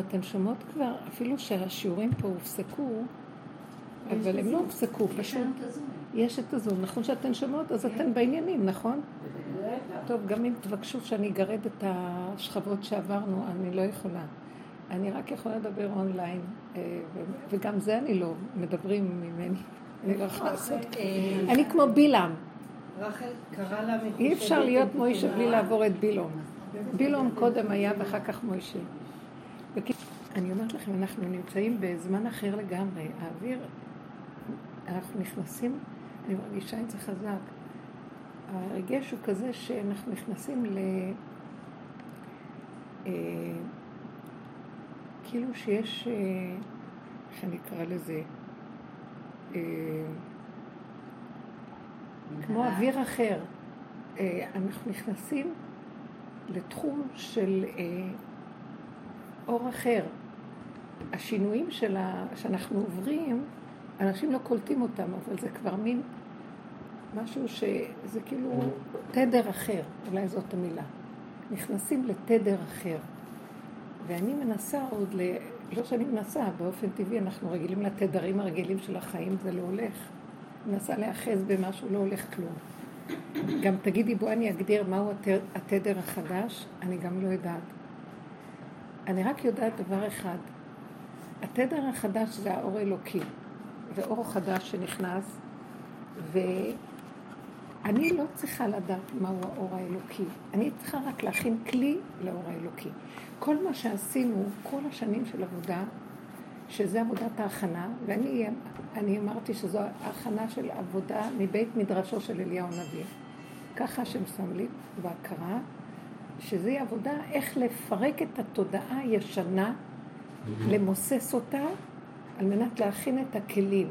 אתן שומעות כבר, אפילו שהשיעורים פה הופסקו, אבל הם לא הופסקו, פשוט יש את הזום. נכון שאתן שומעות, אז אתן בעניינים, נכון? טוב, גם אם תבקשו שאני אגרד את השכבות שעברנו, אני לא יכולה. אני רק יכולה לדבר אונליין, אה, וגם זה אני לא, מדברים ממני, אני לא יכולה לעשות. אני כמו בילעם. רחל קרא לה אי אפשר להיות מוישה בלי לעבור את בילום. בילום קודם היה ואחר כך מוישה. אני אומרת לכם, אנחנו נמצאים בזמן אחר לגמרי. האוויר, אנחנו נכנסים, אני מרגישה את זה חזק. הרגש הוא כזה שאנחנו נכנסים ל... אה, כאילו שיש, אה, איך אני אקרא לזה? אה, כמו אוויר אחר. אה, אנחנו נכנסים לתחום של אה, אור אחר. השינויים שלה, שאנחנו עוברים, אנשים לא קולטים אותם, אבל זה כבר מין משהו שזה כאילו תדר אחר, אולי זאת המילה. נכנסים לתדר אחר. ואני מנסה עוד, ל... לא שאני מנסה, באופן טבעי אנחנו רגילים לתדרים הרגילים של החיים, זה לא הולך. מנסה להיאחז במשהו, לא הולך כלום. גם תגידי, בואי אני אגדיר מהו התדר החדש, אני גם לא יודעת. אני רק יודעת דבר אחד, התדר החדש זה האור האלוקי, זה אור חדש שנכנס, ואני לא צריכה לדעת מהו האור האלוקי, אני צריכה רק להכין כלי לאור האלוקי. כל מה שעשינו, כל השנים של עבודה, שזה עבודת ההכנה, ואני אני אמרתי שזו הכנה של עבודה מבית מדרשו של אליהו הנביא. ככה השם שם לי בהכרה, שזו עבודה איך לפרק את התודעה הישנה, למוסס אותה, על מנת להכין את הכלים.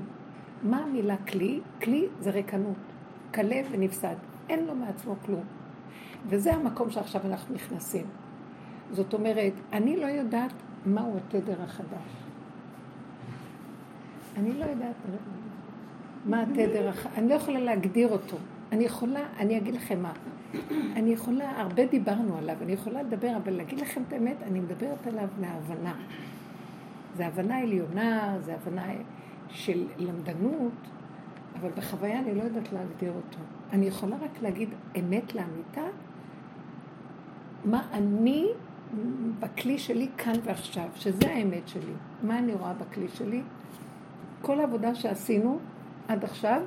מה המילה כלי? כלי זה ריקנות, כלה ונפסד, אין לו מעצמו כלום. וזה המקום שעכשיו אנחנו נכנסים. זאת אומרת, אני לא יודעת מהו התדר החדש. אני לא יודעת מה התדר, החדש, אני לא יכולה להגדיר אותו. אני יכולה, אני אגיד לכם מה, אני יכולה, הרבה דיברנו עליו, אני יכולה לדבר, אבל להגיד לכם את האמת, אני מדברת עליו מההבנה. זה הבנה עליונה, זה הבנה של למדנות, אבל בחוויה אני לא יודעת להגדיר אותו. אני יכולה רק להגיד אמת לאמיתה, מה אני בכלי שלי כאן ועכשיו, שזה האמת שלי. מה אני רואה בכלי שלי? כל העבודה שעשינו עד עכשיו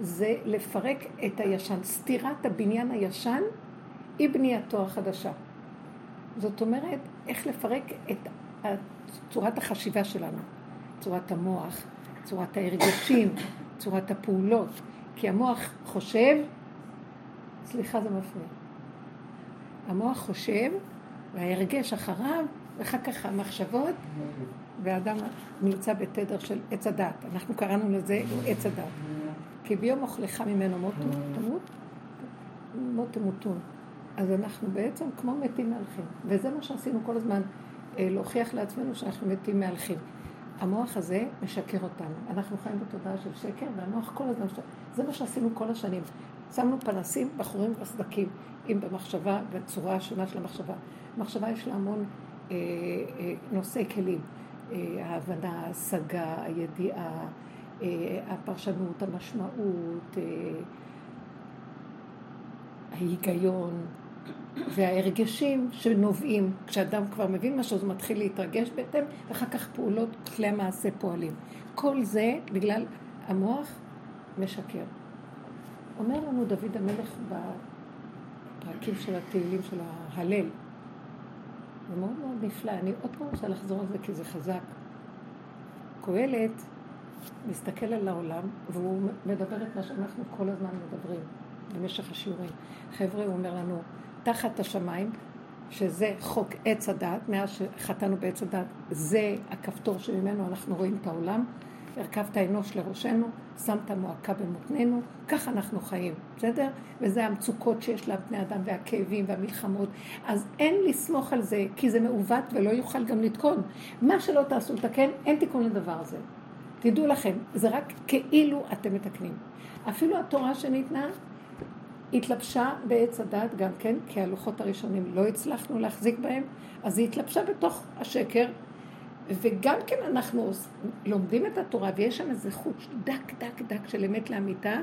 זה לפרק את הישן. סתירת הבניין הישן היא בנייתו החדשה. זאת אומרת, איך לפרק את צורת החשיבה שלנו, צורת המוח, צורת ההרגשים, צורת הפעולות. כי המוח חושב, סליחה זה מפריע. המוח חושב, וההרגש אחריו, ואחר כך המחשבות, והאדם נמצא בתדר של עץ הדת. אנחנו קראנו לזה עץ הדת. כי ביום אוכלך ממנו מות תמות, מות תמותון. אז אנחנו בעצם כמו מתים מהלכים. וזה מה שעשינו כל הזמן, אה, להוכיח לעצמנו שאנחנו מתים מהלכים. המוח הזה משקר אותנו. אנחנו חיים בתודעה של שקר, והמוח כל הזמן... זה מה שעשינו כל השנים. שמנו פנסים, בחורים בסדקים, אם במחשבה, בצורה השונה של המחשבה. במחשבה יש לה המון אה, אה, נושאי כלים. אה, ההבנה, ההשגה, הידיעה, הפרשנות, המשמעות, אה, ההיגיון וההרגשים שנובעים. כשאדם כבר מבין משהו, אז הוא מתחיל להתרגש בהתאם, ואחר כך פעולות, כלי המעשה פועלים. כל זה בגלל המוח משקר. אומר לנו דוד המלך בפרקים של התהילים של ההלל, זה מאוד מאוד נפלא. אני עוד פעם רוצה לחזור על זה כי זה חזק. קהלת מסתכל על העולם והוא מדבר את מה שאנחנו כל הזמן מדברים במשך השיעורים. חבר'ה, הוא אומר לנו, תחת השמיים, שזה חוק עץ הדת, מאז שחטאנו בעץ הדת, זה הכפתור שממנו אנחנו רואים את העולם, הרכבת אנוש לראשנו, שמת מועקה במותנינו, ככה אנחנו חיים, בסדר? וזה המצוקות שיש לבני אדם והכאבים והמלחמות. אז אין לסמוך על זה, כי זה מעוות ולא יוכל גם לתקון. מה שלא תעשו לתקן, אין תיקון לדבר הזה. תדעו לכם, זה רק כאילו אתם מתקנים. אפילו התורה שניתנה, התלבשה בעץ הדת גם כן, כי הלוחות הראשונים לא הצלחנו להחזיק בהם, אז היא התלבשה בתוך השקר, וגם כן אנחנו לומדים את התורה, ויש שם איזה חוט דק דק דק של אמת לאמיתה,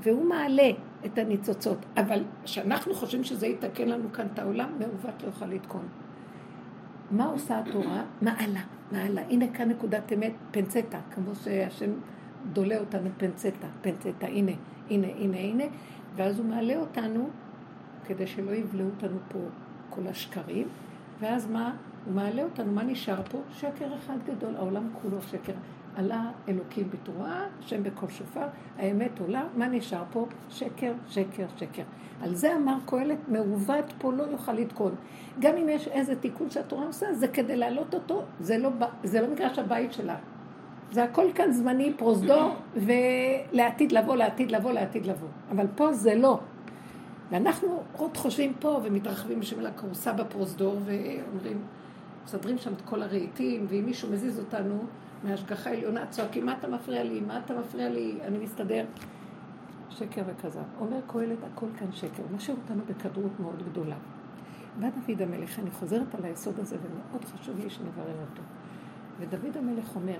והוא מעלה את הניצוצות. אבל כשאנחנו חושבים שזה יתקן לנו כאן את העולם, מעוות לא יוכל לתקון. מה עושה התורה? מעלה, מעלה. הנה כאן נקודת אמת, פנצטה, כמו שהשם דולה אותנו פנצטה, פנצטה, הנה, הנה, הנה, הנה, ואז הוא מעלה אותנו כדי שלא יבלעו אותנו פה כל השקרים, ואז מה? הוא מעלה אותנו, מה נשאר פה? שקר אחד גדול, העולם כולו שקר. עלה אלוקים בתרועה, השם בקול שופר, האמת עולה, מה נשאר פה? שקר, שקר, שקר. על זה אמר קהלת, מעוות פה לא יוכל לתקון. גם אם יש איזה תיקון שהתורה עושה, זה כדי להעלות אותו, זה לא, זה לא מגרש הבית שלה. זה הכל כאן זמני, פרוזדור, ולעתיד לבוא, לעתיד לבוא, לעתיד לבוא. אבל פה זה לא. ואנחנו עוד חושבים פה ומתרחבים בשביל הכורסה בפרוזדור ואומרים, מסדרים שם את כל הרהיטים, ואם מישהו מזיז אותנו מהשגחה עליונה, צועקים, מה אתה מפריע לי? מה אתה מפריע לי? אני מסתדר. שקר וכזב. אומר קהלת, הכל כאן שקר. משאיר אותנו בכדרות מאוד גדולה. בא דוד המלך, אני חוזרת על היסוד הזה, ומאוד חשוב לי שנברר אותו. ודוד המלך אומר,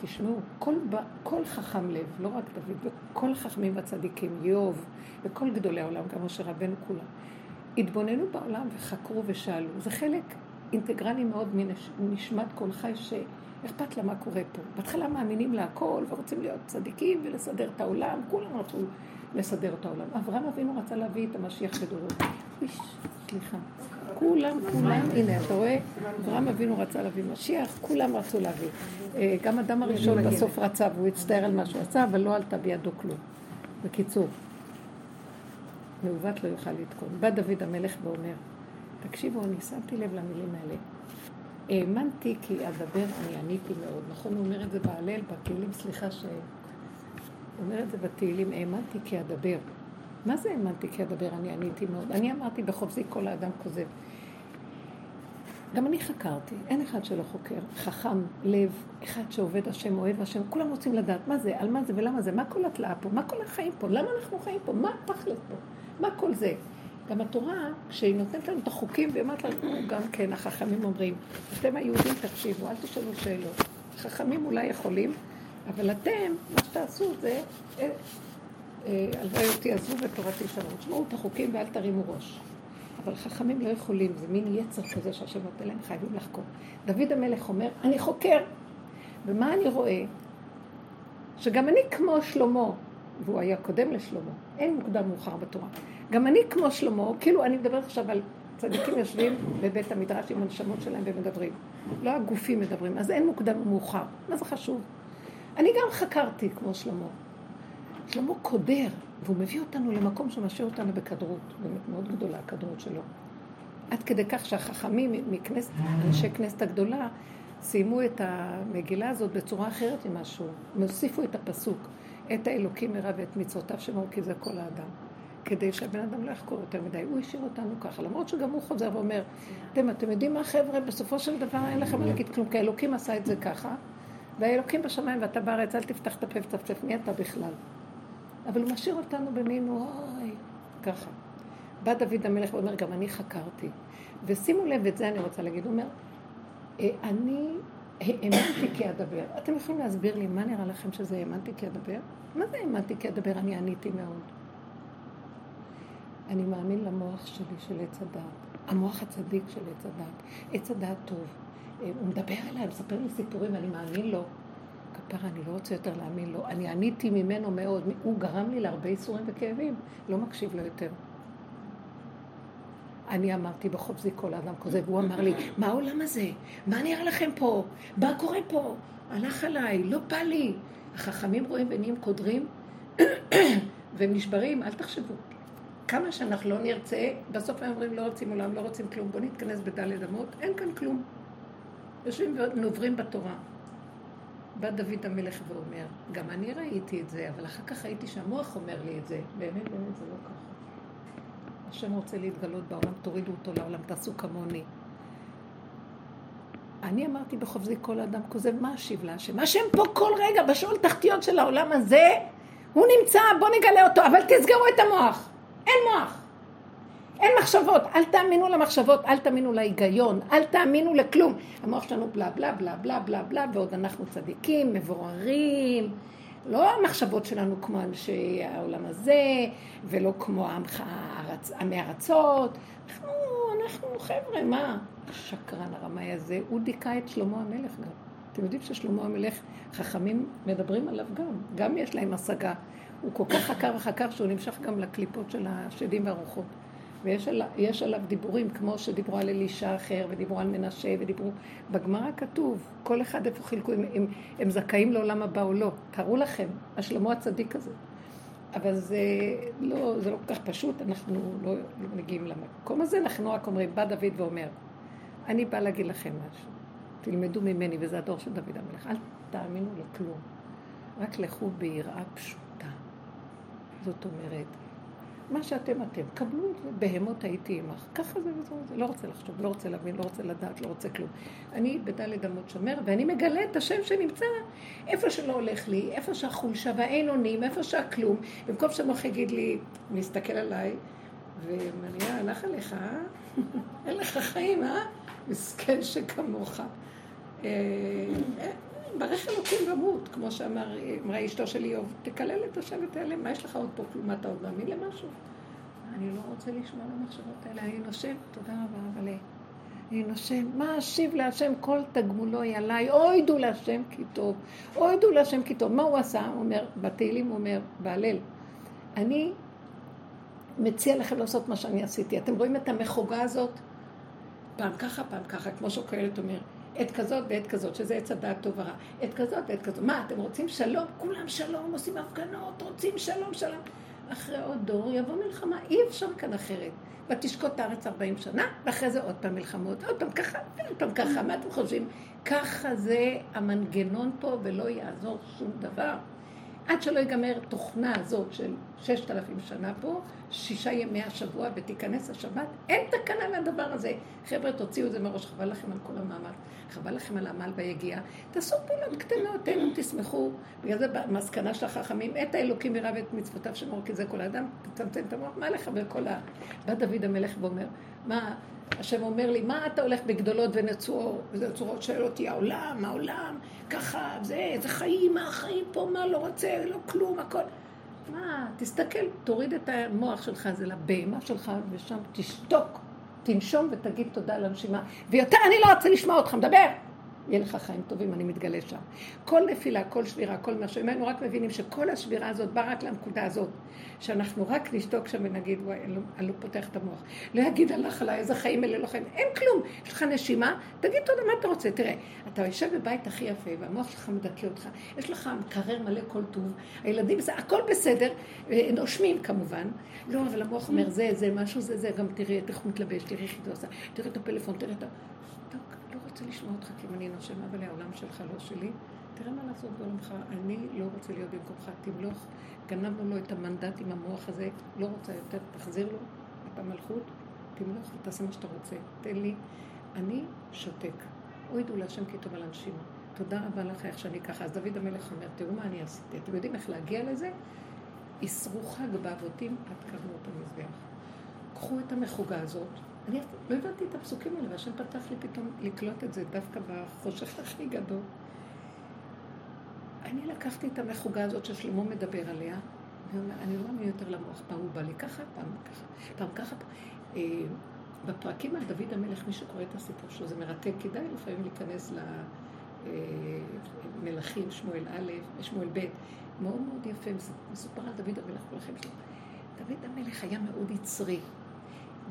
תשמעו, כל, כל חכם לב, לא רק דוד, וכל החכמים והצדיקים, איוב, וכל גדולי העולם, גם משה רבנו כולם, התבוננו בעולם וחקרו ושאלו. זה חלק אינטגרלי מאוד מנשמת כל חי שאכפת לה מה קורה פה. בהתחלה מאמינים להכל ורוצים להיות צדיקים ולסדר את העולם, כולם רצו לסדר את העולם. אברהם אבינו רצה להביא את המשיח בדורו. איש, סליחה. כולם, כולם, הנה, אתה רואה, אברהם אבינו רצה להביא משיח, כולם רצו להביא. אה, גם אדם הראשון בסוף רצה, והוא הצטער על מה שהוא עשה, אבל לא עלתה בידו כלום. בקיצור, מעוות לא יוכל לתקון. בא דוד המלך ואומר, תקשיבו, אני שמתי לב למילים האלה. האמנתי כי אדבר, אני עניתי מאוד. נכון, הוא אומר את זה בהלל, בתהילים, סליחה ש... הוא אומר את זה בתהילים, האמנתי כי אדבר. מה זה האמנתי כי אדבר, אני עניתי מאוד. אני אמרתי בחופזי כל האדם כוזב. גם אני חקרתי, אין אחד שלא חוקר. חכם, לב, אחד שעובד השם, אוהב השם, כולם רוצים לדעת מה זה, על מה זה ולמה זה, מה כל התלאה פה, מה כל החיים פה, למה אנחנו חיים פה, מה תכלת פה, מה כל זה. גם התורה, כשהיא נותנת לנו את החוקים, והיא אומרת לנו, גם כן, החכמים אומרים, אתם היהודים תקשיבו, אל תשאלו שאלות. חכמים אולי יכולים, אבל אתם, מה שתעשו זה, אה, אה, הלוואי אותי עזבו ותורתי שלום. תשמעו את החוקים ואל תרימו ראש. אבל חכמים לא יכולים, זה מין יצר כזה שהשם נותן להם, חייבים לחקור. דוד המלך אומר, אני חוקר. ומה אני רואה? שגם אני כמו שלמה, והוא היה קודם לשלמה, אין מוקדם מאוחר בתורה. גם אני כמו שלמה, כאילו אני מדברת עכשיו על צדיקים יושבים בבית המדרש עם הנשמות שלהם ומדברים. לא הגופים מדברים, אז אין מוקדם ומאוחר. מה זה חשוב? אני גם חקרתי כמו שלמה. שלמה קודר, והוא מביא אותנו למקום שמשאיר אותנו בכדרות, באמת מאוד גדולה הכדרות שלו. עד כדי כך שהחכמים מכנסת, אנשי כנסת הגדולה, סיימו את המגילה הזאת בצורה אחרת ממשהו. הם הוסיפו את הפסוק, את האלוקים מרב ואת מצוותיו שמור כי זה כל האדם. כדי שהבן אדם לא יחקור יותר מדי. הוא השאיר אותנו ככה, למרות שגם הוא חוזר ואומר, אתם, אתם יודעים מה חבר'ה, בסופו של דבר אין לכם מה להגיד כלום, כי האלוקים עשה את זה ככה, והאלוקים בשמיים ואתה בארץ, אל תפתח את הפה ותצפצף, מי אתה בכלל? אבל הוא משאיר אותנו במין, אוי, ככה. בא דוד המלך ואומר, גם אני חקרתי. ושימו לב, את זה אני רוצה להגיד, הוא אומר, אה, אני האמנתי כי אדבר. אתם יכולים להסביר לי מה נראה לכם שזה האמנתי כי אדבר? מה זה האמנתי כי אדבר? אני עניתי מאוד. אני מאמין למוח שלי של עץ הדעת, המוח הצדיק של עץ הדעת. עץ הדעת טוב. אה, הוא מדבר אליי, מספר לי סיפורים, אני מאמין לו. כפרה, אני לא רוצה יותר להאמין לו. אני עניתי ממנו מאוד. הוא גרם לי להרבה איסורים וכאבים. לא מקשיב לו יותר. אני אמרתי בחופזי כל האדם כוזב, והוא אמר לי, מה העולם הזה? מה נראה לכם פה? מה קורה פה? הלך עליי, לא בא לי. החכמים רואים ונהיים קודרים והם נשברים, אל תחשבו. כמה שאנחנו לא נרצה, בסוף הם אומרים לא רוצים עולם, לא רוצים כלום, בואו נתכנס בדלת אמות, אין כאן כלום. יושבים ונוברים בתורה. בא דוד המלך ואומר, גם אני ראיתי את זה, אבל אחר כך ראיתי שהמוח אומר לי את זה. באמת, באמת זה לא ככה. השם רוצה להתגלות בעולם, תורידו אותו לעולם, תעשו כמוני. אני אמרתי בחופזי כל אדם כוזב, מה אשיב להשם? השם פה כל רגע, בשאול תחתיות של העולם הזה, הוא נמצא, בוא נגלה אותו, אבל תסגרו את המוח. אין מוח. אין מחשבות, אל תאמינו למחשבות, אל תאמינו להיגיון, אל תאמינו לכלום. המוח שלנו בלה בלה בלה בלה בלה בלה, ועוד אנחנו צדיקים, מבוררים. לא המחשבות שלנו כמו אנשי העולם הזה, ולא כמו עמי ארצות. אנחנו, אנחנו חבר'ה, מה? השקרן הרמאי הזה, הוא דיכא את שלמה המלך גם. אתם יודעים ששלמה המלך, חכמים מדברים עליו גם, גם יש להם השגה. הוא כל כך חקר וחקר שהוא נמשך גם לקליפות של השדים והרוחות. ויש עליו, עליו דיבורים, כמו שדיברו על אלישע אחר, ודיברו על מנשה, ודיברו... בגמרא כתוב, כל אחד איפה חילקו, אם הם, הם זכאים לעולם הבא או לא. תארו לכם, השלמה הצדיק הזה. אבל זה לא, זה לא כל כך פשוט, אנחנו לא, לא מגיעים למקום הזה, אנחנו רק אומרים, בא דוד ואומר, אני בא להגיד לכם משהו, תלמדו ממני, וזה הדור של דוד המלך, אל תאמינו לכלום, רק לכו ביראה פשוטה. זאת אומרת, מה שאתם אתם, קבלו את זה, בהמות הייתי עמך. ככה זה וזה וזה, לא רוצה לחשוב, לא רוצה להבין, לא רוצה לדעת, לא רוצה כלום. אני בדלת אמות שומר, ואני מגלה את השם שנמצא איפה שלא הולך לי, איפה שהחולשה והאין אונים, איפה שהכלום. במקום שהמוח יגיד לי, מסתכל עליי, ומניע, הלך עליך, אה? אין לך חיים, אה? מסכן שכמוך. אה, ברך אלוקים ומות, כמו שאמרה אשתו של איוב, תקלל את השם ותיעלם, מה יש לך עוד פה כלום, אתה עוד מאמין למשהו? אני לא רוצה לשמוע למחשבות האלה, אני נושם, תודה רבה, אבל אני נושם, מה אשיב להשם כל תגמולו היא עליי, אוי דו להשם כי טוב, אוי דו להשם כי טוב. מה הוא עשה? הוא אומר, בתהילים הוא אומר, בהלל, אני מציע לכם לעשות מה שאני עשיתי. אתם רואים את המחוגה הזאת? פעם ככה, פעם ככה, כמו שקהלת אומר. עת כזאת ועת כזאת, שזה עץ הדעת טוב ורע. עת כזאת ועת כזאת. מה, אתם רוצים שלום? כולם שלום, עושים הפגנות, רוצים שלום, שלום. אחרי עוד דור יבוא מלחמה, אי אפשר כאן אחרת. ותשקוט הארץ 40 שנה, ואחרי זה עוד פעם מלחמות, עוד פעם ככה, עוד פעם ככה, מה אתם חושבים? ככה זה המנגנון פה, ולא יעזור שום דבר. עד שלא ייגמר תוכנה הזאת של ששת אלפים שנה פה, שישה ימי השבוע ותיכנס השבת, אין תקנה לדבר הזה. חבר'ה, תוציאו את זה מראש, חבל לכם על כל המאמץ, חבל לכם על העמל והיגיעה. תעשו פעולות קטנות, תהנו, תשמחו. בגלל זה במסקנה של החכמים, את האלוקים יראה ואת מצוותיו שמור, כי זה כל האדם, תצמצם את המוח, מה לך וכל ה... בא דוד המלך ואומר, מה, השם אומר לי, מה אתה הולך בגדולות? ונצורות שואל אותי, העולם, העולם, ככה, זה, זה חיים, מה החיים פה, מה לא רוצה, לא כלום, הכל. מה, תסתכל, תוריד את המוח שלך הזה לבהמה שלך, ושם תשתוק, תנשום ותגיד תודה על הנשימה. ויותר אני לא רוצה לשמוע אותך מדבר. יהיה לך חיים טובים, אני מתגלה שם. כל נפילה, כל שבירה, כל משהו, אם היינו רק מבינים שכל השבירה הזאת באה רק לנקודה הזאת, שאנחנו רק נשתוק שם ונגיד, וואי, אני לא, אני לא פותח את המוח. לא יגיד הלך עליי, איזה חיים אלה לא חיים. אין כלום. יש לך נשימה, תגיד תודה, מה אתה רוצה? תראה, אתה יושב בבית הכי יפה, והמוח שלך מדכא אותך, יש לך מקרר מלא כל טוב, הילדים, זה הכל בסדר, אה, נושמים כמובן. לא, אבל המוח אומר, זה, זה, משהו, זה, זה, גם תראי איך הוא מתלבש, תראי איך היא עושה, תראי את הפלאפון, תראי את ה... רוצה לשמוע אותך כי אם אני נושם, אבל העולם שלך לא שלי. תראה מה לעשות בעולמך, אני לא רוצה להיות במקומך, תמלוך. גנבנו לו את המנדט עם המוח הזה, לא רוצה יותר, תחזיר לו את המלכות, תמלוך ותעשה מה שאתה רוצה. תן לי, אני שותק. הורידו להשם כי טוב על אנשים. תודה רבה לך איך שאני ככה. אז דוד המלך אומר, תראו מה אני עשיתי. אתם יודעים איך להגיע לזה? אסרו חג באבותים עד כמות המזבח. קחו את המחוגה הזאת, אני לא הבנתי את הפסוקים האלה, והשם פתח לי פתאום לקלוט את זה דווקא בחושך הכי גדול. אני לקחתי את המחוגה הזאת ששלמה מדבר עליה, ואני לא מאמין יותר למוח, פעם הוא בא לי ככה, פעם ככה, פעם ככה. אה, בפרקים על דוד המלך, מי שקורא את הסיפור שלו, זה מרתק, כדאי לפעמים להיכנס למלכים, שמואל א', שמואל ב', מאוד מאוד יפה, מסופר על דוד המלך כל החיים שלו. דוד המלך היה מאוד יצרי.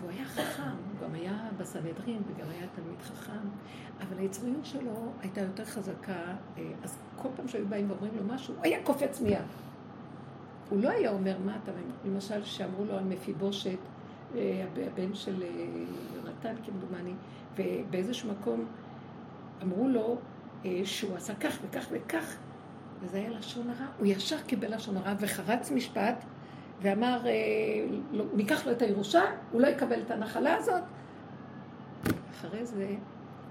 והוא היה חכם, הוא גם היה בסנהדרין וגם היה תלמיד חכם, אבל היצריות שלו הייתה יותר חזקה, אה, אז כל פעם שהיו באים ואומרים לו משהו, הוא היה קופץ מיד. הוא לא היה אומר מה אתה, למשל, שאמרו לו על מפיבושת, אה, הבן של אה, יונתן כמדומני, ובאיזשהו מקום אמרו לו שהוא עשה כך וכך וכך, וזה היה לשון הרע, הוא ישר קיבל לשון הרע וחרץ משפט ואמר, אה, לא, ניקח לו את הירושה, הוא לא יקבל את הנחלה הזאת. אחרי זה,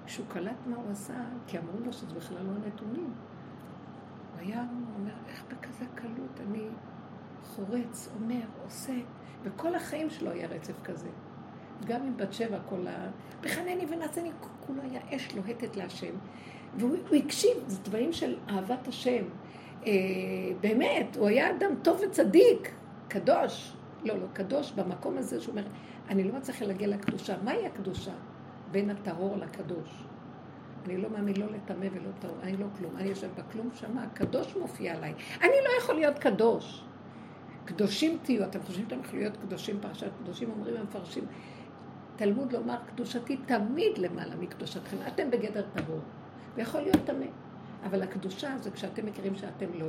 כשהוא קלט מה הוא עשה, כי אמרו לו שזה בכלל לא נתונים, הוא היה, אומר, איך בכזה קלות אני חורץ, אומר, עושה, וכל החיים שלו היה רצף כזה. גם עם בת שבע, כל ה... בחנני ונעשני, כולו היה אש לוהטת להשם. והוא הקשיב, זה דברים של אהבת השם. אה, באמת, הוא היה אדם טוב וצדיק, קדוש. לא, לא, קדוש במקום הזה שהוא אומר, אני לא מצליחה להגיע לקדושה. מהי הקדושה? בין הטהור לקדוש. אני לא מאמין לא לטמא ולא טהור, אני לא כלום. אני יושב בכלום, שמה הקדוש מופיע עליי. אני לא יכול להיות קדוש. קדושים תהיו, אתם חושבים שאתם יכולים להיות קדושים, פרשת קדושים אומרים המפרשים. תלמוד לומר, קדושתי תמיד למעלה מקדושתכם. אתם בגדר טהור, ויכול להיות טמא. אבל הקדושה זה כשאתם מכירים שאתם לא,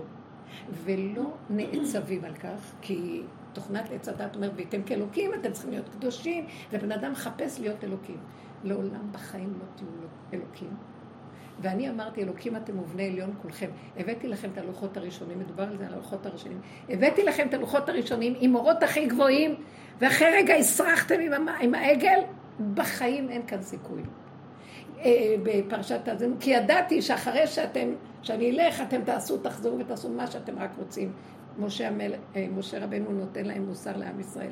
ולא נעצבים על כך, כי תוכנת עץ הדת אומרת, והייתם כאלוקים, אתם צריכים להיות קדושים, ובן אדם מחפש להיות אלוקים. לעולם בחיים לא תהיו אלוקים. ואני אמרתי, אלוקים אתם ובני עליון כולכם. הבאתי לכם את הלוחות הראשונים, מדובר על זה, על הלוחות הראשונים. הבאתי לכם את הלוחות הראשונים עם אורות הכי גבוהים, ואחרי רגע הסרחתם עם, עם העגל, בחיים אין כאן סיכוי. אה, בפרשת האזינו, כי ידעתי שאחרי שאתם, שאני אלך, אתם תעשו, תחזרו ותעשו מה שאתם רק רוצים. משה, המל, אה, משה רבנו נותן להם מוסר לעם ישראל.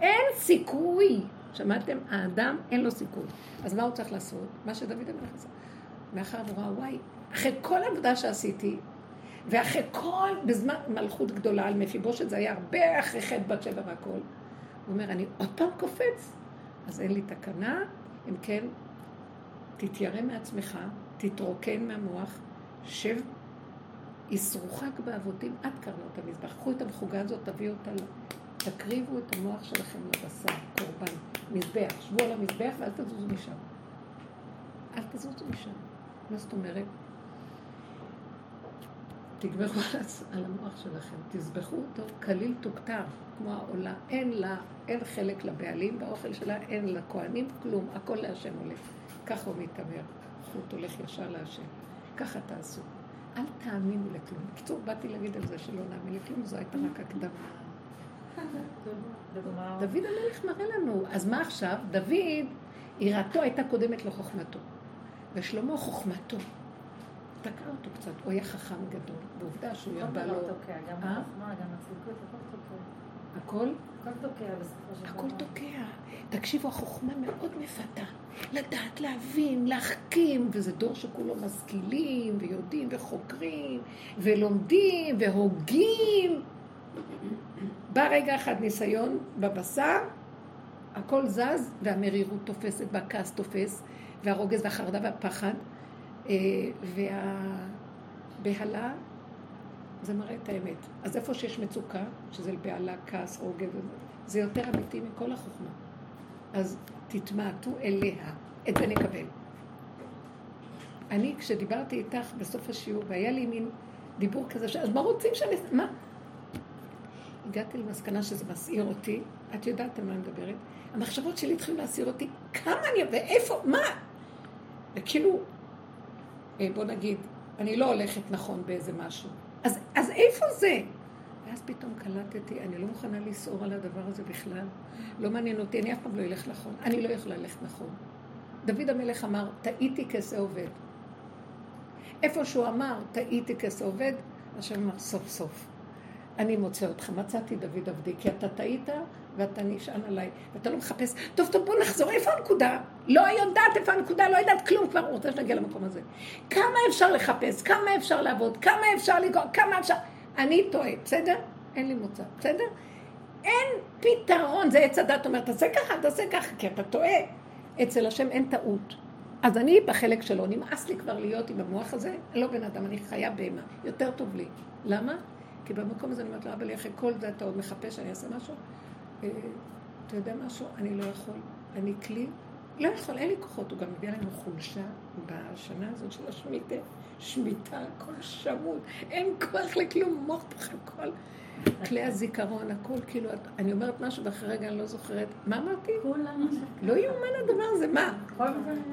אין סיכוי. שמעתם? האדם אין לו סיכוי. אז מה הוא צריך לעשות? מה שדוד המלך עשה. מאחר הוא ראה, וואי, אחרי כל העבודה שעשיתי, ואחרי כל, בזמן מלכות גדולה על מפיבושת, זה היה הרבה אחרי חטא בת שבע והכל. הוא אומר, אני עוד פעם קופץ? אז אין לי תקנה, אם כן, תתיירא מעצמך, תתרוקן מהמוח, שב, ישרוחק באבותים עד קרנות המזבח. קחו את המחוגה הזאת, תביאו אותה, תקריבו את המוח שלכם לבשר, קורבן, מזבח. שבו על המזבח ואל תזוזו משם. אל תזוזו משם. מה זאת אומרת? תגברו על המוח שלכם, תזבחו אותו כליל תוכתר, כמו העולה. אין לה, אין חלק לבעלים באוכל שלה, אין לכהנים כלום, הכל להשם הולך. ככה הוא מתעמר. חוט הולך ישר להשם. ככה תעשו. אל תאמינו לכלום. בקיצור, באתי להגיד על זה שלא נאמין לכלום, זו הייתה רק הקדמה. דוד המלך מראה לנו. אז מה עכשיו? דוד, יראתו הייתה קודמת לחוכמתו. ושלמה חוכמתו. תקע אותו קצת, הוא היה חכם גדול, ועובדה שהוא ירבה לו... אה? הכל? הכל תוקע בסופו של דבר. הכל תוקע. תקשיבו, החוכמה מאוד מפתה. לדעת, להבין, להחכים, וזה דור שכולו משכילים, ויודעים, וחוקרים, ולומדים, והוגים. בא רגע אחד ניסיון בבשר, הכל זז, והמרירות תופסת, והכעס תופס, והרוגז והחרדה והפחד, אה, והבהלה, זה מראה את האמת. אז איפה שיש מצוקה, שזה בהלה, כעס, רוגז, זה יותר אמיתי מכל החוכמה. אז תתמעטו אליה, את זה נקבל. אני, כשדיברתי איתך בסוף השיעור, והיה לי מין דיבור כזה, אז מה רוצים שאני... מה? הגעתי למסקנה שזה מסעיר אותי, את יודעת על מה אני מדברת, המחשבות שלי התחילו להסעיר אותי, כמה אני, ואיפה, מה? וכאילו, אה, בוא נגיד, אני לא הולכת נכון באיזה משהו. אז, אז איפה זה? ואז פתאום קלטתי, אני לא מוכנה לסעור על הדבר הזה בכלל. לא מעניין אותי, אני אף פעם לא אלך נכון. אני לא יכולה ללכת נכון. דוד המלך אמר, טעיתי כעשה עובד. איפה שהוא אמר, טעיתי כעשה עובד, השם אמר, סוף סוף. אני מוצא אותך, מצאתי דוד עבדי, כי אתה טעית ואתה נשען עליי, ואתה לא מחפש, טוב, טוב, בוא נחזור, איפה הנקודה? לא יודעת איפה הנקודה, לא יודעת כלום, כבר רוצה שנגיע למקום הזה. כמה אפשר לחפש, כמה אפשר לעבוד, כמה אפשר לגרום, כמה אפשר... אני טועה, בסדר? אין לי מוצא, בסדר? אין פתרון, זה עץ הדת אומר, תעשה ככה, תעשה ככה, כי אתה טועה. אצל השם אין טעות. אז אני בחלק שלו, נמאס לי כבר להיות עם המוח הזה, לא בן אדם, אני חיה בהמה, יותר טוב לי. למה? כי במקום הזה אני אומרת לו, אבא לי, אחרי כל זה אתה עוד מחפש שאני אעשה משהו? אה, אתה יודע משהו? אני לא יכול. אני כלי, לא יכול, אין לי כוחות. הוא גם מביא לנו חולשה בשנה הזאת של השמיטה. שמיטה, הכל שמות, אין כוח לכלום, מוח בכם כל. כלי הזיכרון, הכל כאילו, אני אומרת משהו ואחרי רגע אני לא זוכרת. מה אמרתי? לא יאומן הדבר הזה, מה?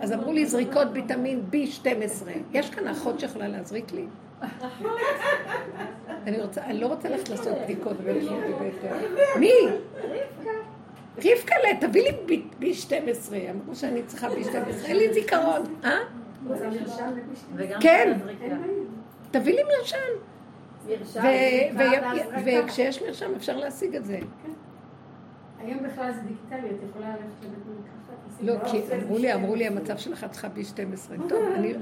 אז אמרו לי זריקות ויטמין B12. יש כאן אחות שיכולה להזריק לי? אני רוצה, אני לא רוצה ללכת לעשות בדיקות ולשאול בבית... מי? רבקה, תביא לי B12. אמרו שאני צריכה B12. אין לי זיכרון. אה? כן. תביא לי מלשן. וכשיש מרשם אפשר להשיג את זה. כן. היום בכלל זה דיגיטלי, את יכולה ללכת לבית מרקחת. לא, כי אמרו לי, אמרו לי, המצב שלך צריכה בי 12. טוב, אני...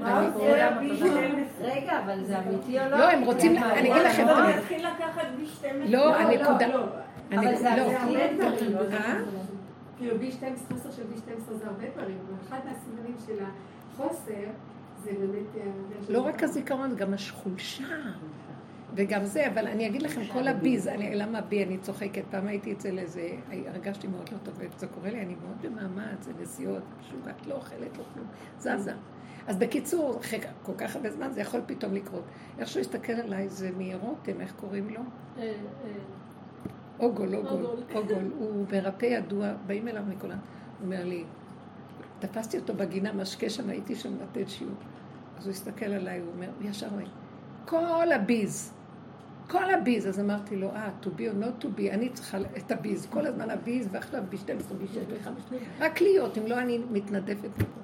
רגע, אבל זה אמיתי או לא? לא, הם רוצים, אני אגיד לכם... לא, נתחיל לקחת בי 12. לא, הנקודה... אבל זה. הרבה דברים. כאילו בי 12, חוסר של בי 12 זה הרבה דברים, אחד מהסימנים של החוסר זה באמת... אה, לא רק הזיכרון, גם החולשה. וגם זה, אבל אני אגיד לכם, כל הביז, אני, למה בי, אני צוחקת, פעם הייתי אצל איזה, הרגשתי מאוד לא טוב, וזה קורה לי, אני מאוד במאמץ, זה נסיעות, משוגעת, לא אוכלת, לא כלום, זזה. אז בקיצור, אחרי כל כך הרבה זמן, זה יכול פתאום לקרות. איך שהוא הסתכל עליי, זה מרותם, איך קוראים לו? אה, אה. אוגול, אוגול, אוגול. הוא מרפא ידוע, באים אליו מכולם. הוא אומר לי, תפסתי אותו בגינה, משקה שם, הייתי שם לתת שיעור. אז הוא הסתכל עליי, הוא אומר, הוא ישר אומר, כל הביז, כל הביז. אז אמרתי לו, אה, to be or not to be, אני צריכה את הביז, כל הזמן הביז, ועכשיו ב-12, ב-6, ב-5, רק להיות, אם לא אני מתנדפת מפה.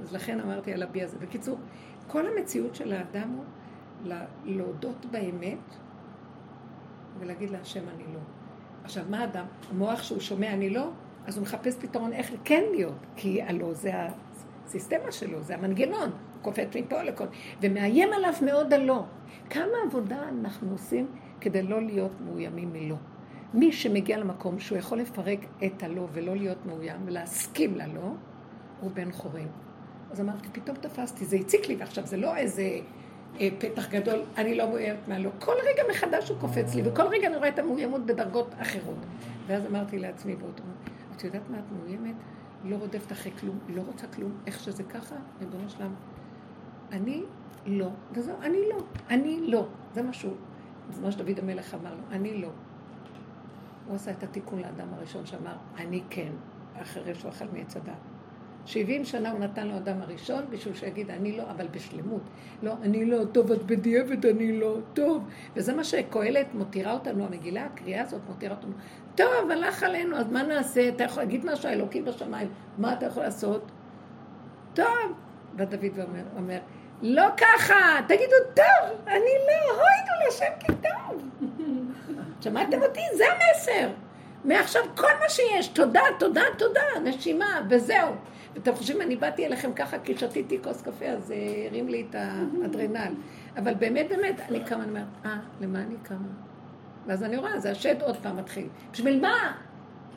אז לכן אמרתי על הבי הזה. בקיצור, כל המציאות של האדם הוא להודות באמת ולהגיד להשם אני לא. עכשיו, מה אדם? המוח שהוא שומע אני לא, אז הוא מחפש פתרון איך כן להיות, כי הלא זה הסיסטמה שלו, זה המנגנון, הוא קופץ מפה לכל, ומאיים עליו מאוד הלא. כמה עבודה אנחנו עושים כדי לא להיות מאוימים מלא. מי שמגיע למקום שהוא יכול לפרק את הלא ולא להיות מאוים ולהסכים ללא, הוא בן חורים. אז אמרתי, פתאום תפסתי, זה הציק לי, ועכשיו זה לא איזה אה, פתח גדול, אני לא מאוימת מהלא. כל רגע מחדש הוא קופץ לי, וכל רגע אני רואה את המאוימות בדרגות אחרות. ואז אמרתי לעצמי באותו את יודעת מה את מאוימת? לא רודפת אחרי כלום, לא רוצה כלום, איך שזה ככה, ריבונו שלם. אני לא, וזהו, אני לא, אני לא. זה משהו, זה מה שדוד המלך אמר לו, אני לא. הוא עשה את התיקון לאדם הראשון שאמר, אני כן, אחרי שהוא אכל מעץ הדת. 70 שנה הוא נתן לו אדם הראשון בשביל שיגיד אני לא, אבל בשלמות. לא, אני לא, טוב, את בדיעבד אני לא, טוב. וזה מה שקהלת מותירה אותנו, המגילה, הקריאה הזאת מותירה אותנו. טוב, הלך עלינו, אז מה נעשה? אתה יכול להגיד משהו, האלוקים בשמיים, מה אתה יכול לעשות? טוב. בא דוד ואומר, אומר, לא ככה, תגידו, טוב, אני לא, הוידו לשם כי טוב. שמעתם אותי? זה המסר. מעכשיו כל מה שיש, תודה, תודה, תודה, נשימה, וזהו. ואתם חושבים, אני באתי אליכם ככה כי שתיתי כוס קפה, אז זה הרים לי את האדרנל. אבל באמת, באמת, אני קמה, אני אומרת, אה, למה אני קמה? ואז אני רואה, זה השד עוד פעם מתחיל. בשביל מה?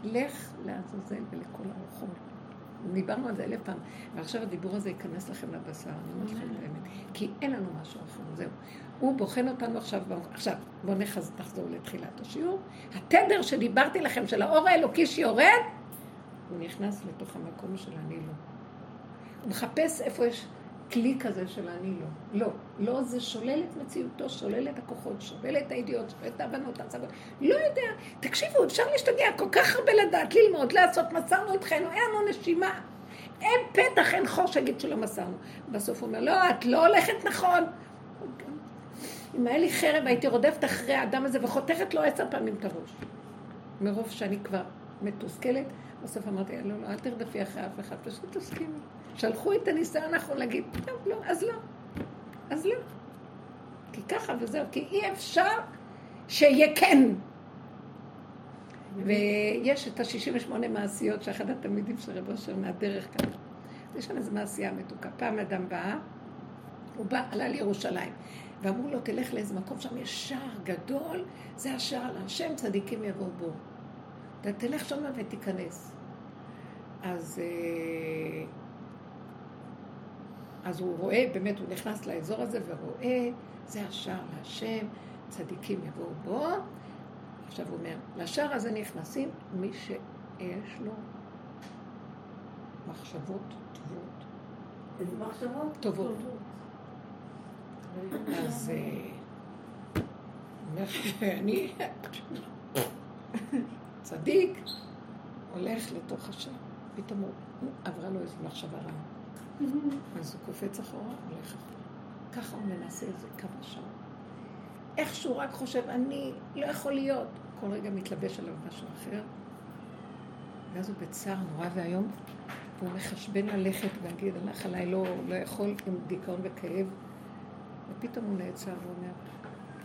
לך לעזאזל ולכל הרוחות. דיברנו על זה אלף פעם, ועכשיו הדיבור הזה ייכנס לכם לבשר, אני אומרת לכם באמת, כי אין לנו משהו אחר, זהו. הוא בוחן אותנו עכשיו, עכשיו בואו נחזור לתחילת השיעור. התדר שדיברתי לכם, של האור האלוקי שיורד, הוא נכנס לתוך המקום של אני לא. הוא מחפש איפה יש כלי כזה של אני לא. לא. לא, זה שולל את מציאותו, שולל את הכוחות, שולל את הידיעות, שולל את ההבנות, ההצגות. לא יודע. תקשיבו, אפשר להשתגע כל כך הרבה לדעת, ללמוד, לעשות, מסרנו אתכנו, אין לנו נשימה. אין פתח, אין חור שיגיד שלא מסרנו. בסוף הוא אומר, לא, את לא הולכת נכון. אם היה לי חרב, הייתי רודפת אחרי האדם הזה וחותכת לו עשר פעמים את הראש. מרוב שאני כבר מתוסכלת, בסוף אמרתי, לא, לא, אל תרדפי אחרי אף אחד, פשוט תסכימי. שלחו את הניסיון האחרון להגיד, טוב, לא, אז לא. אז לא. כי ככה וזהו, כי אי אפשר שיהיה כן. ויש את ה-68 מעשיות שאחד התלמידים של רב אושר מהדרך כאן. יש שם איזו מעשייה מתוקה. פעם אדם בא, הוא בא, עלה לירושלים, ואמרו לו, תלך לאיזה מקום שם, יש שער גדול, זה השער, השם צדיקים יבואו בו. אתה תלך שם ותיכנס. אז, אה, אז הוא רואה, באמת הוא נכנס לאזור הזה ורואה, זה השער להשם, צדיקים יבואו בו. עכשיו הוא אומר, לשער הזה נכנסים מי שיש לו מחשבות טובות. איזה מחשבות? טובות. אז אה, אני צדיק, הולך לתוך השם. פתאום הוא עברה לו איזו מחשבה רעה. אז הוא קופץ אחורה, הולך אחורה. ככה הוא מנסה איזה כמה שעות. איכשהו רק חושב, אני לא יכול להיות. כל רגע מתלבש עליו משהו אחר. ואז הוא בצער נורא ואיום, והוא מחשבן ללכת ולהגיד, הלך עליי, לא, לא יכול, עם דיכאון וכאב. ופתאום הוא נעצר ואומר,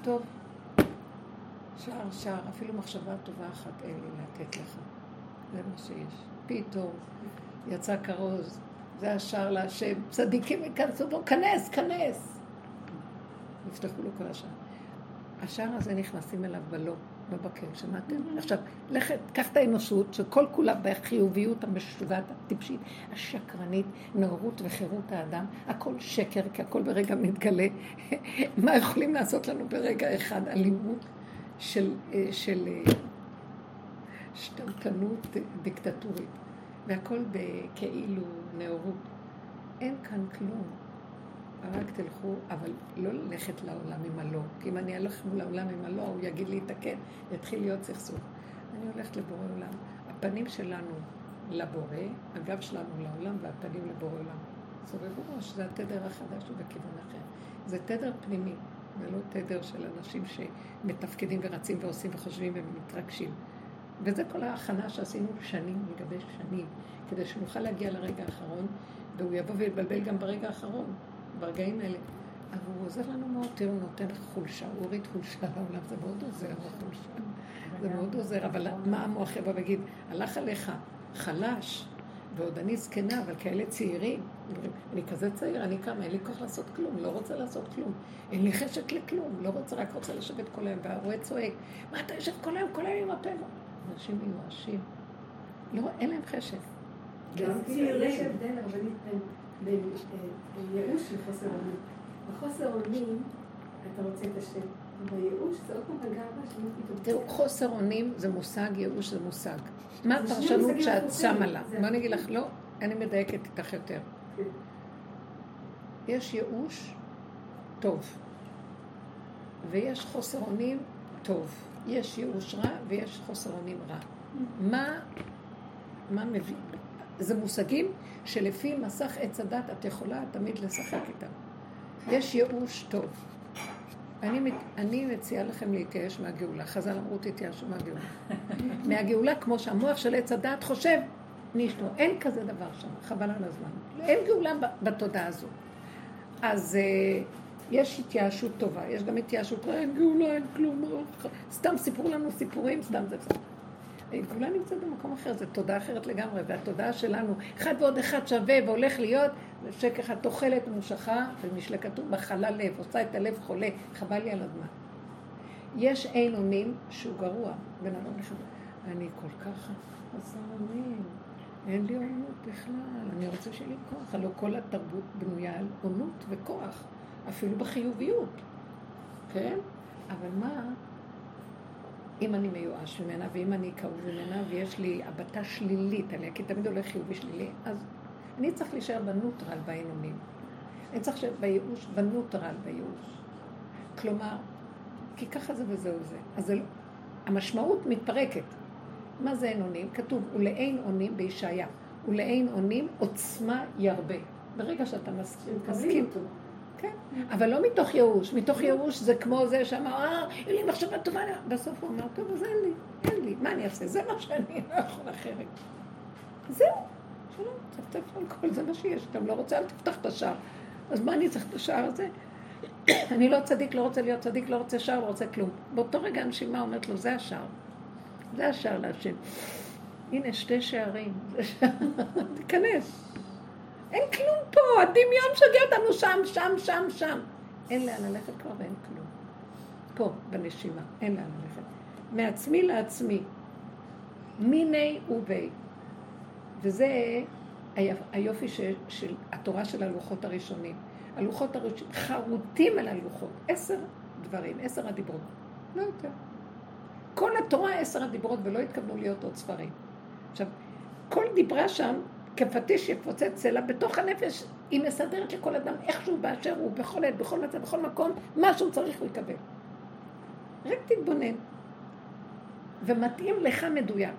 טוב, שער שער, אפילו מחשבה טובה אחת אין לי לתת לך. זה מה שיש. פתאום יצא כרוז, זה השער להשם, צדיקים ייכנסו בו, כנס, כנס. נפתחו לו כל השער. השער הזה נכנסים אליו בלא, לא בכן, שמעתם? עכשיו, לכת, קח את האנושות, שכל כולה בחיוביות המשוגעת, הטיפשית, השקרנית, נאורות וחירות האדם, הכל שקר, כי הכל ברגע מתגלה. מה יכולים לעשות לנו ברגע אחד? אלימות של, אה, של אה, שתלטנות דיקטטורית, והכל בכאילו נאורות. אין כאן כלום. רק תלכו, אבל לא ללכת לעולם עם הלא. כי אם אני אלך מול העולם עם הלא, הוא יגיד לי הכן, יתחיל להיות סכסוך. אני הולכת לבורא עולם. הפנים שלנו לבורא, הגב שלנו לעולם והפנים לבורא עולם. סובבו ראש, זה התדר החדש ובכיוון אחר. זה תדר פנימי, ולא תדר של אנשים שמתפקדים ורצים ועושים וחושבים ומתרגשים. וזה כל ההכנה שעשינו שנים לגבי שנים, כדי שנוכל להגיע לרגע האחרון, והוא יבוא ויתבלבל גם ברגע האחרון. ברגעים האלה. אבל הוא עוזר לנו מאוד, תראו, הוא נותן חולשה, הוא הוריד חולשה לעולם, זה מאוד עוזר, החולשה. זה מאוד עוזר, אבל מה המוח יבוא ויגיד, הלך עליך, חלש, ועוד אני זקנה, אבל כאלה צעירים, אני כזה צעיר, אני קמה, אין לי כוח לעשות כלום, לא רוצה לעשות כלום, אין לי חשק לכלום, לא רוצה, רק רוצה לשבת כל היום, והרועה צועק, מה אתה יושב כל היום, כל היום עם הפה? אנשים מיואשים, לא, אין להם חשק. גם צעירים. יש הבדל, הרבנית, בין ייאוש לחוסר אונים. בחוסר אונים אתה רוצה את השם. בייאוש זה עוד פעם הגאווה שלא פתאום... תראו, חוסר אונים זה מושג, ייאוש זה מושג. מה הפרשנות שאת שמה לה? בוא אני אגיד לך, לא, אני מדייקת איתך יותר. כן. יש ייאוש טוב, ויש חוסר אונים טוב. יש ייאוש רע ויש חוסר אונים רע. מה, מה מביא? זה מושגים שלפי מסך עץ הדת את יכולה תמיד לשחק איתם. יש ייאוש טוב. אני, אני מציעה לכם להתייאש מהגאולה. חז"ל אמרו תתייאשו מהגאולה. מהגאולה, כמו שהמוח של עץ הדת חושב, נשתו. אין כזה דבר שם, חבל על הזמן. אין גאולה בתודעה הזו. אז uh, יש התייאשות טובה, יש גם התייאשות, אין גאולה, אין כלום, סתם סיפרו לנו סיפורים, סתם זה סתם. גאולה נמצאת במקום אחר, זו תודעה אחרת לגמרי, והתודעה שלנו, אחד ועוד אחד שווה והולך להיות, שככה תוחלת מושכה, ומשלה כתוב מחלה לב, עושה את הלב חולה, חבל לי על הזמן. יש אין אונים שהוא גרוע, בן אדם לחבר. אני כל כך חסר אונים, אין לי עונות בכלל, אני רוצה שיהיה לי כוח. הלוא כל התרבות בנויה על עונות וכוח, אפילו בחיוביות, כן? אבל מה? אם אני מיואש ממנה, ואם אני כאוב ממנה, ויש לי הבטה שלילית עליה, כי תמיד הולך חיובי שלילי, אז אני צריך להישאר בנוטרל באימונים. אני צריך להישאר בייאוש, בנוטרל בייאוש. כלומר, כי ככה זה וזהו זה. אז זה, לא- המשמעות מתפרקת. מה זה אין אונים? כתוב, ולאין אונים בישעיה. ולאין אונים עוצמה ירבה. ברגע שאתה מסכים, מסכים, כן, אבל לא מתוך ייאוש. מתוך ייאוש זה כמו זה שאמר, אה, אין לי מחשבה טובה. בסוף הוא אמר, טוב, אז אין לי, אין לי. מה אני אעשה? זה מה שאני לא יכול אחרת. זהו, שלום, צפצף על כל זה מה שיש. אתה לא רוצה, אל תפתח את השער. אז מה אני צריך את השער הזה? אני לא צדיק, לא רוצה להיות צדיק, לא רוצה שער, לא רוצה כלום. באותו רגע הנשימה אומרת לו, זה השער. זה השער להשם. הנה שתי שערים, תיכנס. אין כלום פה, הדמיון שגר אותנו שם, שם, שם, שם. אין לאן ללכת כבר ואין כלום. פה, בנשימה, אין לאן ללכת. מעצמי לעצמי, מיני ובי. וזה היופי של, של התורה של הלוחות הראשונים. הלוחות הראשונים, חרוטים על הלוחות. עשר דברים, עשר הדיברות. לא יותר. כל התורה עשר הדיברות, ולא התכוונו להיות עוד ספרים. עכשיו, כל דיברה שם כפטיש יפוצץ סלע בתוך הנפש, היא מסדרת לכל אדם איכשהו באשר הוא, בכל עת, בכל מצב, בכל מקום, מה שהוא צריך הוא יקבל. רק תתבונן. ומתאים לך מדויק.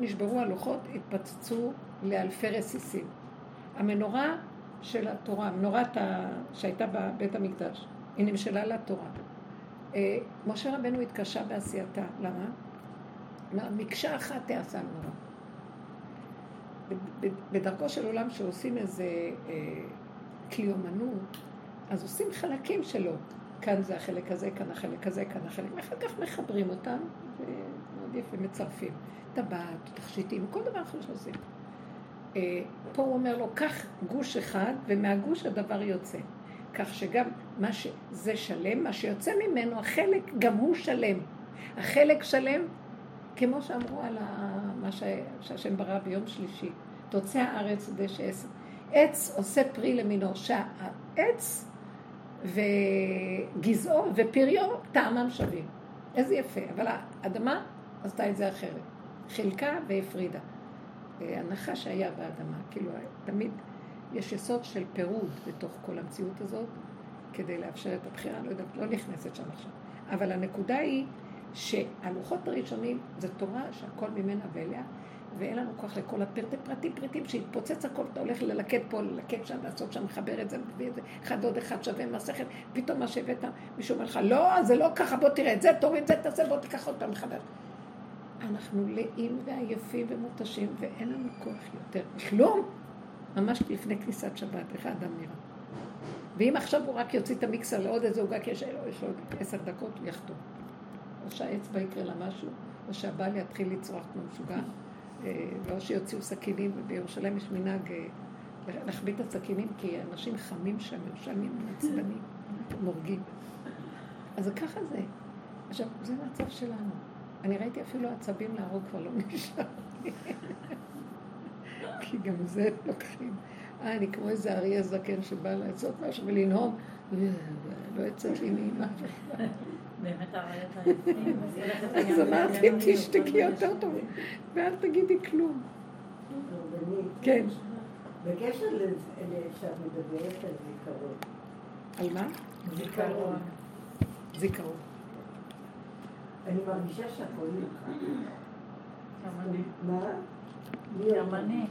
נשברו הלוחות, התפצצו לאלפי רסיסים. המנורה של התורה, המנורת ה... שהייתה בבית המקדש, היא נמשלה לתורה. אה, משה רבנו התקשה בעשייתה, למה? מקשה אחת תעשה המנורה. בדרכו של עולם שעושים איזה אה, כלי אומנות, אז עושים חלקים שלו. כאן זה החלק הזה, כאן החלק הזה, כאן החלק, ואחר כך מחברים אותם, ומאוד יפה, מצרפים. טבעת, תכשיטים, כל דבר אחר שעושים. אה, פה הוא אומר לו, קח גוש אחד, ומהגוש הדבר יוצא. כך שגם מה שזה שלם, מה שיוצא ממנו, החלק גם הוא שלם. החלק שלם, כמו שאמרו על מה שהשם ברא ביום שלישי, תוצא הארץ דשא עץ. עץ עושה פרי למינו, שהעץ וגזעו ופריו טעמם שווים. איזה יפה, אבל האדמה עשתה את זה אחרת. חילקה והפרידה. הנחה שהיה באדמה, כאילו תמיד יש יסוד של פירוד בתוך כל המציאות הזאת, כדי לאפשר את הבחירה, לא יודעת, לא נכנסת שם עכשיו. אבל הנקודה היא שהלוחות הראשונים זה תורה שהכל ממנה ואליה, ואין לנו כוח לכל הפרטי פרטים פרטים שהתפוצץ הכל, אתה הולך ללקט פה, ללקט שם, לעשות שם, לחבר את זה, מביא את זה, אחד עוד אחד שווה מסכת, פתאום מה שהבאת, מישהו אומר לך, לא, זה לא ככה, בוא תראה את זה, תוריד זה, תעשה, בוא תיקח עוד פעם מחדש. אנחנו לאים ועייפים ומותשים, ואין לנו כוח יותר. כלום. ממש לפני כניסת שבת, איך האדם נראה. ואם עכשיו הוא רק יוציא את המיקסר לעוד איזה עוגה, כי יש לו עשר דקות, הוא יחתום. או שהאצבע יקרה לה משהו, או שהבעל יתחיל לצרוח כמו משוגע, אה, שיוציאו סכינים, ובירושלים יש מנהג אה, להחביא את הסכינים, כי אנשים חמים שם, משלמים עצבנים, מורגים. אז ככה זה. עכשיו, זה מצב שלנו. אני ראיתי אפילו עצבים להרוג כבר לא נשאר. כי גם זה לוקחים. אה, אני כמו איזה אריה זקן שבא לעשות משהו ולנהום, לא יצאת לי נעימה באמת הרעיון. אז אמרתי, תשתקי יותר טוב, ואל תגידי כלום. כן. בקשר לזה שאת מדברת על זיכרון. על מה? זיכרון. זיכרון. אני מרגישה שהכל. מה? גרמני.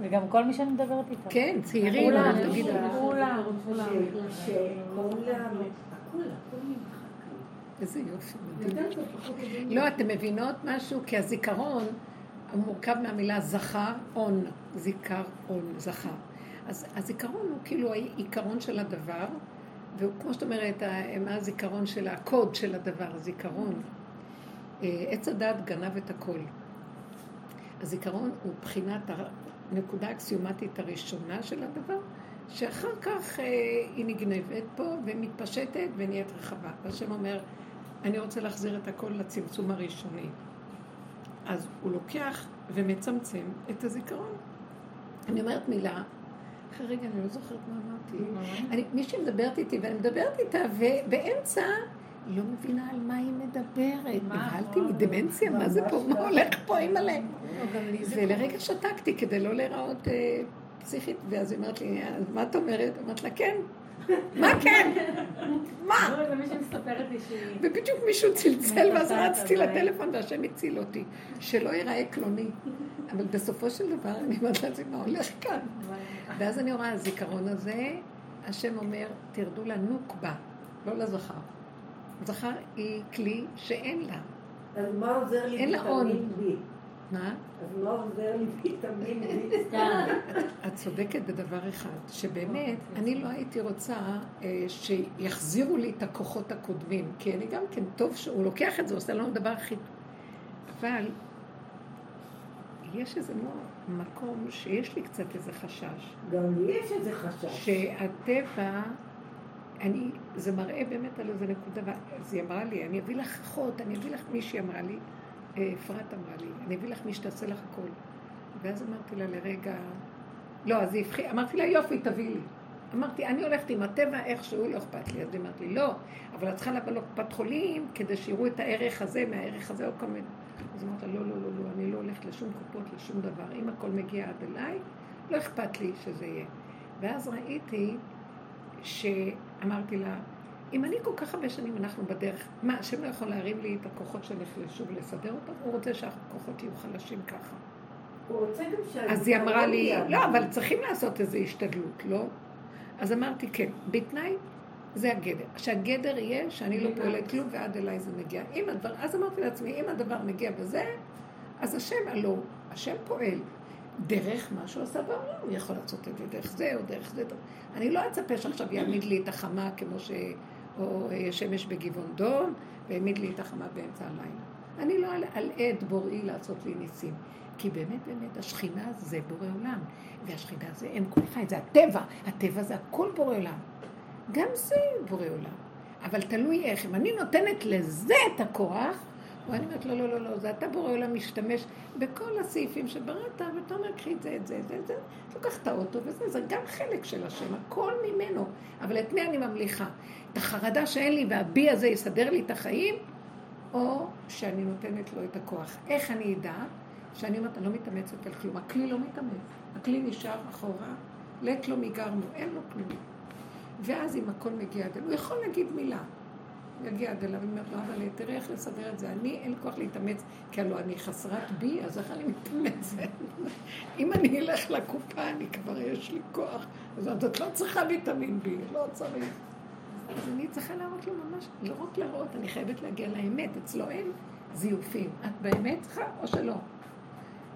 וגם כל מי שאני מדברת איתו. כן, צעירים, תגידו. כולם, כולם. איזה יופי. לא, אתם מבינות משהו? כי הזיכרון מורכב מהמילה זכר, און, זיכר, און, זכר. אז הזיכרון הוא כאילו העיקרון של הדבר, והוא, כמו שאת אומרת, מה הזיכרון של הקוד של הדבר, הזיכרון. אה, עץ הדת גנב את הכל. הזיכרון הוא בחינת הנקודה האקסיומטית הראשונה של הדבר, שאחר כך אה, היא נגנבת פה ומתפשטת ונהיית רחבה. והשם אומר, אני רוצה להחזיר את הכל לצמצום הראשוני. אז הוא לוקח ומצמצם את הזיכרון. אני אומרת מילה, אחרי רגע אני לא זוכרת מה אמרתי. מישהי מדברת איתי ואני מדברת איתה, ובאמצע היא לא מבינה על מה היא מדברת. נבהלתי מדמנציה, מה זה פה? מה הולך פה, אימא'לה? ולרגע שתקתי כדי לא להיראות אה, פסיכית, ואז היא אומרת לי, אז מה את אומרת? אמרת לה, כן. מה כן? מה? ובדיוק מישהו צלצל, ואז רצתי לטלפון והשם הציל אותי. שלא ייראה קלוני. אבל בסופו של דבר, אני אומרת לעצמי, מה הולך כאן? ואז אני רואה, הזיכרון הזה, השם אומר, תרדו לנוקבה, לא לזכר. זכר היא כלי שאין לה. אז מה עוזר לי ויטמין B? מה? אז מה עוזר לי ויטמין B? את צודקת בדבר אחד, שבאמת, אני לא הייתי רוצה אה, שיחזירו לי את הכוחות הקודמים, כי אני גם כן, טוב שהוא לוקח את זה, עושה לנו דבר הכי... אבל יש איזה מקום שיש לי קצת איזה חשש. גם לי יש איזה חשש. שהטבע... אני, זה מראה באמת על איזה נקודה, אז היא אמרה לי, אני אביא לך אחות, אני אביא לך מישהי אמרה לי, אפרת אמרה לי, אני אביא לך מי שתעשה לך הכל. ואז אמרתי לה לרגע, לא, אז היא הבחי, אמרתי לה, יופי, תביא לי. אמרתי, אני הולכת עם הטבע איכשהו, לא אכפת לי. אז היא אמרת לי, לא, אבל את צריכה לבוא לקופת חולים כדי שיראו את הערך הזה מהערך הזה, או מיני. אז אמרת לא, לא, לא, לא, אני לא הולכת לשום קופות, לשום דבר. אם הכל מגיע עד אליי, לא אכפת לי שזה יהיה. ואז ראיתי שאמרתי לה, אם אני כל כך הרבה שנים אנחנו בדרך, מה, השם לא יכול להרים לי את הכוחות שנחלשו ולסדר אותם? הוא רוצה שהכוחות יהיו חלשים ככה. הוא רוצה גם שה... אז היא אמרה לי, לא, אבל צריכים לעשות איזו השתדלות, לא? אז אמרתי, כן, בתנאי, זה הגדר. שהגדר יהיה שאני לא פועלת כלום ועד אליי זה מגיע. אם הדבר, אז אמרתי לעצמי, אם הדבר מגיע בזה, אז השם, הלא, השם פועל. דרך מה שהוא עשה בעולם, הוא יכול לעשות את זה דרך זה או דרך זה. אני לא אצפה שעכשיו יעמיד לי את החמה כמו שהוא או אה, שמש בגבעון דום, והעמיד לי את החמה באמצע הלילה. אני לא על עד בוראי לעשות לי ניסים. כי באמת באמת השכינה זה בורא עולם, והשכינה זה אין כל חי, זה הטבע, הטבע זה הכל בורא עולם. גם זה בורא עולם. אבל תלוי איך, אם אני נותנת לזה את הכוח, ואני אומרת, לא, לא, לא, לא, זה אתה בורא עולם משתמש בכל הסעיפים שבראת, ואתה אומר, קחי את זה, את זה, את זה, את זה, לוקח את האוטו וזה, זה גם חלק של השם, הכל ממנו. אבל את מי אני ממליכה? את החרדה שאין לי והבי הזה יסדר לי את החיים, או שאני נותנת לו את הכוח. איך אני אדע? שאני אומרת, אני לא מתאמצת על כלום. הכלי לא מתאמץ. הכלי נשאר אחורה, לט לא מגרנו, אין לו כלום. ואז אם הכל מגיע הוא יכול להגיד מילה. יגיע אליו, ואומר לו, אבל תראה איך לסדר את זה. אני, אין לי כוח להתאמץ, כי הלוא אני חסרת בי, אז איך אני מתאמצת? אם אני אלך לקופה, אני כבר, יש לי כוח. אז את לא צריכה ויטמין בי, לא צריך. אז אני צריכה להראות לו ממש, לא רק להראות, אני חייבת להגיע לאמת. אצלו אין זיופים. את באמת צריכה או שלא?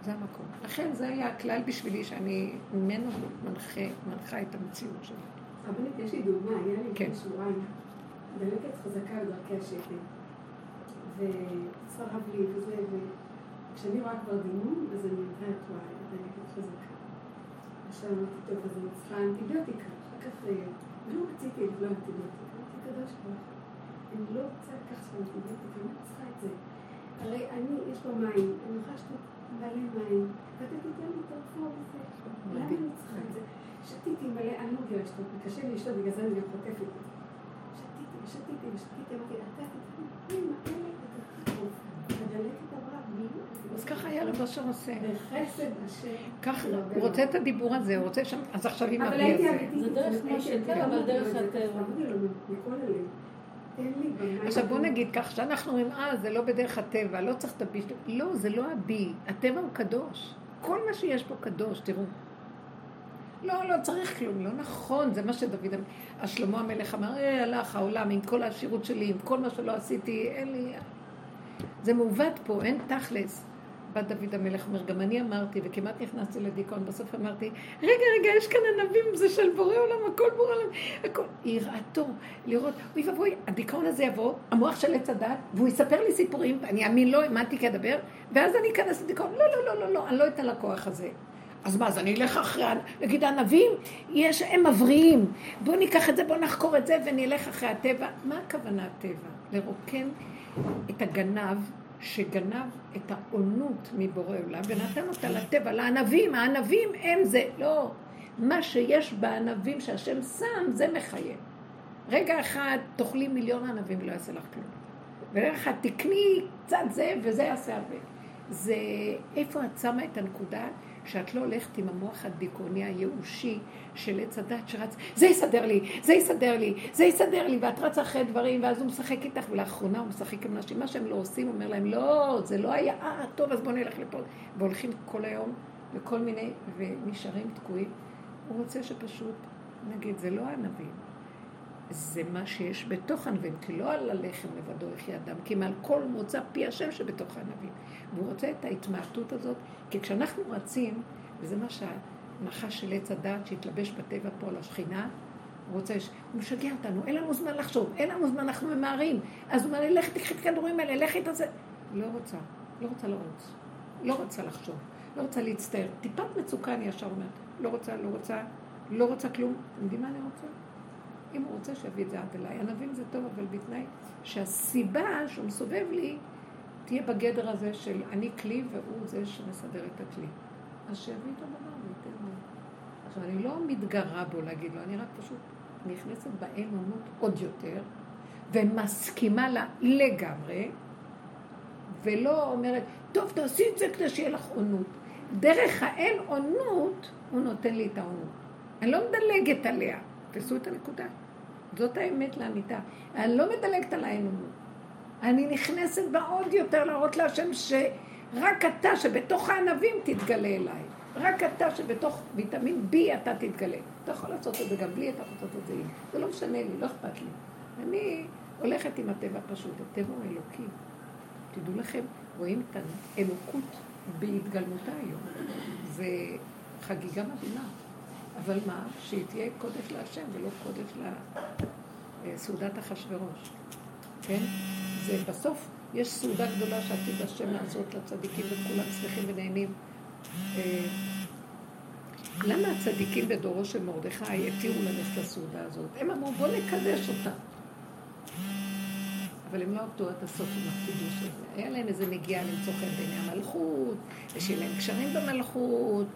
זה המקום. לכן זה היה הכלל בשבילי שאני ממנו מנחה, מנחה את המציאות שלי. רבנית, יש לי דוגמה, היה לי כן. שבועיים, דלקת חזקה בדרכי השקל. וצרב לי וזה, וכשאני רואה כבר דימום, אז אני יודעת, וואי, דלקת חזקה. עכשיו אמרתי, טוב, אז אני צריכה אנטיביוטיקה. אחר כך, אה, לא רציתי לבלוע אנטיביוטיקה. אמרתי, קדוש ברוך אני לא רוצה לקחת אנטיביוטיקה, אני לא צריכה את זה. הרי אני, יש פה מים, אני יכולה לשתות מלא מים, ואתה תיתן לי את הרפואה וזה. למה אני צריכה את זה? שתיתי מלא, אני לא רגילה לשתות, קשה לי לשתות, בגלל זה אני גם חוטפת. שתיתי ושתיתי אמרתי, לי הדלקת עברה אז ככה היה רב אשר עושה. בחסד השם. ככה, הוא רוצה את הדיבור הזה, הוא רוצה שם, אז עכשיו עם אבי הזה. זה דרך משה, אבל דרך הטבע. עכשיו בוא נגיד כך, שאנחנו אומרים, אה, זה לא בדרך הטבע, לא צריך את הבי, לא, זה לא הבי, הטבע הוא קדוש. כל מה שיש פה קדוש, תראו. לא, לא צריך כלום, לא נכון, זה מה שדוד, השלמה המלך אמר, אה, הלך העולם עם כל העשירות שלי, עם כל מה שלא עשיתי, אין לי... זה מעוות פה, אין תכלס. בת דוד המלך אומר, גם אני אמרתי, וכמעט נכנסתי לדיכאון, בסוף אמרתי, רגע, רגע, יש כאן ענבים, זה של בורא עולם, הכל בורא עולם, הכל. יראתו, לראות, אוי ואבוי, הדיכאון הזה יבוא, המוח של עץ הדת, והוא יספר לי סיפורים, ואני אאמין לו, האמנתי כדבר, ואז אני אכנס לדיכאון, לא, לא, לא, לא, לא, אני לא אתן לכוח הזה. אז מה, אז אני אלך אחרי, נגיד הענבים, יש, הם מבריאים, בואו ניקח את זה, בואו נחקור את זה, ונלך אחרי הטבע. מה הכוונה הטבע? לרוקן את הגנב שגנב את העונות מבורא עולם ונתן אותה לטבע, לענבים, הענבים הם זה, לא, מה שיש בענבים שהשם שם זה מחייב. רגע אחד תאכלי מיליון ענבים ולא יעשה לך כלום. ורגע אחד תקני קצת זה וזה יעשה הרבה. זה איפה את שמה את הנקודה שאת לא הולכת עם המוח הדיכאוני הייאושי של עץ הדת שרץ, זה יסדר לי, זה יסדר לי, זה יסדר לי, ואת רצה אחרי דברים, ואז הוא משחק איתך, ולאחרונה הוא משחק עם אנשים, מה שהם לא עושים, אומר להם, לא, זה לא היה, אה, טוב, אז בואו נלך לפה. והולכים כל היום וכל מיני, ונשארים תקועים. הוא רוצה שפשוט, נגיד, זה לא הענבים, זה מה שיש בתוך ענבים, כי לא על הלחם לבדו יחיה אדם, כי מעל כל מוצא פי השם שבתוך הענבים. והוא רוצה את ההתמעטות הזאת, כי כשאנחנו רצים, וזה מה שהנחש של עץ הדת שהתלבש בטבע פה על השכינה, הוא רוצה, הוא משגע אותנו, אין לנו זמן לחשוב, אין לנו זמן, אנחנו ממהרים. אז הוא אומר לי, לך תקחי את הכדורים האלה, לך איתה זה. לא רוצה, לא רוצה לרוץ, לא רוצה לחשוב, לא רוצה להצטער. טיפת מצוקה אני ישר אומרת, לא רוצה, לא רוצה, לא רוצה כלום. אתם יודעים מה אני רוצה? אם הוא רוצה שיביא את זה עד אליי. ענבים זה טוב, אבל בתנאי שהסיבה שהוא מסובב לי תהיה בגדר הזה של אני כלי והוא זה שמסדר את הכלי. אז שיביא את הדבר וייתן לו. עכשיו, אני לא מתגרה בו להגיד לו, אני רק פשוט נכנסת באין עונות עוד יותר, ומסכימה לה לגמרי, ולא אומרת, טוב, תעשי את זה כדי שיהיה לך עונות. דרך האין עונות, הוא נותן לי את העונות. אני לא מדלגת עליה. תפסו את הנקודה. זאת האמת לאמיתה. אני לא מדלגת על האין עונות. אני נכנסת בה עוד יותר להראות להשם שרק אתה שבתוך הענבים תתגלה אליי. רק אתה שבתוך ויטמין B אתה תתגלה. אתה יכול לעשות את זה גם בלי, אתה יכול לעשות את זה. זה לא משנה לי, לא אכפת לי. אני הולכת עם הטבע פשוט. הטבע הוא אלוקי. תדעו לכם, רואים את האלוקות בהתגלמותה היום. זה חגיגה מדהימה. אבל מה? שהיא תהיה קודש להשם ולא קודש אה, סעודת אחשורוש, כן? זה בסוף, יש סעודה גדולה שעתיד השם לעשות לצדיקים וכולם שמחים ונהנים. אה, למה הצדיקים בדורו של מרדכי התירו ללכת לסעודה הזאת? הם אמרו בוא נקדש אותה. אבל הם לא עבדו עד הסוף עם החידוש הזה. היה להם איזה נגיעה למצוא חן בעיני המלכות, ושיהיה להם קשרים במלכות,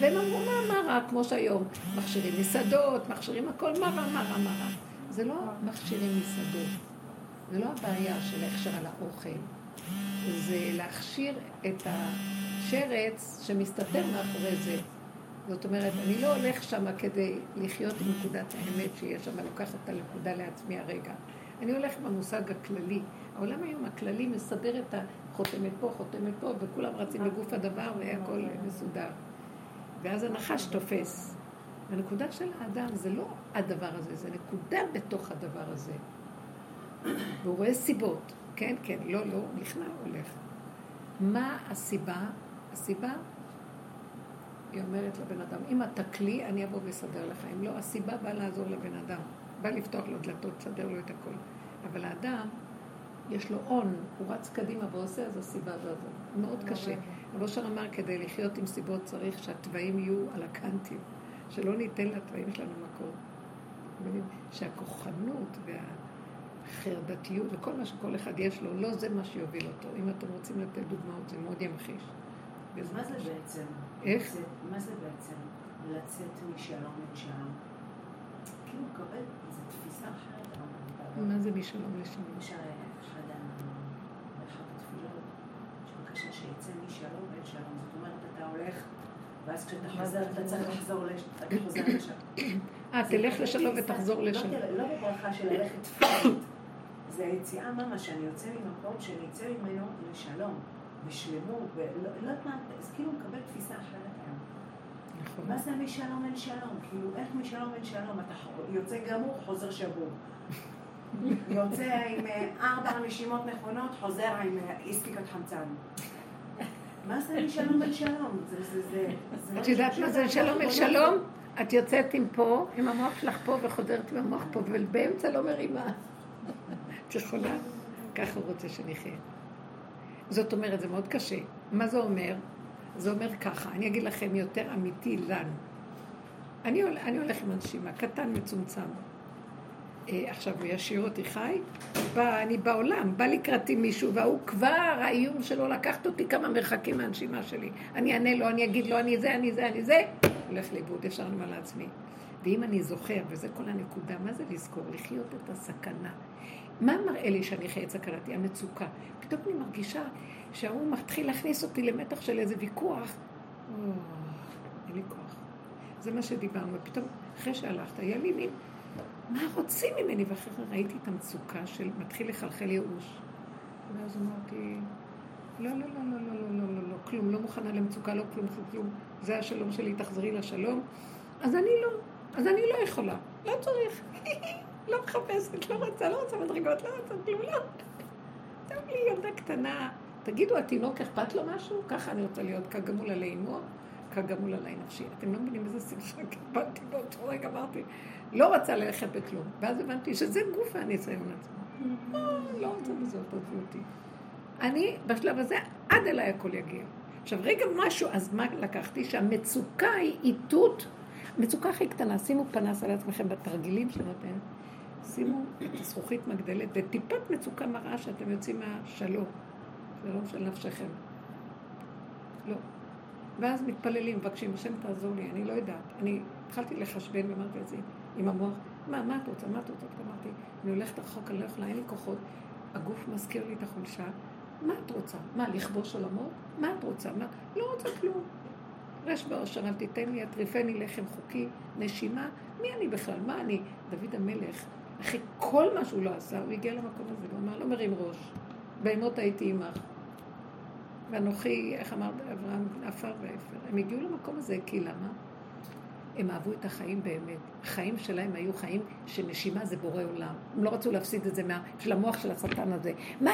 והם אמרו, מה, מה רע, כמו שהיום, מכשירים מסעדות, מכשירים הכל, מה רע, מה רע, מה רע. זה לא מכשירים מסעדות, זה לא הבעיה של להכשיר על האוכל, זה להכשיר את השרץ שמסתתר מאחורי זה. זאת אומרת, אני לא הולך שם כדי לחיות עם נקודת האמת שיש שם, לוקחת את הנקודה לעצמי הרגע. אני הולך עם המושג הכללי. העולם היום הכללי מסדר את החותמת פה, חותמת פה, וכולם רצים בגוף הדבר והכל מסודר. ואז הנחש תופס. הנקודה של האדם זה לא הדבר הזה, זה נקודה בתוך הדבר הזה. והוא רואה סיבות. כן, כן, לא, לא, נכנע, הולך. מה הסיבה? הסיבה, היא אומרת לבן אדם, אם אתה כלי, אני אבוא ואסדר לך. אם לא, הסיבה באה לעזור לבן אדם. בא לפתוח לו דלתות, לסדר לו את הכל. אבל האדם, יש לו הון, הוא רץ קדימה ועושה, אז הסיבה הזאת. מאוד קשה. רבו אושר אמר, כדי לחיות עם סיבות צריך שהתוואים יהיו על הקנטים, שלא ניתן לתוואים שלנו מקום. שהכוחנות והחרדתיות וכל מה שכל אחד יש לו, לא זה מה שיוביל אותו. אם אתם רוצים לתת דוגמאות, זה מאוד ימחיש. מה זה בעצם? איך? מה זה בעצם לצאת משלום לשלום? כאילו, מקבל מה זה משלום לשלום? באחת התפילות, שיצא משלום ואין שלום. זאת אומרת, אתה הולך, ואז כשאתה חוזר, אתה צריך לחזור לשלום. אה, תלך לשלום ותחזור לא לשלום. לא בברכה של ללכת פיזית. זה היציאה ממש, שאני יוצא ממקום שאני יוצא ממנו לשלום, בשלמות, ולא יודעת מה, אז כאילו מקבל תפיסה אחרת היום. נכון. מה זה משלום אין שלום? כאילו, איך משלום אין שלום? אתה יוצא גמור, חוזר שבור. יוצא עם אה, ארבע נשימות נכונות, חוזר עם אה, אי ספיקת חמצן. מה זה משלום אל שלום? את יודעת מה זה שלום אל שלום? את יוצאת עם פה, עם המוח שלך פה וחוזרת עם המוח פה, ובאמצע לא מרימה. את יכולה? ככה הוא רוצה שנחיה. זאת אומרת, זה מאוד קשה. מה זה אומר? זה אומר ככה, אני אגיד לכם יותר אמיתי לנו. אני, אני הולך עם הנשימה, קטן, מצומצם. אה, עכשיו הוא ישאיר אותי חי, בא, אני בעולם, בא לקראתי מישהו, והוא כבר, האיום שלו לקחת אותי כמה מרחקים מהנשימה שלי. אני אענה לו, אני אגיד לו, אני זה, אני זה, אני זה, הולך לאיבוד, אני אומר לעצמי. ואם אני זוכר, וזה כל הנקודה, מה זה לזכור? לחיות את הסכנה. מה מראה לי שאני חי את סכנתי? המצוקה. פתאום אני מרגישה שההוא מתחיל להכניס אותי למתח של איזה ויכוח. אין לי כוח. זה מה שדיברנו. ופתאום, אחרי שהלכת, היה לי מין... מה רוצים ממני? ואחרי זה ראיתי את המצוקה של מתחיל לחלחל ייאוש. ואז אמרתי, לא, לא, לא, לא, לא, לא, לא, לא, לא, כלום, לא מוכנה למצוקה, לא כלום, כלום. זה השלום שלי, תחזרי לשלום. אז אני לא, אז אני לא יכולה, לא צריך. לא מחפשת, לא רוצה, לא רוצה מדרגות, לא רוצה כלום, לא. טוב לי ילדה קטנה. תגידו, התינוק אכפת לו משהו? ככה אני רוצה להיות כגמול עלי אמו, כגמול עלי נפשי. אתם לא מבינים איזה שמחה קיבלתי באותו רגע, אמרתי, לא רצה ללכת בכלום. ואז הבנתי שזה גוף הניסיון עצמו. אה, לא רוצה בזאת, עזבו אותי. אני, בשלב הזה, עד אליי הכל יגיע. עכשיו, רגע משהו, אז מה לקחתי? שהמצוקה היא איתות, מצוקה הכי קטנה, שימו פנס על עצמכם בתרגילים שנותן, שימו את הזכוכית מגדלת וטיפת מצוקה מראה שאתם יוצאים מהשלום, שלום של נפשכם. לא. ואז מתפללים, מבקשים, השם תעזור לי, אני לא יודעת. אני התחלתי לחשבן ואמרתי לעצמי, עם המוח, מה, מה את רוצה, מה את רוצה? אמרתי, אני הולכת רחוק, אני לא יכולה, אין לי כוחות. הגוף מזכיר לי את החולשה. מה את רוצה? מה, לכבוש עולמות? מה את רוצה? מה? לא רוצה כלום. רש באושר, אל תיתן לי, אטריפני לחם חוקי, נשימה. מי אני בכלל? מה אני? דוד המלך, אחרי כל מה שהוא לא עשה, הוא הגיע למקום הזה, הוא אמר, לא מרים ראש. בהמות הייתי עמך. ואנוכי, איך אמר אברהם, עפר ואפר. הם הגיעו למקום הזה, כי למה? הם אהבו את החיים באמת. החיים שלהם היו חיים שנשימה זה בורא עולם. הם לא רצו להפסיד את זה מה, של המוח של השטן הזה. מה?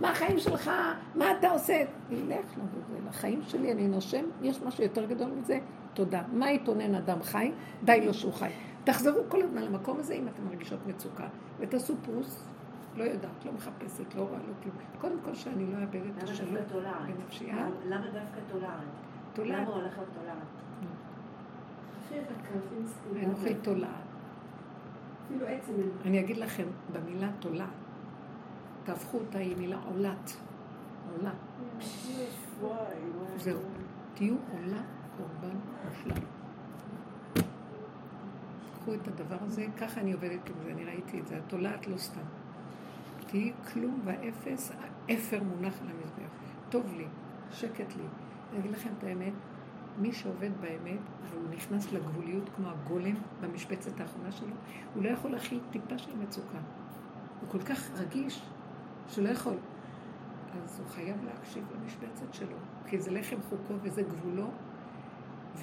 מה החיים שלך? מה אתה עושה? לך לעבוד לחיים שלי, אני נושם, יש משהו יותר גדול מזה? תודה. מה יתונן אדם חי? די לו שהוא חי. תחזרו כל הזמן למקום הזה אם אתם מרגישות מצוקה, ותעשו פרוס, לא יודעת, לא מחפשת, לא רואה, לא כלום. קודם כל שאני לא אאבד את השלום בנפשי. למה דווקא טולרנט? תולעת. למה הולך להיות תולעת? אנוכי תולעת. אני אגיד לכם, במילה תולעת, תהפכו אותה עם מילה עולת. עולה. זהו. תהיו עולה קורבן מושלם. קחו את הדבר הזה, ככה אני עובדת עם זה, אני ראיתי את זה, את עולת לא סתם. תהיי כלום ואפס, האפר מונח על המזבח. טוב לי, שקט לי. אני אגיד לכם את האמת, מי שעובד באמת, והוא נכנס לגבוליות כמו הגולם במשבצת האחרונה שלו, הוא לא יכול להכיל טיפה של מצוקה. הוא כל כך רגיש, שהוא לא יכול. אז הוא חייב להקשיב למשבצת שלו, כי זה לחם חוקו וזה גבולו,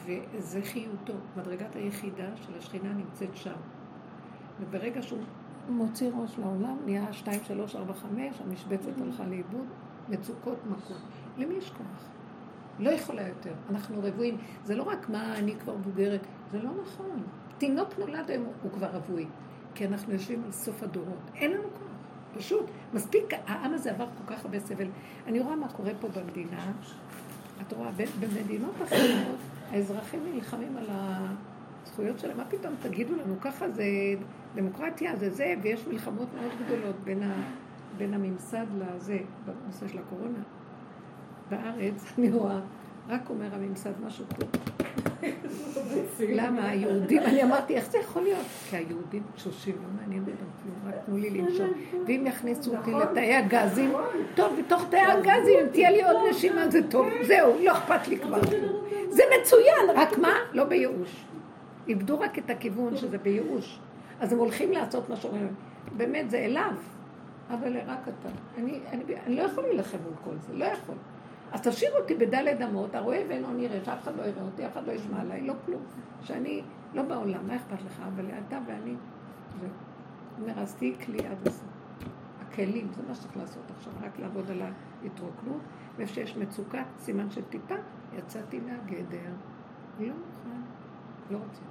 וזה חיותו. מדרגת היחידה של השכינה נמצאת שם. וברגע שהוא מוציא ראש לעולם, נהיה 2, 3, 4, 5, המשבצת הלכה לאיבוד, מצוקות מכות. למי יש כוח? לא יכולה יותר. אנחנו רבועים. זה לא רק מה, אני כבר בוגרת, זה לא נכון. תינוק נולד היום, הוא כבר רווי. כי אנחנו יושבים על סוף הדורות. אין לנו כוח. פשוט, מספיק, העם הזה עבר כל כך הרבה סבל. אני רואה מה קורה פה במדינה. את רואה, במדינות אחרות, האזרחים נלחמים על הזכויות שלהם. מה פתאום תגידו לנו, ככה זה דמוקרטיה, זה זה, ויש מלחמות מאוד גדולות בין, ה, בין הממסד לזה, בנושא של הקורונה. בארץ, אני רואה, רק אומר הממסד משהו טוב. למה היהודים, אני אמרתי, איך זה יכול להיות? כי היהודים תשושים, לא מעניין אותם כלום, רק תנו לי לנשום. ואם יכניסו אותי נכון. לתאי הגזים, נכון. טוב, בתוך תאי הגזים, אם תהיה לי עוד נשימה, זה טוב. זהו, לא אכפת לי כבר. זה מצוין, רק מה? לא בייאוש. איבדו רק את הכיוון שזה בייאוש. אז הם הולכים לעשות מה שאומרים. באמת, זה אליו. אבל רק אתה. אני, אני, אני לא יכול להילחם מול כל זה, לא יכול. אז תשאיר אותי בדלת אמות, הרואה ואינו נראה, שאף אחד לא יראה אותי, אף אחד לא ישמע עליי, לא כלום. שאני לא בעולם, מה אכפת לך? אבל אתה ואני, זהו. אומר, אז תהיי כלי עד הסוף. הכלים, זה מה שצריך לעשות עכשיו, רק לעבוד על ההתרוקנות, ואיפה שיש מצוקה, סימן של טיפה, יצאתי מהגדר. לא מוכן, לא רוצה.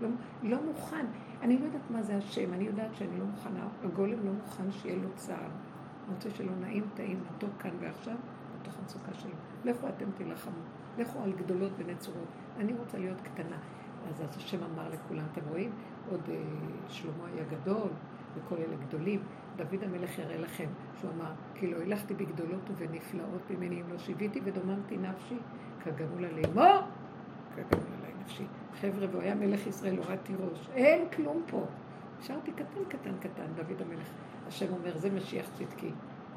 לא, לא מוכן. אני לא יודעת מה זה השם, אני יודעת שאני לא מוכנה, הגולם לא מוכן שיהיה לו צער. אני רוצה שלא נעים, טעים, מתוק כאן ועכשיו, בתוך המצוקה שלו. לכו אתם תילחמו, לכו על גדולות ונצורות. אני רוצה להיות קטנה. אז אז השם אמר לכולם, אתם רואים? עוד אה, שלמה היה גדול, וכל אלה גדולים. דוד המלך יראה לכם, שהוא אמר, כי לא הלכתי בגדולות ובנפלאות ממני אם לא שיוויתי ודוממתי נפשי, כגמול עלי לאמור, כגמול נפשי. חבר'ה, והוא היה מלך ישראל, הורדתי ראש. אין כלום פה. נשארתי קטן, קטן, קטן, דוד המלך. השם אומר, זה משיח צדקי.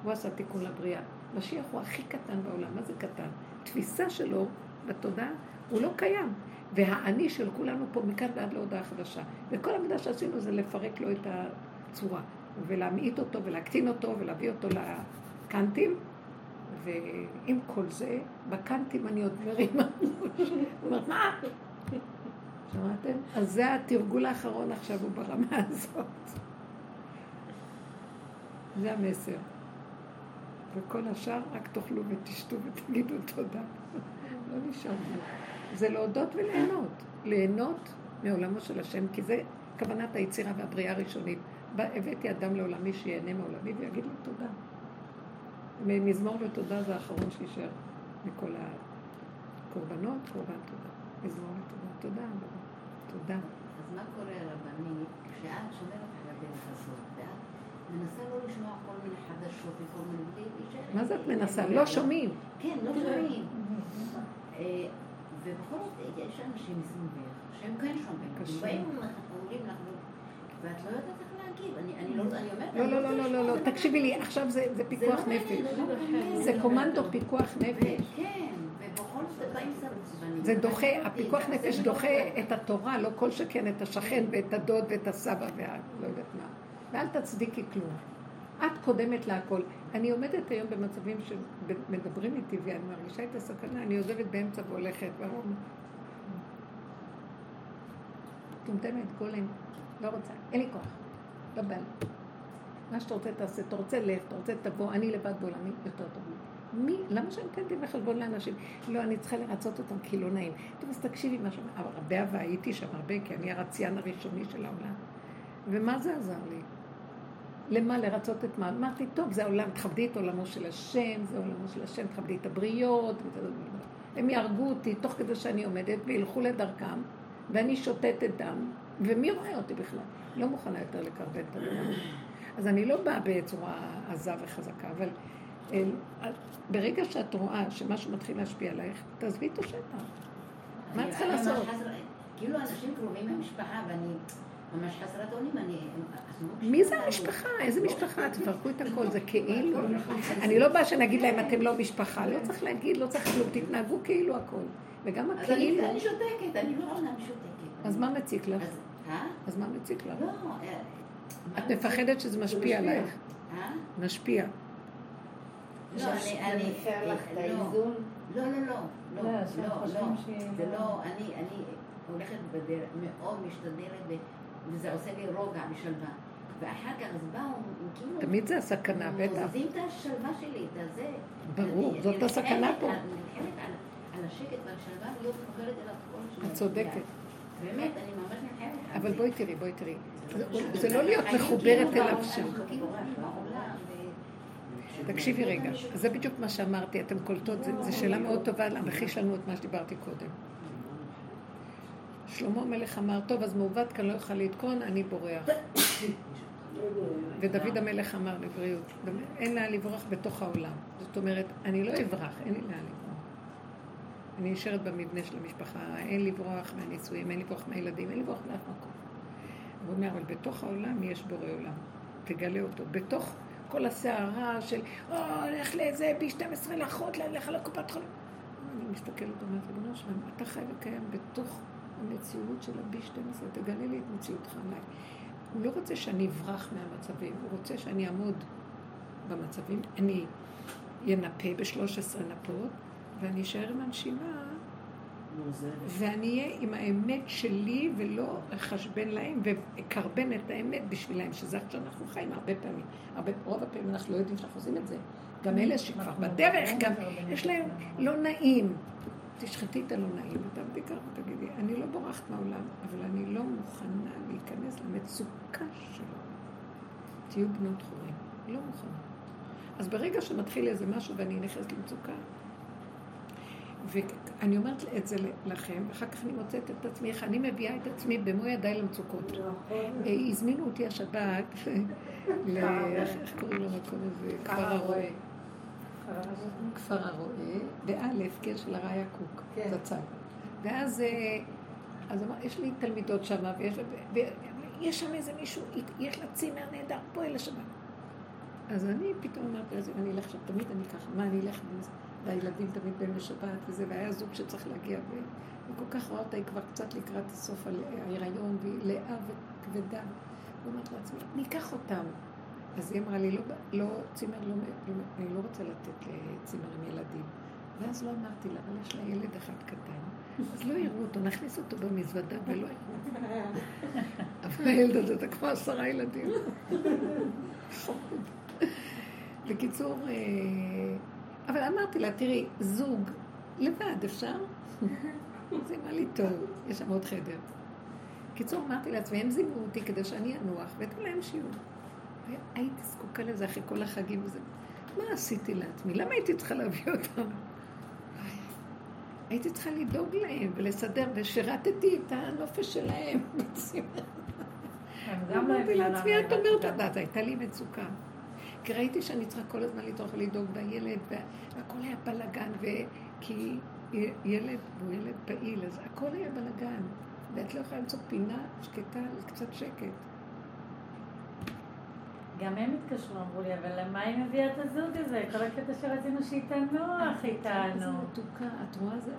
הוא עשה תיקון לבריאה. משיח הוא הכי קטן בעולם. מה זה קטן? תפיסה שלו בתודעה, הוא לא קיים. והאני של כולנו פה מכאן ועד להודעה חדשה. וכל העבודה שעשינו זה לפרק לו את הצורה, ולהמעיט אותו, ולהקטין אותו, ולהביא אותו לקנטים. ועם כל זה, בקנטים אני עוד מרימה. הוא אומר, מה? שמעתם? אז זה התרגול האחרון עכשיו, הוא ברמה הזאת. זה המסר. וכל השאר רק תאכלו ותשתו ותגידו תודה. לא נשאר. זה להודות וליהנות. ליהנות מעולמו של השם, כי זה כוונת היצירה והבריאה הראשונית. הבאתי אדם לעולמי שיהנה מעולמי ויגיד לו תודה. מזמור ותודה זה האחרון שישאר מכל הקורבנות, קורבן תודה. מזמור תודה, תודה. אז מה קורה רבנית, כשאת שומרת על הדרך הזאת, ואת מנסה לא לשמוע כל מיני חדשות וכל מיני דברים, מה זה את מנסה? לא שומעים. כן, לא שומעים. אה, ובכל זאת, יש אנשים מסביבך שהם כן שומעים. באים אומרים לך, ואת לא יודעת איך להגיב. אני לא, אומרת... לא, לא, לא, לא, לא, תקשיבי לי, עכשיו זה פיקוח לא נפש. זה קומנדו פיקוח נפש. כן. זה דוחה, הפיקוח נפש דוחה את התורה, לא כל שכן את השכן ואת הדוד ואת הסבא ואת לא יודעת מה. ואל תצדיקי כלום. את קודמת להכל. אני עומדת היום במצבים שמדברים איתי ואני מרגישה את הסכנה, אני עוזבת באמצע והולכת, ואומרים, מטומטמת, גולם, לא רוצה, אין לי כוח, לא בא לי. מה שאתה רוצה תעשה, אתה רוצה לך, אתה רוצה תבוא, אני לבד בעולמי יותר טוב לי. מי, למה שאני אתן דין וחשבון לאנשים? לא, אני צריכה לרצות אותם כי לא נעים. טוב, אז תקשיבי מה שאומר, הרבה אהבה, הייתי שם הרבה, כי אני הרציין הראשוני של העולם. ומה זה עזר לי? למה לרצות את מה? אמרתי, טוב, זה העולם, תכבדי את עולמו של השם, זה עולמו של השם, תכבדי את הבריות. הם יהרגו אותי תוך כדי שאני עומדת וילכו לדרכם, ואני שותתת דם, ומי רואה אותי בכלל? לא מוכנה יותר לקרבן את הדבר. אז אני לא באה בצורה עזה וחזקה, אבל ברגע שאת רואה שמשהו מתחיל להשפיע עלייך, תעזבי את השטח. מה את צריכה לעשות? כאילו אנשים קרובים למשפחה, ואני ממש חסרת אונים, אני... מי זה המשפחה? איזה משפחה? תפרקו את הכל, זה כאילו. אני לא באה שנגיד להם, אתם לא משפחה. לא צריך להגיד, לא צריך כלום, תתנהגו כאילו הכל. וגם הכאילו... אני שותקת, אני לא עונה משותקת. אז מה מציק לך? אה? אז מה מציק לך? לא. אה, את מפחדת שזה משפיע עלייך. אה? משפיע. לא, אני... לך את לא. האיזון? לא, לא, לא. לא, לא, לא, שהם לא. חושבים שהיא זה לא- לא... אני אני הולכת בדרך, מאוד משתדלת, וזה עושה לי רוגע ושלווה. ואחר כך אז באו, כאילו... תמיד זה הסכנה, בטח. מוזזים את השלווה שלי, את הזה. ברור, אני- זאת אני הסכנה פה. על- נלחמת על- על השקט והשלווה, להיות מחוברת אליו כל שנייה. את צודקת. באמת, אני ממש נלחמת על אבל. בואי תראי, בואי תראי. זה- זה לא להיות מחוברת כאילו אליו בעולם, שם. תקשיבי רגע, זה בדיוק מה שאמרתי, אתן קולטות, זו שאלה מאוד טובה להמחיש לנו את מה שדיברתי קודם. שלמה המלך אמר, טוב, אז מעוות כאן לא יוכל לתקון, אני בורח. ודוד המלך אמר לבריאות, אין לאן לברוח בתוך העולם. זאת אומרת, אני לא אברח, אין לי לאן לברוח. אני נשארת במבנה של המשפחה, אין לברוח מהנישואים, אין לברוח מהילדים, אין לברוח מאף מקום. הוא אומר, אבל בתוך העולם יש בורא עולם. תגלה אותו. בתוך כל הסערה של, או, נלך לאיזה בי 12 לאחות, נלך לקופת חולים. אני מסתכלת ואומרת, ריבונו שלם, אתה חי וקיים בתוך המציאות של הבי 12, תגלה לי את מציאותך עליי. הוא לא רוצה שאני אברח מהמצבים, הוא רוצה שאני אעמוד במצבים, אני ינפה ב-13 נפות, ואני אשאר עם הנשימה, ואני אהיה עם האמת שלי ולא אחשבן להם, ואקרבן את האמת בשבילם, שזה איך שאנחנו חיים הרבה פעמים. הרבה, רוב הפעמים אנחנו לא יודעים שאנחנו עושים את זה. גם אלה שכבר בדרך, גם יש להם לא נעים. תשחטי את הלא נעים, תעבדי ככה ותגידי, אני לא בורחת מהעולם, אבל אני לא מוכנה להיכנס למצוקה שלו. תהיו בנות חורים. לא מוכנה. אז ברגע שמתחיל איזה משהו ואני נכנסת למצוקה, ואני אומרת את זה לכם, ואחר כך אני מוצאת את עצמי, איך אני מביאה את עצמי במו ידיי למצוקות. אה, הזמינו אותי השבת. איך קוראים למקום הזה? כפר הרועה. כפר הרועה, באלף, כן, של הראיה קוק, זצ"ל. ואז, אה, אז אמר, יש לי תלמידות שם, ויש, שם איזה מישהו, יש לה צימר נהדר, פועל לשבת. אז אני פתאום אמרתי אני אלך שם, תמיד אני ככה, מה אני אלך? והילדים תמיד באים לשבת וזה, והיה זוג שצריך להגיע, וכל כך רואה אותה, היא כבר קצת לקראת הסוף על ההיריון, והיא לאה וכבדה. ואומרת לעצמי, ניקח אותם. אז היא אמרה לי, לא, לא צימר, לא, לא, אני לא רוצה לתת לצימר עם ילדים. ואז לא אמרתי לה, אבל יש לה ילד אחד קטן, אז לא יראו אותו, נכניס אותו במזוודה ולא יראו. אבל הילד הזה, כמו עשרה ילדים. בקיצור, אבל אמרתי לה, תראי, זוג, לבד, אפשר? זה אמר לי טוב, יש שם עוד חדר. בקיצור, אמרתי לעצמי, הם זימנו אותי כדי שאני אנוח ואתן להם שיעור. והייתי זקוקה לזה אחרי כל החגים וזה. מה עשיתי לעצמי? למה הייתי צריכה להביא אותם? הייתי צריכה לדאוג להם ולסדר, ושירתתי את הנופש שלהם. אמרתי לעצמי, את אומרת, יודעת, הייתה לי מצוקה. כי ראיתי שאני צריכה כל הזמן לטרוח ולדאוג בילד, והכל היה בלאגן, כי ילד הוא ילד פעיל, אז הכל היה בלאגן. ואת לא יכולה למצוא פינה שקטה, קצת שקט. גם הם התקשרו, אמרו לי, אבל למה היא מביאה את הזוג הזה? כל הקטע שרצינו שהיא תנוח איתנו. איזה מתוקה, את רואה זה?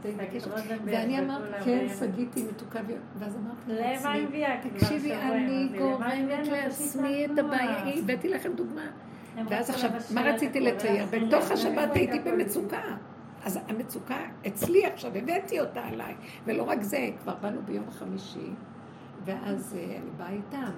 את היית בקשר. ואני אמרתי, כן, שגיתי מתוקה, ואז אמרתי לעצמי, תקשיבי, אני גורמת לעצמי את הבעיה, הבאתי לכם דוגמה. ואז עכשיו, מה רציתי לצייר? בתוך השבת הייתי במצוקה. אז המצוקה אצלי עכשיו, הבאתי אותה עליי. ולא רק זה, כבר באנו ביום חמישי, ואז אני באה איתם.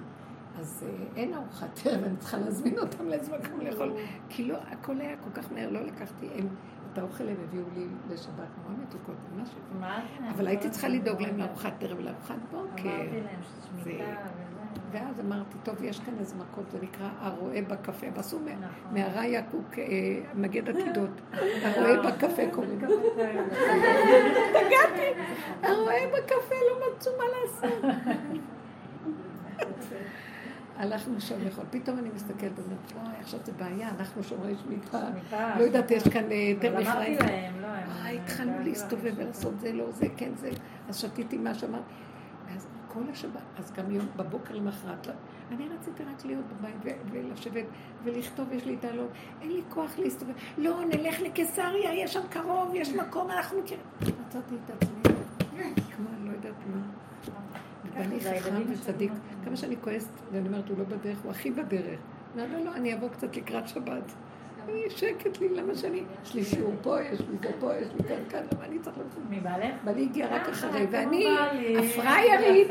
אז אה, אין ארוחת ערב, אני צריכה להזמין אותם לאיזה מקום לאכול. כי לא, הכל היה כל כך מהר, לא לקחתי, הם, את האוכל הם הביאו לי לשבת נורא מתוקות, ממש. מה זה? אבל הייתי צריכה לדאוג להם לארוחת ערב ולארוחת בוקר. אמרתי להם ששמיטה. ואז אמרתי, טוב, יש כאן איזה מקום, זה נקרא הרואה בקפה, ועשו נכון. מהרע יקוק אה, מגד עתידות. הרואה בקפה קוראים. הרואה בקפה לא מצאו מה לעשות. הלכנו שם לאכול, פתאום אני מסתכלת ואומרת, וואי, עכשיו זה בעיה, אנחנו שומרי שמיטה. לא יודעת, יש כאן אה, אבל יותר אמרתי מכרז. להם, לא, הם... התחלנו להסתובב ולעשות זה, לא זה, כן זה. אז שתיתי מה שאמר. ואז כל השבת, אז גם יום בבוקר למחרת, לא, אני רציתי רק להיות בבית ולשבת ולכתוב, יש לי את הלא, אין לי כוח להסתובב. לא, נלך לקיסריה, יש שם קרוב, יש מקום, אנחנו מכירים. מצאתי את עצמי, כמו אני לא יודעת מה. ובעלי זה חכם וצדיק. כמה שאני כועסת, ואני אומרת, הוא לא בדרך, הוא הכי בדרך. לא, לא, לא, אני אבוא קצת לקראת שבת. אני שקט לי, למה שאני... יש לי שיעור פה, יש לי זה פה, יש לי כאן, כאן, למה אני צריך לעשות? מבעלך? בעלי הגיע רק אה, אחרי, ואני, הפריירית,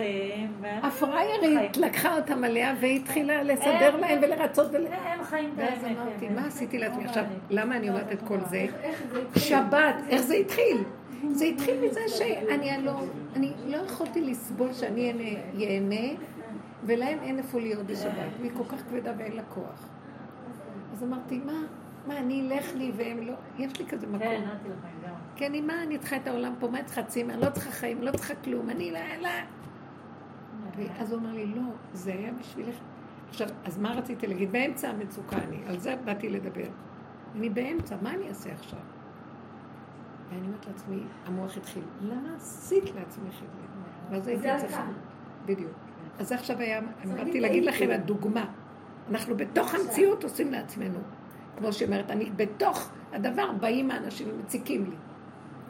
הפריירית לקחה אותם עליה והתחילה לסדר הם- להם ולרצות ול... הם חיים את ואז אמרתי, כן. מה עשיתי לעצמי עכשיו? למה אני אומרת את כל זה? שבת, איך זה התחיל? זה התחיל מזה שאני לא, לא יכולתי לסבול שאני ייהנה, ולהם אין איפה להיות בשבת, והיא כל כך כבדה ואין לה כוח. אז אמרתי, מה, מה, אני אלך לי והם לא, יש לי כזה כן, מקום. נתתי לכם גם. כי אני, מה, אני צריכה את העולם פה, מה צריכה צימר? לא צריכה חיים, לא צריכה כלום, אני לא, לא. ואז הוא אמר לי, לא, זה היה בשבילך. עכשיו, אז מה רציתי להגיד? באמצע המצוקה אני, על זה באתי לדבר. אני באמצע, מה אני אעשה עכשיו? ואני אומרת לעצמי, המוח התחיל, למה עשית לעצמך את זה? ואז הייתי צריכה. בדיוק. אז עכשיו היה, אז באתי אני להגיד. לכם, הדוגמה. אנחנו בתוך המציאות עושים לעצמנו. כמו שהיא אומרת, אני בתוך הדבר, באים האנשים ומציקים לי.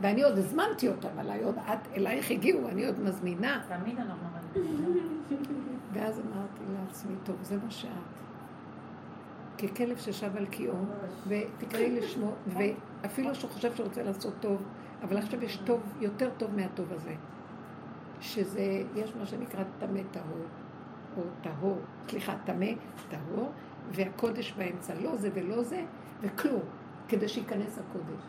ואני עוד הזמנתי אותם עליי, עוד את, אלייך הגיעו, אני עוד מזמינה. תמיד אנחנו. ואז אמרתי לעצמי, טוב, זה מה שאת. ככלב ששב על קיאו, ותקראי לשמו, ואפילו שהוא חושב שהוא רוצה לעשות טוב, אבל עכשיו יש טוב, יותר טוב מהטוב הזה. שזה, יש מה שנקרא טמא טהור, או טהור, סליחה, טמא טהור, והקודש באמצע, לא זה ולא זה, וכלום, כדי שייכנס הקודש.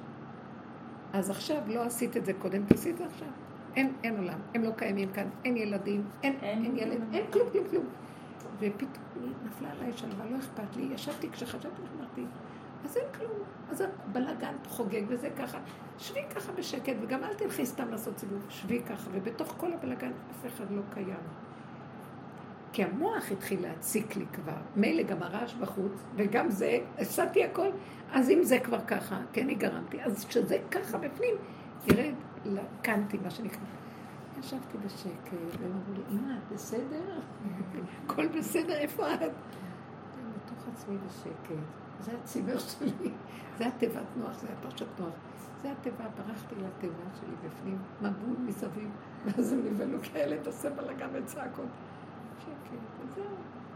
אז עכשיו לא עשית את זה קודם, תעשי את זה עכשיו. אין, אין עולם, הם לא קיימים כאן, אין ילדים, אין, אין אין ילד. אין כלום, כלום, כלום. ופתאום נפלה עליי שלווה, לא אכפת לי, ישבתי כשחשבתי, אמרתי, אז אין כלום, אז הבלאגן חוגג וזה ככה, שבי ככה בשקט, וגם אל תלכי סתם לעשות סיבוב, שבי ככה, ובתוך כל הבלאגן אף אחד לא קיים. כי המוח התחיל להציק לי כבר, מילא גם הרעש בחוץ, וגם זה, הפסדתי הכל, אז אם זה כבר ככה, כן, אני גרמתי, אז כשזה ככה בפנים, ירד לקנטי, מה שנקרא. ישבתי בשקט, והם אמרו לי, אמא, את בסדר? הכל בסדר, איפה את? אני בתוך עצמי בשקט. זה הציבר שלי, זה התיבת נוח, זה הפרשת נוח. זה התיבה, ברחתי לתיבה שלי בפנים, מבול מסביב, ואז הם נבהלו כאלה, תעשה בלאגן וצעקות. שקט, וזהו,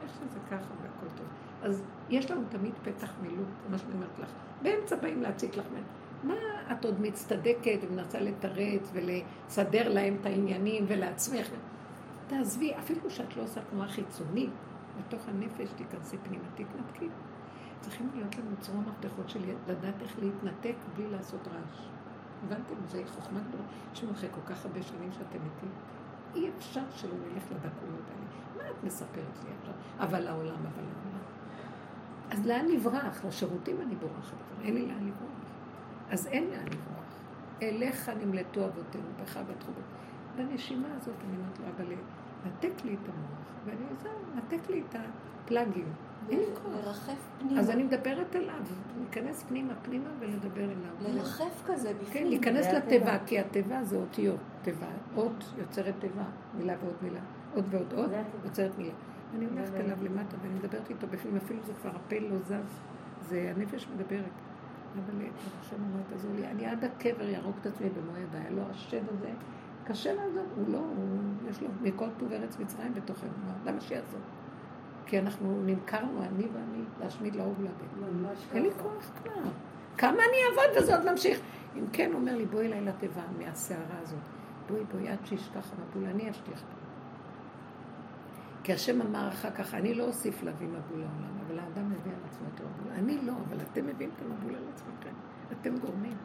איך שזה ככה והכל טוב. אז יש לנו תמיד פתח מילוט, מה שאני אומרת לך. באמצע באים להציק לך מהם. מה את עוד מצטדקת ומנסה לתרץ ולסדר להם את העניינים ולעצמך? תעזבי, אפילו שאת לא עושה תנועה חיצונית, בתוך הנפש תיכנסי פנימה, תתנתקי. צריכים להיות לנו צרור מפתחות של לדעת איך להתנתק בלי לעשות רעש. הבנתם? זו חוכמה גדולה. אחרי כל כך הרבה שנים שאתם איתי. אי אפשר שלא נלך לדקויות האלה. מה את מספרת לי עכשיו? אבל העולם, אבל העולם. אז לאן נברח? לשירותים אני בורחת, אבל אין לי לאן לברוח. אז אין לאן לברוח. אליך נמלטו אבותינו, בך בטחו בך. בנשימה הזאת אני אומרת לו, אבל נתק לי את המוח, ואני זהו, נתק לי את הפלאגים. אין לי כוח. לרחף פנימה. אז אני מדברת אליו, להיכנס פנימה פנימה ולדבר אליו. לרחף כזה בפנים. כן, להיכנס לתיבה. כי התיבה זה אותיות, תיבה. אות יוצרת תיבה, מילה ועוד מילה. עוד ועוד עוד. יוצרת מילה. אני הולכת אליו למטה ואני מדברת איתו בפנים, אפילו זה כבר הפה לא זז. זה הנפש מדברת. אבל השם אמר, תעזור לי, אני עד הקבר יהרוג את עצמי במו ידיי, הלא השד הזה, קשה לעזוב, הוא לא, הוא, יש לו מכל טוב ארץ מצרים בתוכנו, מה- למה שיעזוב? כי אנחנו נמכרנו, אני ואני, להשמיד להרוג ולאבד. אין לי. כוח כבר. כמה אני אעבוד וזה עוד ממשיך. אם כן, אומר לי, בואי אליי לתיבה מהסערה הזאת. בואי, בואי, עד שישכח המבול, אני אשליך. כי השם אמר אחר כך, אני לא אוסיף להביא מבול לעולם, אבל האדם מביא על עצמו את המבול. אני לא, אבל אתם מביאים את המבול על עצמכם. אתם גורמים.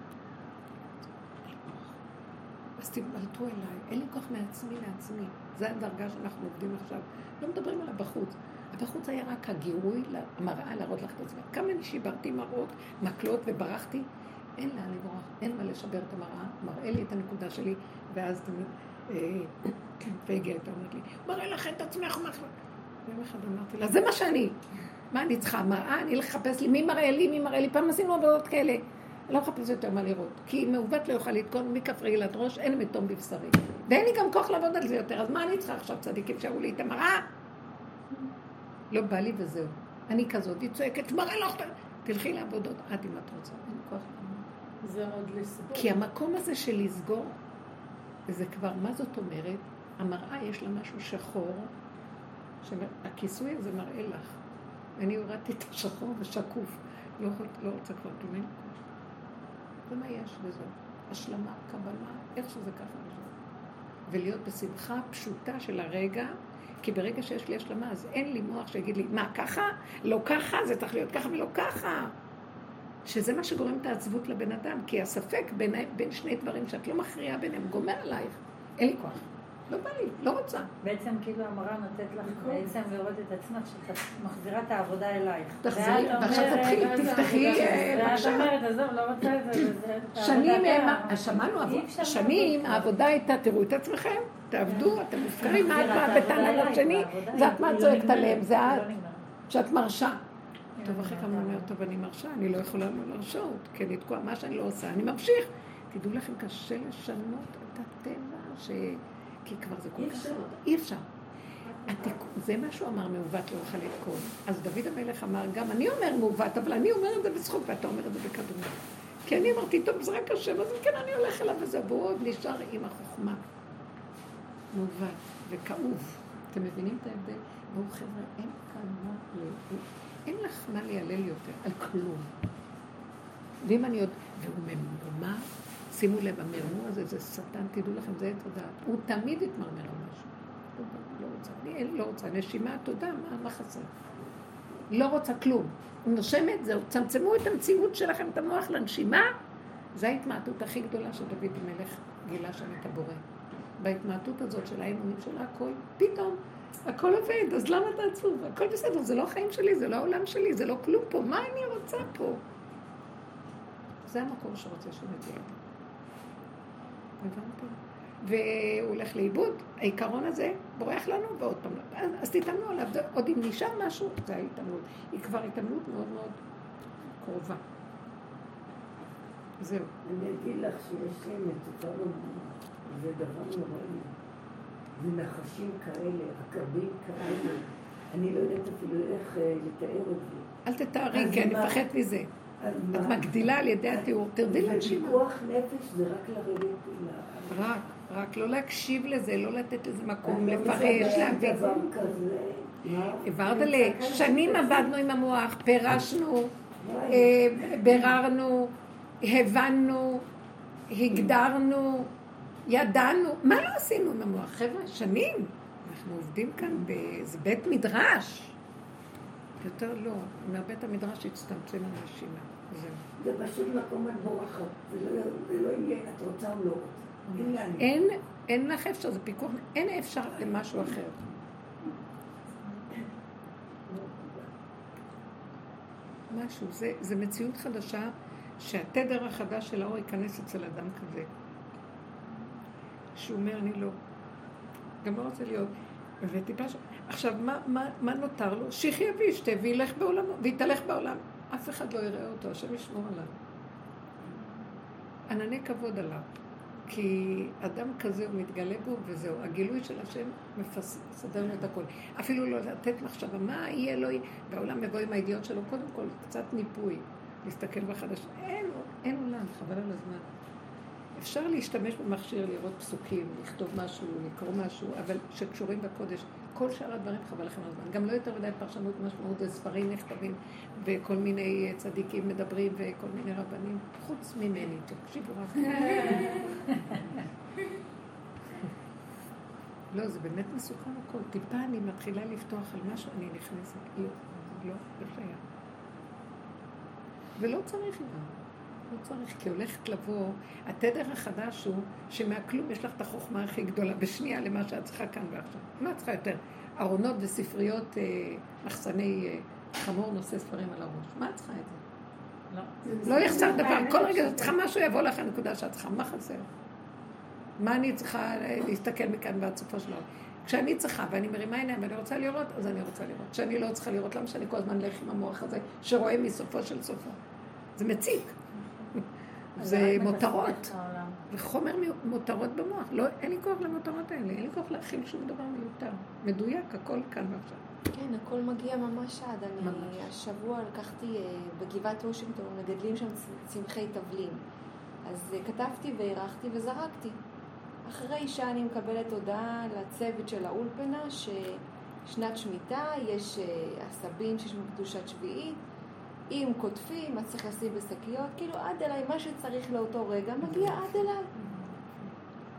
אז תתבלטו אליי, אין לי כוח מעצמי לעצמי. זו הדרגה שאנחנו עובדים עכשיו. לא מדברים על הבחוץ. הבחוץ היה רק הגירוי, המראה להראות לך את עצמי. כמה אני שיברתי מראות, מקלות וברחתי, אין לאן לברוח, אין מה לשבר את המראה, מראה לי את הנקודה שלי, ואז תמיד, והגיעה איתה, אומרת לי, מראה לך את עצמך, מה יום אחד אמרתי לה, זה מה שאני. מה אני צריכה? מראה? אני לחפש לי, מי מראה לי, מי מראה לי? פעם עשינו עבודות כאלה. אני לא מחפשת יותר מה לראות. כי מעוות לא יוכל לתקון מכף רגל ראש, אין מתום בבשרי. ואין לי גם כוח לעבוד על זה יותר, אז מה אני צריכה עכשיו צדיקים שיראו לי את המראה? לא בא לי וזהו. אני כזאת, היא צועקת, מראה לך, תלכי לעבודות, את אם את רוצה, אין כוח זה עוד לסגור. כי המקום הזה של לסגור, זה כבר, מה זאת אומרת? המראה יש לה משהו שחור, שהכיסוי הזה מראה לך. אני הורדתי את השחור ושקוף. לא, לא רוצה כבר כלום. זה מה יש וזהו. השלמה, קבלה, איך שזה ככה. ולהיות בשמחה פשוטה של הרגע, כי ברגע שיש לי השלמה, אז אין לי מוח שיגיד לי, מה, ככה? לא ככה? זה צריך להיות ככה ולא ככה. שזה מה שגורם את העצבות לבן אדם, כי הספק בין, בין שני דברים שאת לא מכריעה ביניהם גומר עלייך. אין לי כוח. לא בא לי, לא רוצה. בעצם כאילו המראה נותנת לך בעצם לראות את עצמך, שאת מחזירה את העבודה אלייך. תחזרי, ועכשיו תתחילי, תפתחי, בבקשה. ואת אומרת, עזוב, לא רוצה את זה, שנים, שמענו, שנים העבודה הייתה, תראו את עצמכם, תעבדו, אתם מופקרים, מה את באה בטענה לשני, זה את מה צועקת עליהם, זה את, שאת מרשה. טוב, אחרי כמה אומר, טוב, אני מרשה, אני לא יכולה לא להרשות, כי אני תקועה, מה שאני לא עושה, אני ממשיך. תדעו לכם, קשה לשנות את הטבע, ש... כי כבר זה כל כך... אי אפשר. זה מה שהוא אמר, מעוות לא יוכל לתקון. אז דוד המלך אמר, גם אני אומר מעוות, אבל אני אומר את זה בזכות, ואתה אומר את זה בכדומה. כי אני אמרתי, טוב, זה רק השם, אז כן, אני הולך אליו וזה, והוא עוד נשאר עם החוכמה. מעוות וכאוב. אתם מבינים את ההבדל? והוא חבר'ה, אין כאן מה ל... אין לך מה לילל יותר, על כלום. ואם אני עוד... והוא ממורמר, שימו לב, המרמור הזה זה שטן, תדעו לכם, זה עץ הדעת. הוא תמיד יתמרמר על משהו. לא רוצה, אני לא רוצה, נשימה, תודה, מה, מה חסר? לא רוצה כלום. נושמת, זהו, צמצמו את המציאות שלכם, את המוח לנשימה, זו ההתמעטות הכי גדולה שדוד המלך גילה שם את הבורא. בהתמעטות הזאת של האמונים של הכל, פתאום הכל עובד, אז למה אתה עצוב? הכל בסדר, זה לא החיים שלי, זה לא העולם שלי, זה לא כלום פה, מה אני רוצה פה? זה המקום שרוצה שנגיע. והוא הולך לאיבוד, העיקרון הזה בורח לנו ועוד פעם לא. אז, תתאמנו עליו, עוד אם נשאר משהו, זה ההתאמנות. היא כבר התאמנות מאוד מאוד קרובה. זהו. אני אגיד לך שיש להם את אותם זה דבר נוראי. ונחשים כאלה, עקבים כאלה. אני לא יודעת אפילו איך אה, לתאר את זה. אל תתארי, כי אני מפחד מזה. את מגדילה על ידי התיאור, תרדי לנשימה. ופיקוח נפש זה רק לרדת רק, רק לא להקשיב לזה, לא לתת לזה מקום, לפרש, להבין. העברת לי, שנים עבדנו עם המוח, פירשנו, אה, ביררנו, הבנו, הגדרנו, ידענו, מה לא עשינו עם המוח? חבר'ה, שנים. אנחנו עובדים כאן באיזה בית מדרש. יותר לא, מהבית המדרש הצטמצם הנשימה. זה פשוט מקום את בורחת, זה לא יהיה, את רוצה או לא רוצה. אין, אין לך אפשר, זה פיקוח, אין אפשר למשהו אחר. משהו, זה, זה מציאות חדשה שהתדר החדש של האור ייכנס אצל אדם כזה. שהוא אומר, אני לא. גם לא רוצה להיות. וטיפה ש... עכשיו, מה, מה, מה נותר לו? שיחיה וישתה וילך בעולמו, ויתהלך בעולם. אף אחד לא יראה אותו, השם ישמור עליו. ענני כבוד עליו. כי אדם כזה הוא מתגלה בו וזהו, הגילוי של השם מסדר לו את הכל. אפילו לא לתת מחשבה, מה יהיה, לא יהיה, והעולם יבוא עם הידיעות שלו, קודם כל קצת ניפוי, להסתכל בחדש. אין, אין עולם, חבל על הזמן. אפשר להשתמש במכשיר, לראות פסוקים, לכתוב משהו, לקרוא משהו, אבל שקשורים בקודש. כל שאר הדברים חבל לכם על הזמן. גם לא יותר מדי פרשנות משמעות, זה ספרים נכתבים, וכל מיני צדיקים מדברים, וכל מיני רבנים, חוץ ממני, תקשיבו רק. לא, זה באמת מסוכן הכל. טיפה אני מתחילה לפתוח על משהו, אני נכנסת. לא, לא, לא שייך. ולא צריך גם. לא צריך, כי הולכת לבוא, התדר החדש הוא שמהכלום יש לך את החוכמה הכי גדולה, בשנייה למה שאת צריכה כאן ועכשיו. מה את צריכה יותר? ארונות וספריות, אה, מחסני אה, חמור נושא ספרים על הראש. מה את צריכה את זה? לא. לא יחסר דבר, כל רגע את צריכה משהו, יבוא לך הנקודה שאת צריכה, מה חסר? מה אני צריכה אה, להסתכל מכאן ועד סופו של דבר? כשאני צריכה ואני מרימה עיניים ואני רוצה לראות, אז אני רוצה לראות. כשאני לא צריכה לראות, למה שאני כל הזמן אלך עם המוח הזה, שרואה מסופו של סופו? זה מציק. זה מותרות. זה חומר מותרות במוח. לא, אין לי כוח למותרות האלה, אין לי כוח להכיל שום דבר מיותר. מדויק, הכל כאן ועכשיו. כן, הכל מגיע ממש עד. אני ממש. השבוע לקחתי אה, בגבעת וושינגטון, מגדלים שם צמחי תבלין. אז אה, כתבתי והערכתי וזרקתי. אחרי שעה אני מקבלת הודעה לצוות של האולפנה ששנת שמיטה, יש אה, עשבים שיש בהם קדושת שביעית. אם קוטפים, אז צריך לשים בשקיות, כאילו עד אליי, מה שצריך לאותו רגע מגיע עד אליי.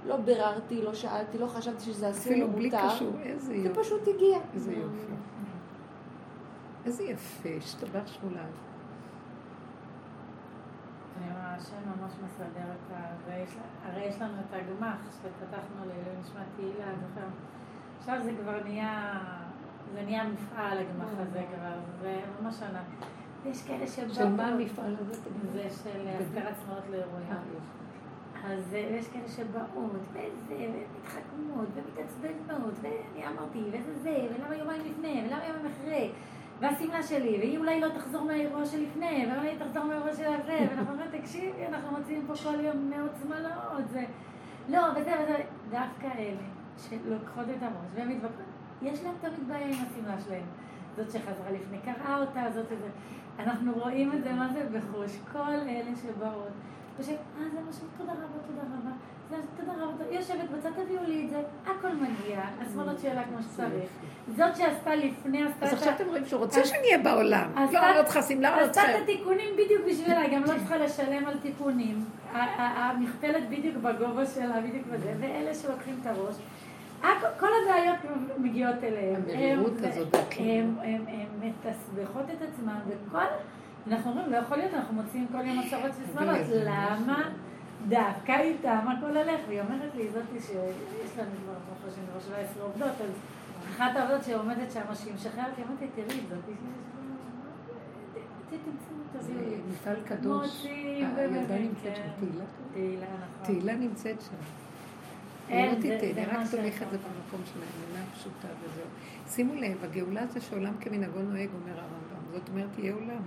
לא ביררתי, לא שאלתי, לא חשבתי שזה אסור אפילו או בלי מותר. קשור, איזה זה יופי. פשוט הגיע. איזה יופי. איזה יפה, השתבח שמולה. אני רואה השם ממש מסדר את ה... ויש- הרי יש לנו את הגמ"ח שפתחנו לעילוי נשמת תהילה, זוכר? עכשיו זה כבר נהיה, זה נהיה מפעל הגמ"ח הזה כבר, זה ממש ענק. יש כאלה שבאו... של מה המפעל הזה? זה של השכרת צנועות לאירועים. אז אה, יש כאלה שבאות, וזה, ומתחכמות, ומתעצבנות, ואני אמרתי, וזה זה, ולמה יומיים לפני, ולמה יומיים אחרי, והשמלה שלי, והיא אולי לא תחזור מהאירוע שלפני, ואולי היא תחזור מהאירוע של הזה, ואנחנו אומרים, תקשיבי, אנחנו מוצאים פה כל יום מאות שמלות, זה... לא, וזה וזה, דווקא אלה שלוקחות את הראש, והן מתווכחות, יש להם תמיד בעיה עם השמלה שלהם. זאת שחזרה לפני, קראה אותה, זאת וזה. אנחנו רואים את זה, מה זה בחוש, כל אלה שבאות. חושב, אה, זה משהו, תודה רבה, תודה רבה. זה, תודה רבה, תודה. יושבת בצד, תביאו לי את זה, הכל מגיע, השמאלות שלה כמו שצריך. זאת שעשתה לפני, עשתה אז את עכשיו ה... אתם רואים שהוא רוצה שאני אהיה בעולם. אז לא, אתה- לא צריכה שמלה, לא עשתה צריכה... את התיקונים בדיוק בשבילה, היא גם לא צריכה לשלם על תיקונים. המכפלת בדיוק בגובה שלה, בדיוק בזה, ואלה שלוקחים את הראש. הכ- כל הבעיות מגיעות אליהם. המרירות הזאת. הם הם מתסבכות את עצמם, וכל... אנחנו אומרים, לא יכול להיות, אנחנו מוצאים כל יום מסורת של שמאלות. ואיזה למה דווקא איתם הכל הולך? והיא אומרת לי, זאתי שיש לנו כבר ברוך השם כבר 17 עובדות, אז אחת העובדות שעומדת שם, שהיא משחררת, היא אמרתי, תראי, זאתי. מפעל קדוש. הילדה באמת, נמצאת כן. שם, תהילה. נכון. תהילה נמצאת שם. אין, לא זה אני רק שאתה את זה במקום של האמונה הפשוטה וזהו. שימו לב, הגאולה זה שעולם כמנהגו נוהג, אומר הרמב"ם. זאת אומרת, יהיה עולם.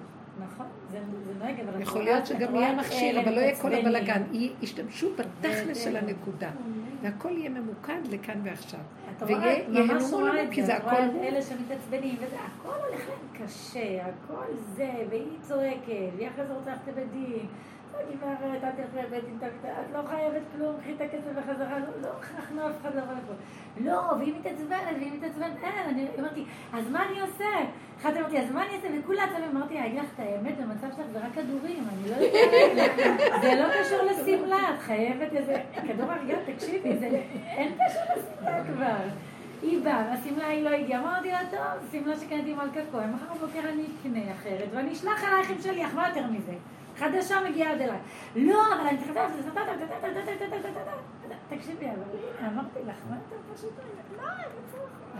נכון, זה נוהג, אבל... יכול להיות שגם יהיה מכשיר, אבל לא יהיה כל. י- ישתמשו בתכלס של. הנקודה. והכל יהיה ממוקד לכאן ועכשיו. את רואה, ויהיה- את ממש רואה את זה, את רואה את. אלה שמתעצבנים, וזה, הכל הולך להם קשה, הכל זה, והיא צועקת, והיא אחרי זה רוצה ללכת לבית דין. גברת, אל תלכי לבית דין, את לא חייבת כלום, קחי את הכסף בחזרה, לא- לא הכרחנו אף אחד לבוא לפה. לא, והיא מתעצבנת, והיא מתעצבנת, אין, אני אמרתי, אז מה אני עושה? אחת אמרתי, אז מה אני אעשה? וכולה עצבנים, אמרתי, אני לך את האמת, במצב שלך זה רק כדורים, אני לא יודעת, זה לא קשור לשמלה, את חייבת איזה, כדור הרגל, תקשיבי, זה, אין קשר לשמלה כבר. היא באה, והשמלה היא לא הגיעה, אמרתי לה, טוב, שמלה שקניתי מלכה כהן, מחר בבוקר אני אקנה אחרת, ואני אשלח אלייך עם שליח, מה יותר מזה? חדשה מגיעה עד אליי. לא, אבל אני זה תקשיבי, אבל אמרתי לך, מה אתה פשוט... לא,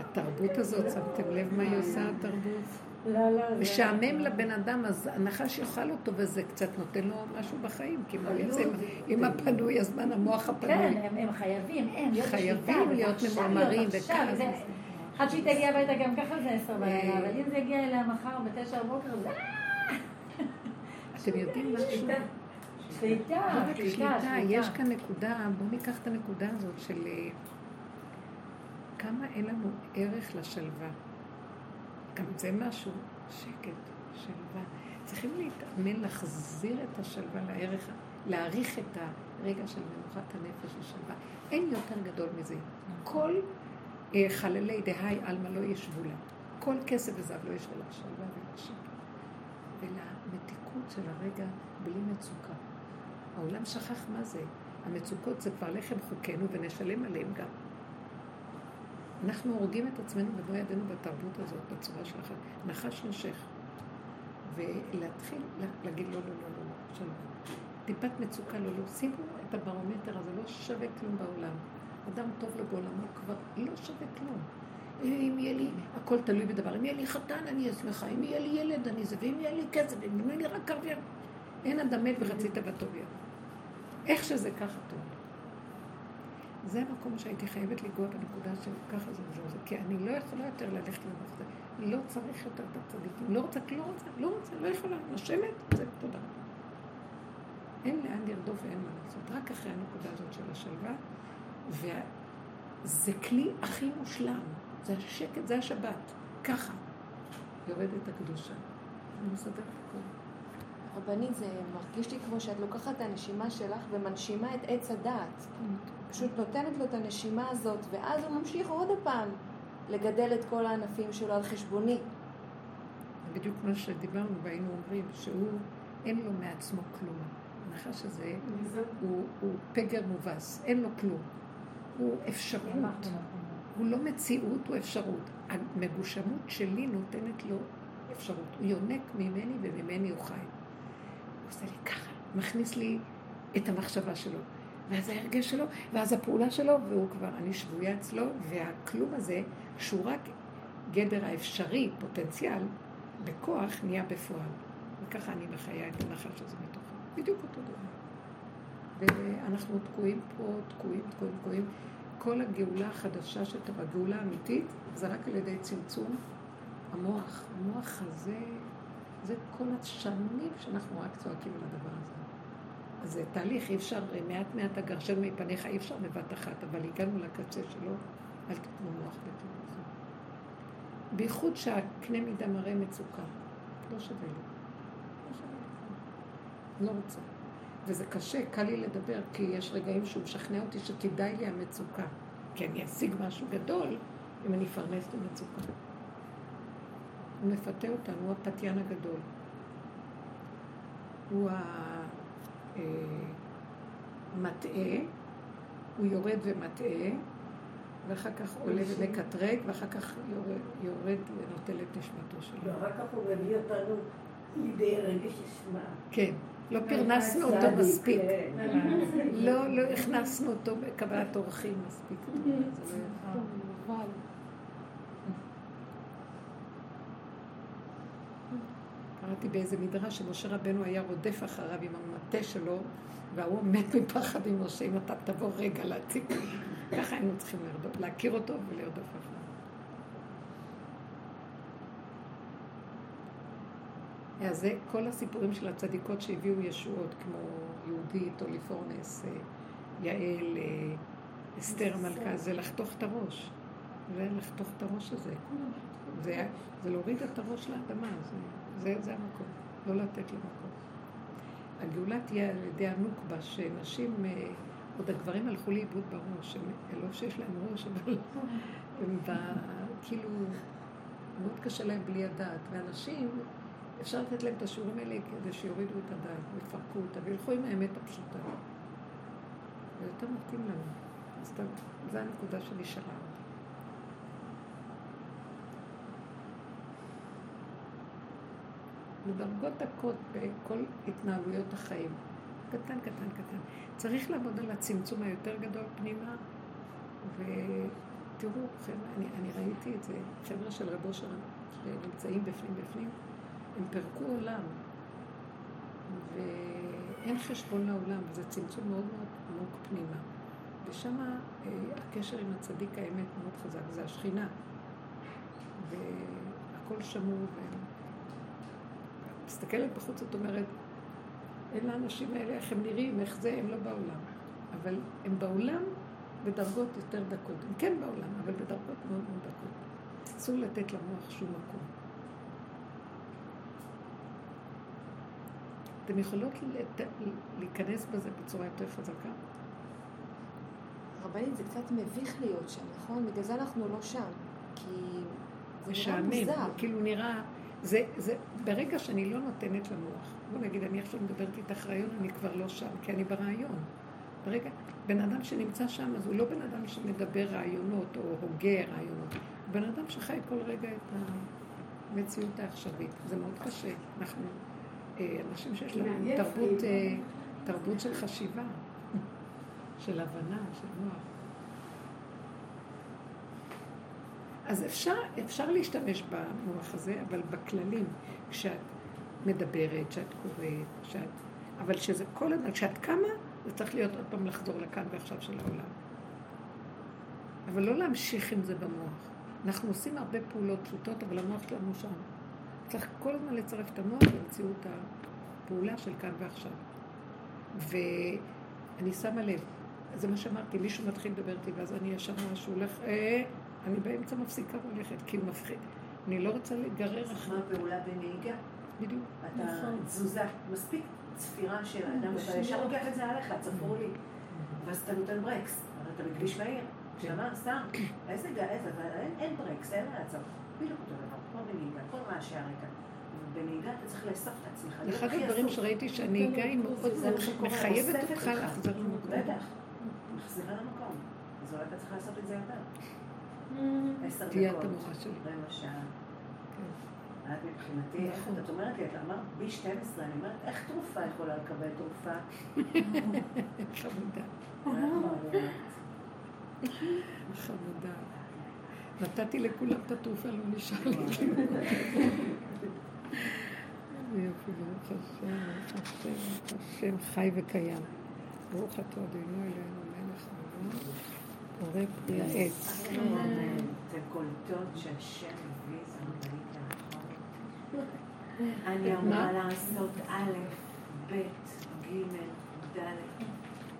התרבות הזאת, שמתם לב מה היא עושה, התרבות? לא, לא. זה- משעמם לבן אדם, אז הנחש יאכל אותו, וזה קצת נותן לו משהו בחיים, כי הוא יעשה עם- הפנוי, הזמן, המוח כן, הפנוי. הם הם חייבים, הם, חייבים להיות וכעס. זה- עד שהיא תגיע הביתה גם ככה זה עשר בלילה, אה. אבל אם זה יגיע אליה מחר בתשע בבוקר, זה... אתם יודעים משהו? שליטה, שליטה, יש. כאן נקודה, בואו ניקח את הנקודה הזאת של אה, כמה אין לנו ערך לשלווה. גם זה משהו, שקט, שלווה. צריכים להתאמן להחזיר את השלווה לערך, להעריך את הרגע של מנוחת הנפש ושלווה. אין יותר גדול מזה. כל אה, חללי דהי עלמא לא ישבו לה. כל כסף וזהב לא ישבו לה שלווה ולשקט. ולמתיקות של הרגע בלי מצוקה. העולם שכח מה זה. המצוקות זה כבר לחם חוקנו ונשלם עליהם גם. אנחנו הורגים את עצמנו במו ידינו בתרבות הזאת, בצורה של. נחש נושך. ולהתחיל להגיד לא, לא, לא, לא, לא, שלום. טיפת מצוקה לא, לא. שימו את הברומטר הזה, לא שווה כלום בעולם. אדם טוב לו בעולמו כבר לא שווה כלום. אם יהיה לי, הכל תלוי בדבר. אם יהיה לי חתן, אני אהיה שמחה. אם יהיה לי ילד, אני זה. ואם יהיה לי כסף, אם יהיה לי רק ערבייה. אין אדם מת וחצי תיבתו ביד. איך שזה ככה טוב. זה המקום שהייתי חייבת לגוע בנקודה של ככה זה וזה וזה, כי אני לא יכולה יותר ללכת למוח הזה. לא צריך יותר את הצדיקים. לא רוצה, לא רוצה, לא רוצה, לא יכולה. נושמת, זה תודה. אין לאן לרדוף ואין מה לעשות. רק אחרי הנקודה הזאת של השלווה, וזה כלי הכי מושלם. זה השקט, זה השבת. ככה. יורדת הקדושה. אני מסדרת הכל. רבנית, זה מרגיש לי כמו שאת לוקחת את הנשימה שלך ומנשימה את עץ הדעת. פשוט נותנת לו את הנשימה הזאת, ואז הוא ממשיך עוד פעם לגדל את כל הענפים שלו על חשבוני. זה בדיוק מה שדיברנו והיינו אומרים, שהוא, אין לו מעצמו כלום. הנחש הזה הוא, הוא פגר מובס, אין לו כלום. הוא אפשרות. הוא לא מציאות, הוא אפשרות. המגושמות שלי נותנת לו אפשרות. הוא יונק ממני וממני הוא חי. הוא עושה לי ככה, מכניס לי את המחשבה שלו. ואז ההרגש שלו, ואז הפעולה שלו, והוא כבר, אני שבויה אצלו, והכלום הזה, שהוא רק גדר האפשרי, פוטנציאל, בכוח נהיה בפועל. וככה אני מחיה את הנחש הזה מתוכו. בדיוק אותו דבר. ואנחנו תקועים פה, תקועים, תקועים, תקועים. כל הגאולה החדשה של טוב, הגאולה האמיתית, זה רק על ידי צמצום המוח. המוח הזה, זה כל השנים שאנחנו רק צועקים על הדבר הזה. אז זה תהליך, אי אפשר, מעט מעט הגרשנו מפניך, אי אפשר בבת אחת, אבל הגענו לקצה שלו, אל תתנו מוח הזה. בייחוד שהקנה מידה מראה מצוקה. לא שווה לי. לא שווה לי. לא רוצה. וזה קשה, קל לי לדבר, כי יש רגעים שהוא משכנע אותי שכדאי לי המצוקה. כי אני אשיג משהו גדול אם אני אפרנס את המצוקה. הוא מפתה אותנו, הוא הפתיין הגדול. הוא המטעה, הוא יורד ומטעה, ואחר כך עולה ומקטרג, ואחר כך יורד, יורד ונוטל את נשמתו שלו. ואחר כך הוא מביא אותנו לידי רגש אשמה. כן. לא פרנסנו אותו מספיק. לא, לא הכנסנו אותו בקבלת אורחים מספיק. קראתי באיזה מדרש שמשה רבנו היה רודף אחריו עם המטה שלו, והוא מת מפחד עם משה, אם אתה תבוא רגע להציג. ככה היינו צריכים להכיר אותו ולרדוף אחריו. אז זה כל הסיפורים של הצדיקות שהביאו ישועות, כמו יהודית, אוליפורנס, אה, יעל, אה, אסתר המלכה, זה לחתוך את הראש. זה לחתוך את הראש הזה. זה, זה להוריד את הראש לאדמה, זה, זה, זה המקום, לא לתת למקום. הגאולה תהיה על ידי הנוקבה, שנשים, אה, עוד הגברים הלכו לאיבוד בראש, הם לא שיש להם ראש, אבל הם כאילו, מאוד קשה להם בלי הדעת. ואנשים, אפשר לתת להם את השיעורים האלה כדי שיורידו את הדעת ויפרקו אותה וילכו עם האמת הפשוטה. זה יותר מתאים לנו. אז זו הנקודה שנשארה. בדרגות דקות בכל התנהלויות החיים. קטן, קטן, קטן. צריך לעבוד על הצמצום היותר גדול פנימה, ותראו, חבר'ה, אני, אני ראיתי את זה, חבר'ה של רבו שלנו, שנמצאים בפנים בפנים, הם פירקו עולם, ואין חשבון לעולם, וזה צמצום מאוד מאוד עמוק פנימה. ושם אה, הקשר עם הצדיק האמת מאוד חזק, זה השכינה. והכל שמור, והם מסתכלת בחוץ, את אומרת, אין לאנשים האלה, איך הם נראים, איך זה, הם לא בעולם. אבל הם בעולם בדרגות יותר דקות. הם כן בעולם, אבל בדרגות מאוד מאוד דקות. אסור לתת למוח שום מקום. אתם יכולות. להיכנס בזה בצורה יותר חזקה? רבנית, זה קצת מביך להיות שם, נכון? בגלל זה אנחנו לא שם. כי זה נראה משעמם, מוזר. כאילו נראה... זה, זה, ברגע שאני לא נותנת למוח, בוא נגיד, אני עכשיו מדברת איתך רעיון, אני כבר לא שם, כי אני ברעיון. ברגע, בן אדם שנמצא שם, אז הוא לא בן אדם שמדבר רעיונות או הוגה רעיונות. הוא בן אדם שחי כל רגע את המציאות העכשווית. זה מאוד קשה. אנחנו אנשים שיש להם תרבות, אה, תרבות של חשיבה, של הבנה, של מוח. אז אפשר, אפשר להשתמש במוח הזה, אבל בכללים, כשאת מדברת, כשאת קוראת, כשאת... אבל שזה כל הזמן, כשאת קמה, זה צריך להיות עוד פעם לחזור לכאן ועכשיו של העולם. אבל לא להמשיך עם זה במוח. אנחנו עושים הרבה פעולות פשוטות, אבל המוח שלנו שם. צריך כל הזמן לצרף את המוח למציאות הפעולה של כאן ועכשיו. ואני שמה לב, זה מה שאמרתי, מישהו מתחיל לדבר איתי, ואז אני ישר שהוא הולך, אה, אני באמצע מפסיקה והולכת, כי הוא מפחיד. אני לא רוצה להיגרר אחרי... מה פעולה בנהיגה? בדיוק. אתה נכון. תזוזה, מספיק צפירה של האדם, אתה ישר לוקח את זה עליך, צפרו לי. ואז אתה נותן ברקס, אבל אתה בכביש מהיר. כן. שמה, סתם, איזה גאה, אין ברקס, אין לעצור. בדיוק אותו כל רעשי הרקע. בנהיגה אתה צריך לאסוף את עצמך. אחד הדברים שראיתי שהנהיגה היא מאוד מחייבת אותך להחזיר למקום. בטח, מחזירה למקום. אז אולי אתה צריך לעשות את זה יותר. עשר דקות, רבע שעה. כן. את מבחינתי, איך נכון. את אומרת לי, את אמרת בי 12, אני אומרת, איך תרופה יכולה לקבל תרופה? חמודה. חמודה. נתתי לכולם את התרופה, לא נשאר לי יופי, ברוך השם, השם, השם, חי וקיים. ברוך אתה אדינו אלינו, מלך העולם, בורא פרי העץ. אתן קולטות שהשם הביא זמנית אני אמורה לעשות א', ב', ג', ד'.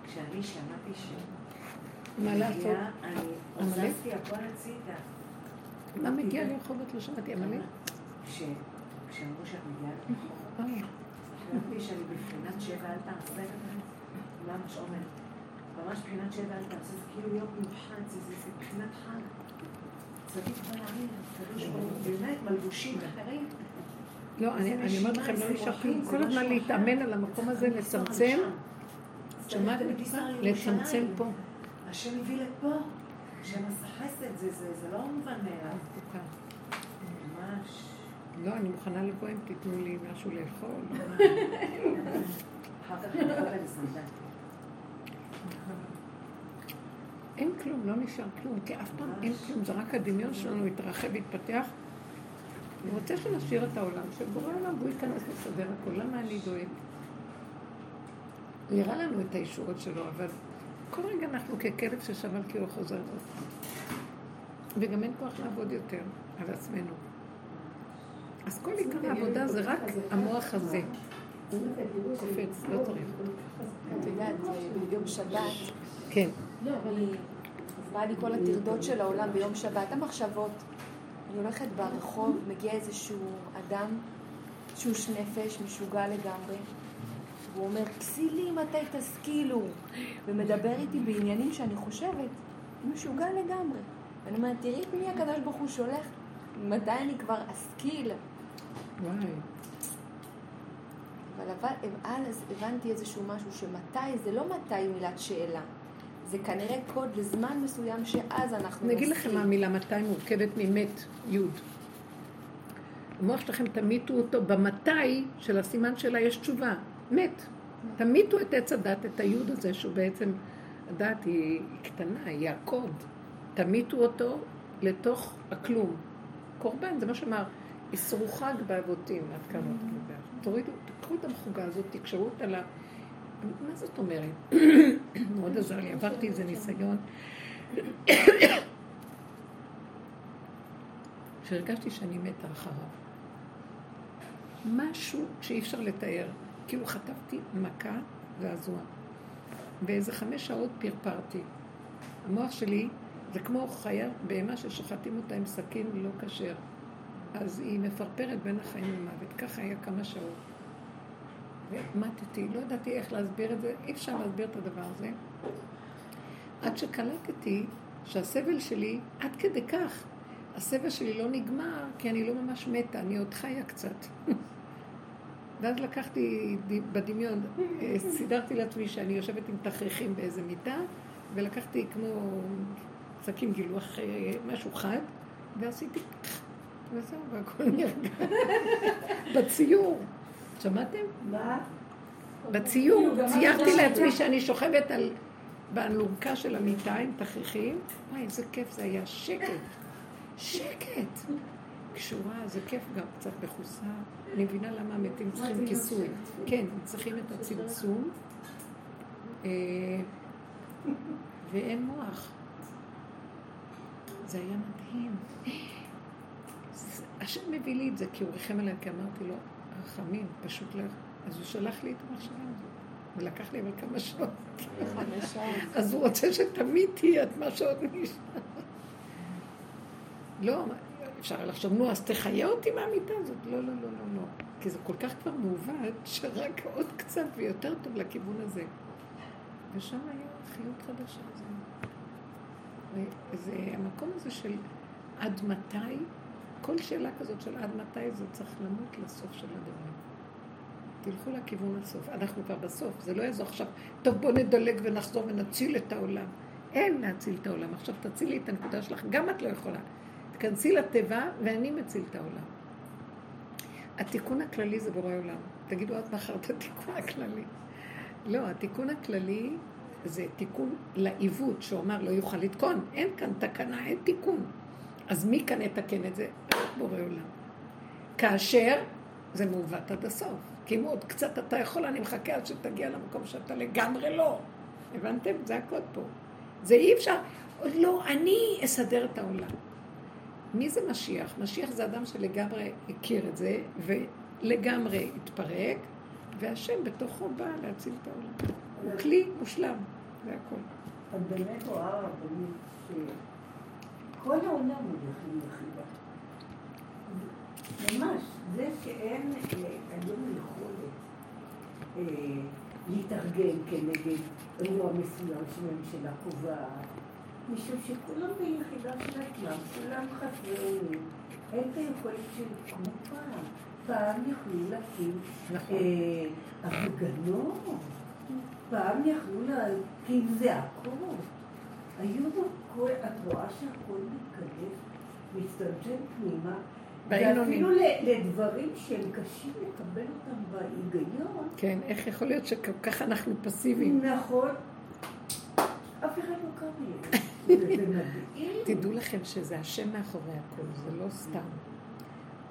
כשאני שמעתי ש... מה לעשות? אני עוזבתי הכל הצידה. מה מגיע לרחובות? לא שמעתי, עמלק? כשאמרו שאת מגיעה לרחובות, חשבתי שאני בבחינת שבע אל תעשה, ממש עומד. ממש בחינת שבע אל תעשה, זה כאילו יום מיוחד, זה בחינת חג. צריך להעיר, באמת, מלבושים אחרים. לא, אני אומרת לכם, לא נשאר כלום. כל הזמן להתאמן על המקום הזה, לצמצם. שמעת? לצמצם פה. השם הביא לפה, השם עשה חסד, זה לא מובן מאליו. ממש. לא, אני מוכנה לבוא אם תיתנו לי משהו לאכול. אין כלום, לא נשאר כלום, כי אף פעם אין כלום, זה רק הדמיון שלנו התרחב והתפתח. אני רוצה שנשאיר את העולם, שבורא עולם והוא ייכנס לסדר הכול, למה אני דואג? הוא יראה לנו את הישועות שלו, אבל כל רגע אנחנו ככלב ששב על קיאו חוזר וגם אין כוח לעבוד יותר על עצמנו. אז כל עיקר העבודה זה רק המוח הזה. הוא קופץ, לא צריך. את יודעת, ביום שבת, כן. בא לי כל הטרדות של העולם ביום שבת, המחשבות. אני הולכת ברחוב, מגיע איזשהו אדם, תשוש נפש, משוגע לגמרי. הוא אומר, כסילי מתי תשכילו, ומדבר איתי בעניינים שאני חושבת, משוגע לגמרי. ואני אומרת, תראי את מי הקדוש ברוך הוא שולח, מתי אני כבר אשכיל. וואי. אבל אז הבנתי איזשהו משהו שמתי זה לא מתי מילת שאלה. זה כנראה קוד לזמן מסוים שאז אנחנו נגיד לכם מה המילה מתי מורכבת ממת, יוד. המוח שלכם תמיתו אותו במתי של הסימן שלה יש תשובה, מת. תמיתו את עץ הדת, את היוד הזה שהוא בעצם, הדת היא קטנה, היא הקוד. תמיתו אותו לתוך הכלום. קורבן, זה מה שאמר. איסרו חג באבותים, עד כמה אתה מדבר. תורידו, תקחו את המחוגה הזאת, תקשרו אותה ל... מה זאת אומרת? מאוד עזר לי, עברתי איזה ניסיון. שהרגשתי שאני מתה אחריו. משהו שאי אפשר לתאר. כאילו חטפתי מכה זעזוע. באיזה חמש שעות פרפרתי. המוח שלי זה כמו חיה, בהמה ששוחטים אותה עם סכין לא כשר. אז היא מפרפרת בין החיים למוות. ככה היה כמה שעות. ומטתי, לא ידעתי איך להסביר את זה, אי אפשר להסביר את הדבר הזה. עד שקלטתי שהסבל שלי, עד כדי כך, הסבל שלי לא נגמר, כי אני לא ממש מתה, אני עוד חיה קצת. ואז לקחתי בדמיון, אה, סידרתי לעצמי שאני יושבת עם תכריכים באיזה מיטה, ולקחתי כמו סכין גילוח, אה, משהו חד, ועשיתי וזהו, והכל נרגע. בציור. שמעתם? מה? בציור, ציירתי לעצמי שאני שוכבת על... באלונקה של המיטה עם תכריכים. וואי, איזה כיף זה היה, שקט. שקט. קשורה, זה כיף גם קצת בחוסה. אני מבינה למה המתים צריכים כיסוי. כן, הם צריכים את הצמצום. אה, ואין מוח. זה היה מדהים. השם מביא לי את זה כי הוא ריחם עליי, כי אמרתי לו, רחמים, פשוט לא... אז הוא שלח לי את המחשבה הזאת. ולקח לי אבל כמה שעות. אז הוא רוצה שתמיד תהיה את מה שעוד נשאר. לא, אפשר לחשוב, נו, אז תחיה אותי מהמיטה הזאת. לא, לא, לא, לא, לא. כי זה כל כך כבר מעוות, שרק עוד קצת ויותר טוב לכיוון הזה. ושם היה חיות חדשה. זה, זה המקום הזה של עד מתי, כל שאלה כזאת של עד מתי זה צריך למות לסוף של הדבר. תלכו לכיוון הסוף. אנחנו כבר בסוף, זה לא יעזור עכשיו, טוב בוא נדלג ונחזור ונציל את העולם. אין להציל את העולם. עכשיו תצילי את הנקודה שלך, גם את לא יכולה. תכנסי לטבע ואני מציל את העולם. התיקון הכללי זה בורא עולם. תגידו עד מחר את התיקון הכללי. לא, התיקון הכללי זה תיקון לעיוות, שהוא אמר לא יוכל לתקון. אין כאן תקנה, אין תיקון. אז מי כאן יתקן את זה? בורא עולם. כאשר זה מעוות עד הסוף. כי אם עוד קצת אתה יכול, אני מחכה עד שתגיע למקום שאתה לגמרי לא. הבנתם? זה הקוד פה. זה אי אפשר. עוד לא, אני אסדר את העולם. מי זה משיח? משיח זה אדם שלגמרי הכיר את זה, ולגמרי התפרק, והשם בתוכו בא להציל את העולם. הוא כלי מושלם, זה הכל. את באמת רואה רבנית שכל העולם הוא דרכים יחידה. ממש, זה שאין היום יכולת אה, להתארגן כנגד אירוע מסוים שממשלה קובעת, משום שכולם ביחידה של עצמם, כולם חסרי אונים. אין את היכולת של כמו פעם. פעם יכלו להקים נכון. אה, הפגנות, פעם יכלו להקים זעקות. היום הכל, את רואה שהכל מתקדש, מצטמצם פנימה, ואפילו לדברים שהם קשים לקבל אותם בהיגיון. כן, איך יכול להיות שכל כך אנחנו פסיביים? נכון. אף אחד לא קם לי. זה מדהים. תדעו לכם שזה השם מאחורי הכל, זה לא סתם.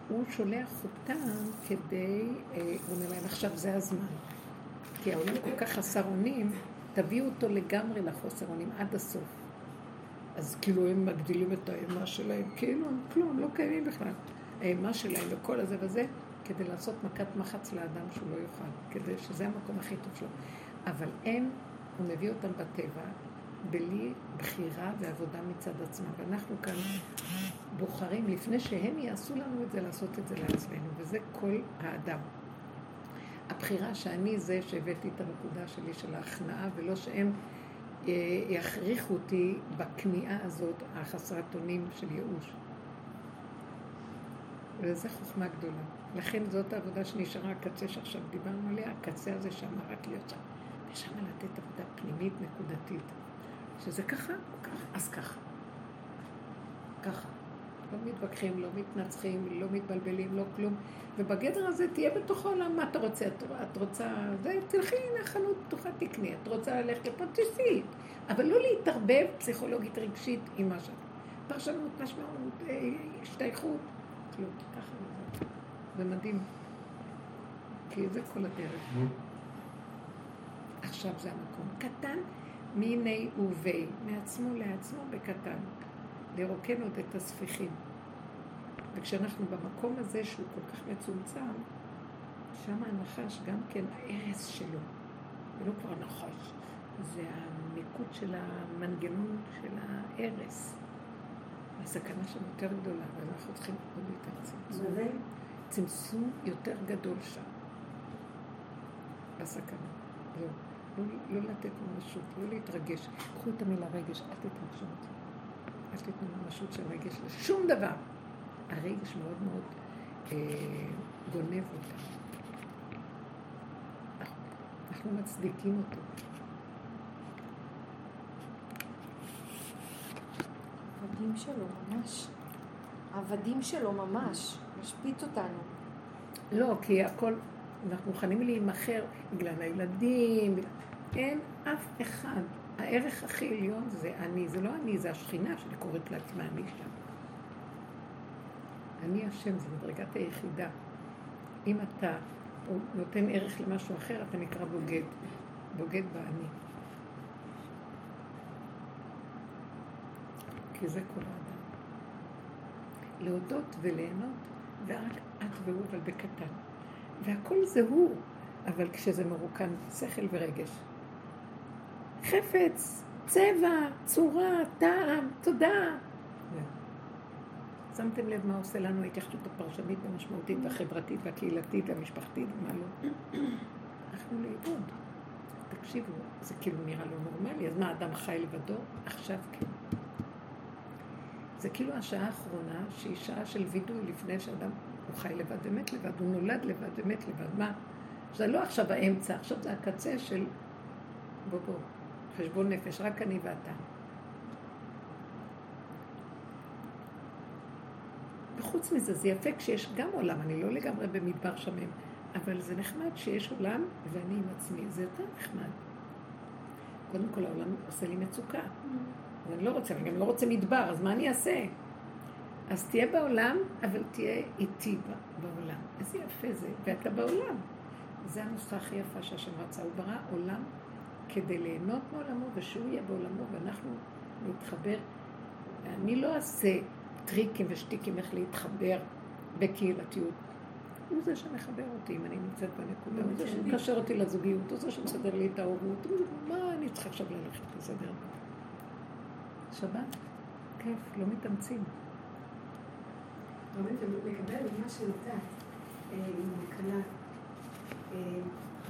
הוא שולח אותם כדי, אה, הוא אומר להם, עכשיו זה הזמן. כי העולם כל כך חסר אונים, תביאו אותו לגמרי לחוסר אונים עד הסוף. אז כאילו הם מגדילים את האימה שלהם, כאילו הם כלום, לא קיימים בכלל. האימה שלהם וכל הזה וזה, כדי לעשות מכת מחץ לאדם שהוא לא יוכל, כדי שזה המקום הכי טוב שלו. אבל הם, הוא מביא אותם בטבע, בלי בחירה ועבודה מצד עצמם. ואנחנו כאן בוחרים, לפני שהם יעשו לנו את זה, לעשות את זה לעצמנו, וזה כל האדם. הבחירה שאני זה שהבאתי את הנקודה שלי של ההכנעה, ולא שהם אה, יכריחו אותי בכניעה הזאת, החסרת אונים של ייאוש. וזו חוכמה גדולה. לכן זאת העבודה שנשארה, הקצה שעכשיו דיברנו עליה, הקצה הזה רק להיות שם. ושם לתת עבודה פנימית נקודתית. שזה ככה, אז ככה. ככה. לא מתווכחים, לא מתנצחים, לא מתבלבלים, לא כלום. ובגדר הזה תהיה בתוך העולם, מה אתה רוצה? את, את רוצה, זה, תלכי, הנה חנות פתוחה, תקני. את רוצה ללכת לפה, תיסעי. אבל לא להתערבב פסיכולוגית רגשית עם מה שאת. פרשנות, משמעות, אה, השתייכות, כלום. ככה זה. זה מדהים. כי זה כל הדרך. עכשיו זה המקום. קטן מיני ובי, מעצמו לעצמו בקטן. לרוקן עוד את הספיחים. וכשאנחנו במקום הזה שהוא כל כך מצומצם, שם הנחש גם כן ההרס שלו, ולא כבר נחש, זה המיקוד של המנגנון של ההרס. הסכנה שם יותר גדולה, ואנחנו צריכים עוד יותר צמצום. צמצום יותר גדול שם, בסכנה. זהו. לא, לא לתת ממשות, לא להתרגש. קחו את המילה רגש, אל תתרגשו זה. אל תיתנו ממשות של רגש לשום דבר. הרגש מאוד מאוד אה, גונב אותה. אנחנו מצדיקים אותו. עבדים שלו ממש. עבדים שלו ממש. משפיץ אותנו. לא, כי הכל, אנחנו מוכנים להימכר בגלל הילדים, אין אף אחד. הערך הכי עליון זה אני, זה לא אני, זה השכינה שאני קוראת לעצמה אני שם. אני השם, זה מדרגת היחידה. אם אתה נותן ערך למשהו אחר, אתה נקרא בוגד. בוגד באני. כי זה כל האדם. להודות וליהנות, ורק את והוא, אבל בקטן. והכל זה הוא, אבל כשזה מרוקן שכל ורגש. חפץ, צבע, צורה, טעם, תודה. שמתם לב מה עושה לנו ההתייחסות הפרשנית והמשמעותית והחברתית והקהילתית והמשפחתית ומה לא? הלכנו לאיבוד. תקשיבו, זה כאילו נראה לא נורמלי, אז מה, אדם חי לבדו? עכשיו כן. זה כאילו השעה האחרונה, שהיא שעה של וידוי לפני שאדם, הוא חי לבד ומת לבד, הוא נולד לבד ומת לבד. מה? זה לא עכשיו האמצע, עכשיו זה הקצה של בוא בוא, חשבון נפש, רק אני ואתה. וחוץ מזה, זה יפה כשיש גם עולם, אני לא לגמרי במדבר שמם, אבל זה נחמד שיש עולם ואני עם עצמי, זה יותר נחמד. קודם כל העולם עושה לי מצוקה. אז אני לא רוצה, אני גם לא רוצה מדבר, אז מה אני אעשה? אז תהיה בעולם, אבל תהיה איתי בעולם. איזה יפה זה, ואתה בעולם. זה הנוסחה הכי יפה שהשם רצה. הוא ברא עולם כדי ליהנות מעולמו, ושהוא יהיה בעולמו, ואנחנו נתחבר. אני לא אעשה טריקים ושטיקים איך להתחבר בקהילתיות. הוא זה שמחבר אותי, אם אני נמצאת בנקודה, הוא זה שמקשר אותי לזוגיות, הוא זה שמסדר לי את ההורות, מה אני צריכה עכשיו ללכת לסדר? שבת, כיף, לא מתאמצים. באמת, לקבל את מה שנתת אה, עם הקלה. אה,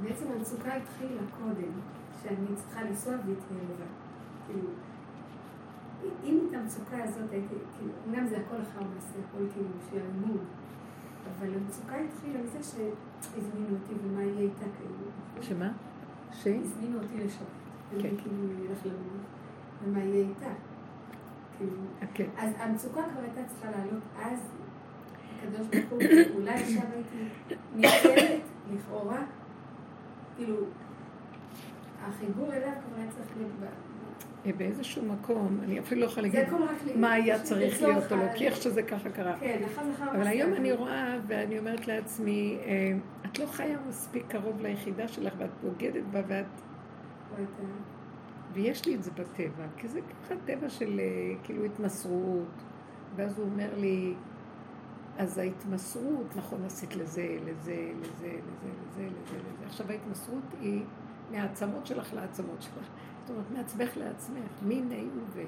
בעצם המצוקה התחילה קודם, שאני צריכה לנסוע והיא תהיה לבד. כאילו, אם את המצוקה הזאת הייתי, כאילו, זה הכל אחר מעשה, הכל כאילו של אמון, אבל המצוקה התחילה מזה שהזמינו אותי ומה יהיה איתה כאילו. שמה? ש? הזמינו אותי לשבת. כן. כאילו, ילך למון, ומה יהיה איתה. כאילו. כן. אז המצוקה כבר הייתה צריכה לעלות אז, הקדוש ברוך הוא, אולי שם הייתי נמצאת, לכאורה, כאילו, החיבור אליו כבר היה צריך להיות באיזשהו מקום, אני אפילו לא יכולה להגיד מה היה צריך להיות או לא, כי איך שזה ככה קרה. כן, אבל היום אני רואה ואני אומרת לעצמי, אה, את לא חיה מספיק קרוב ליחידה שלך ואת בוגדת בה ואת... ויש לי את זה בטבע, כי זה ככה טבע של אה, כאילו התמסרות. ואז הוא אומר לי, אז ההתמסרות, נכון, עשית לזה, לזה, לזה, לזה, לזה, לזה, לזה. עכשיו ההתמסרות היא מהעצמות שלך לעצמות שלך. זאת אומרת, מעצמך לעצמך, מיני ו...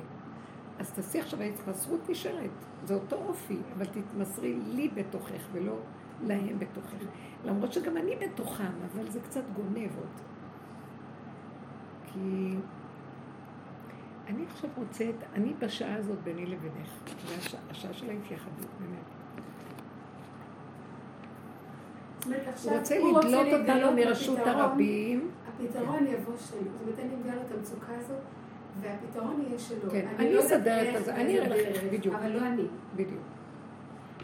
אז תעשי עכשיו, ההתמסרות נשארת, זה אותו אופי, אבל תתמסרי לי בתוכך ולא להם בתוכך. למרות שגם אני בתוכם, אבל זה קצת גונב עוד. כי אני עכשיו רוצה את, אני בשעה הזאת ביני לבינך, השעה, השעה של ההתייחדות, באמת. הוא רוצה לדלות אותנו מרשות הרבים. הפתרון יבוא שלי. זאת אומרת, אני מגלה את המצוקה הזאת, והפתרון יהיה שלו. כן, אני לא אסדר את זה, אני אראה לך איך בדיוק. אבל לא אני. בדיוק.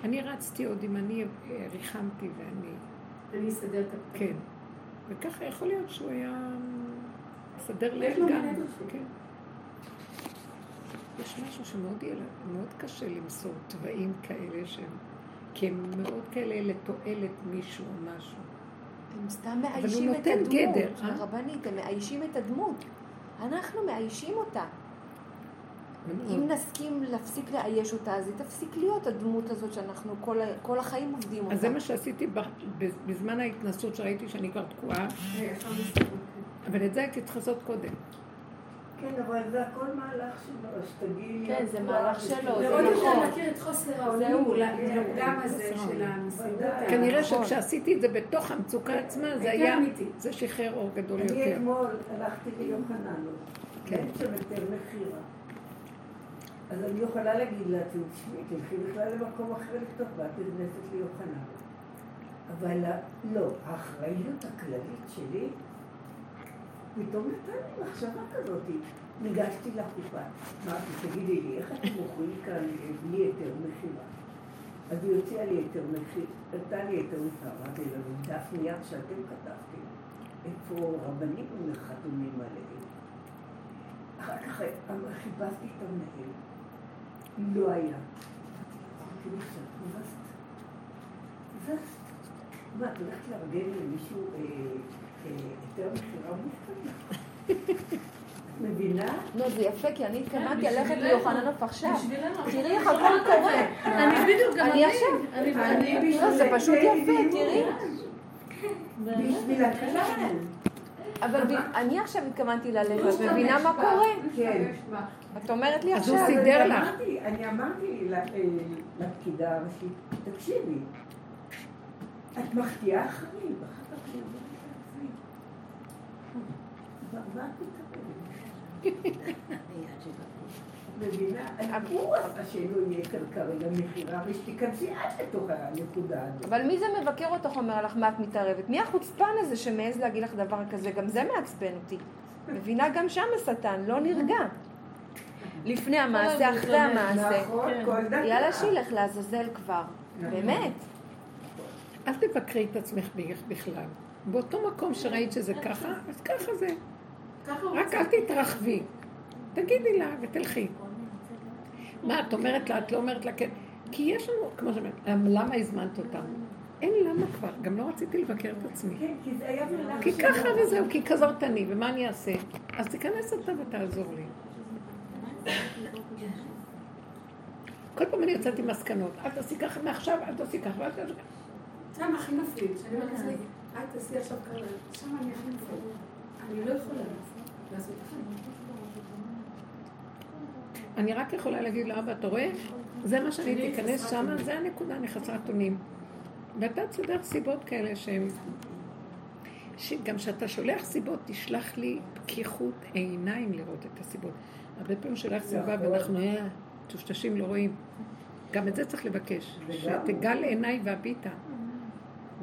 אני רצתי עוד אם אני ריחמתי ואני... אני אסדר את הפתרון. כן. וככה יכול להיות שהוא היה מסדר להם גם. כן. יש משהו שמאוד קשה למסור תוואים כאלה שהם... כי הם מאוד כאלה לתועלת מישהו או משהו. הם סתם מאיישים את הדמות. גדר, אה? הרבנית, הם מאיישים את הדמות. אנחנו מאיישים אותה. אם נסכים להפסיק לאייש אותה, אז היא תפסיק להיות הדמות הזאת שאנחנו כל, כל החיים עובדים אותה. אז זה מה שעשיתי בזמן ההתנסות שראיתי שאני כבר תקועה. אבל את זה הייתי צריכה לעשות קודם. כן, אבל זה הכל מהלך שלו, אז תגידי... כן, זה מהלך שלו, זה נכון. מאוד יותר מכיר את חוסר האונים, גם הזה של המסירות. כנראה שכשעשיתי את זה בתוך המצוקה עצמה, זה היה... זה שחרר אור גדול יותר. אני אתמול הלכתי ליוחנן, כן, שם יותר מכירה. אז אני יכולה להגיד לה, תשמעי, תלכי בכלל למקום אחר לכתוב, ואת נכנסת ליוחנן. אבל לא, האחריות הכללית שלי פתאום נתן לי מחשבה כזאת. ניגשתי לחופה, אמרתי, תגידי לי, איך אתם מוכרים כאן בלי היתר מכירה? אז היא הוציאה לי היתר מחיר, נתן לי היתר מכירה, אמרתי לה, דף נייר שאתם כתבתם, איפה רבנים חתומים עליהם. אחר כך חיפשתי את המנהל, לא היה. אמרתי עכשיו, הובסת. הובסת. מה, את הולכת לארגן למישהו אה, אה, היתר מכירה מוכן? מבינה? לא, זה יפה, כי אני התכוונתי ללכת ליוחננוף עכשיו. תראי איך הכל קורה. אני בדיוק גם אני עכשיו. לא, זה פשוט יפה, תראי. בשביל הכלל. אבל אני עכשיו התכוונתי ללכת, מבינה מה קורה? כן. את אומרת לי אז הוא עכשיו. סידר אני לך. אמרתי- אני אמרתי אה, לפקידה הראשית, תקשיבי, את מחטיאה אחרי, הזאת. אבל מי זה מבקר אותך אומר לך מה את מתערבת? מי החוצפן הזה שמעז להגיד לך דבר כזה? גם זה מעצבן אותי. מבינה גם שם השטן, לא נרגע. לפני המעשה, אחרי המעשה. נכון. יאללה שילך לעזאזל כבר. באמת. אל תבקרי את עצמך בכלל. באותו מקום שראית שזה ככה, אז ככה זה. רק אל תתרחבי. תגידי לה ותלכי. מה, את אומרת לה, את לא אומרת לה כן? כי יש לנו, כמו שאומרת, למה הזמנת אותם? אין למה כבר, גם לא רציתי לבקר את עצמי. כן, כי זה היה מלאך כי ככה וזהו, כי כזאת אני, ומה אני אעשה? אז תיכנס אתה ותעזור לי. כל פעם אני יוצאת עם מסקנות, אל תעשי ככה מעכשיו, אל תעשי ככה, ואל תעשי ככה. שם הכי מפחיד, שאני אומרת לעצמי, אל תעשי עכשיו ככה, שם אני הכי מפחיד. אני לא יכולה לעשות. אני רק יכולה להגיד לו, אבא, אתה רואה? זה מה שאני תיכנס שם, זה הנקודה, אני חסרת אונים. ואתה תסדר סיבות כאלה שהן... שגם כשאתה שולח סיבות, תשלח לי פקיחות עיניים לראות את הסיבות. הרבה פעמים שולח סיבה ואנחנו אה, טושטשים לא רואים. גם את זה צריך לבקש, שתגל עיניי והביטה.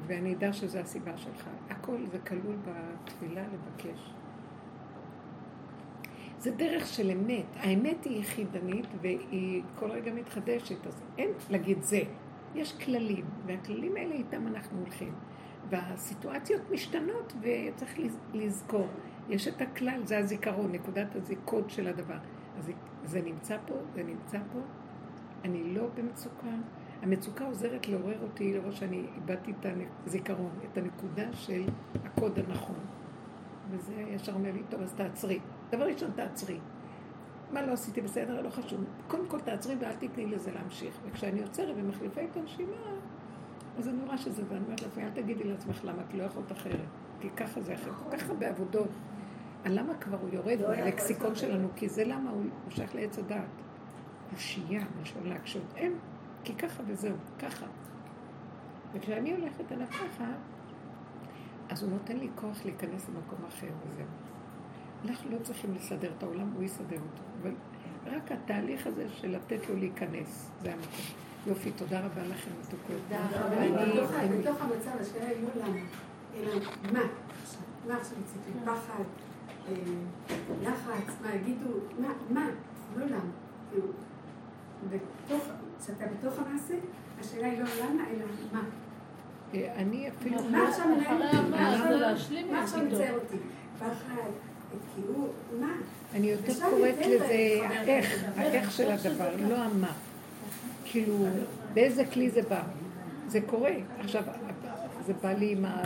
ואני אדע שזו הסיבה שלך. הכל זה כלול בתפילה לבקש. זה דרך של אמת. האמת היא יחידנית והיא כל רגע מתחדשת, אז אין להגיד זה. יש כללים, והכללים האלה איתם אנחנו הולכים. והסיטואציות משתנות וצריך לז- לזכור. יש את הכלל, זה הזיכרון, נקודת הזיקוד של הדבר. אז זה נמצא פה, זה נמצא פה. אני לא במצוקה. המצוקה עוזרת לעורר אותי, לראות שאני איבדתי את הזיכרון, את הנקודה של הקוד הנכון. וזה ישר אומר לי, טוב, אז תעצרי. דבר ראשון, תעצרי. מה לא עשיתי בסדר, לא חשוב. קודם כל תעצרי ואל תתני לזה להמשיך. וכשאני עוצרת ומחליפה את הנשימה, אז אני רואה שזה, ואני אומרת לעצמי, אל תגידי לעצמך למה, כי לא יכולת אחרת. כי ככה זה אחרת. כל כך הרבה עבודות. הלמה כבר הוא יורד מהלקסיקון שלנו? כי זה למה הוא שייך לעץ הדעת. קושייה, משהו להקשות. אין, כי ככה וזהו, ככה. וכשאני הולכת עליו ככה, אז הוא נותן לי כוח להיכנס למקום אחר וזהו. אנחנו לא צריכים לסדר את העולם, הוא יסדר אותו. אבל רק התהליך הזה של לתת לו להיכנס, זה המקום. יופי, תודה רבה לכם, מתוקות. אבל ואני- בתוך ה- בתוך המצב, השאלה היא לא למה, אלא מה עכשיו, מה עכשיו מציתי, פחד, אה, לחץ, מה יגידו, מה, מה, לא למה. כאילו, כשאתה בתוך המעשה, השאלה היא לא למה, אלא מה. אה, אני אפילו... מה עכשיו מנהל אותי? מה עכשיו-. מצייר אותי? פחד, כאילו, מה? אני יותר קוראת לזה. האיך, האיך של הדבר, לא המה. כאילו, באיזה כלי זה בא? זה קורה. עכשיו, זה בא לי עם ה...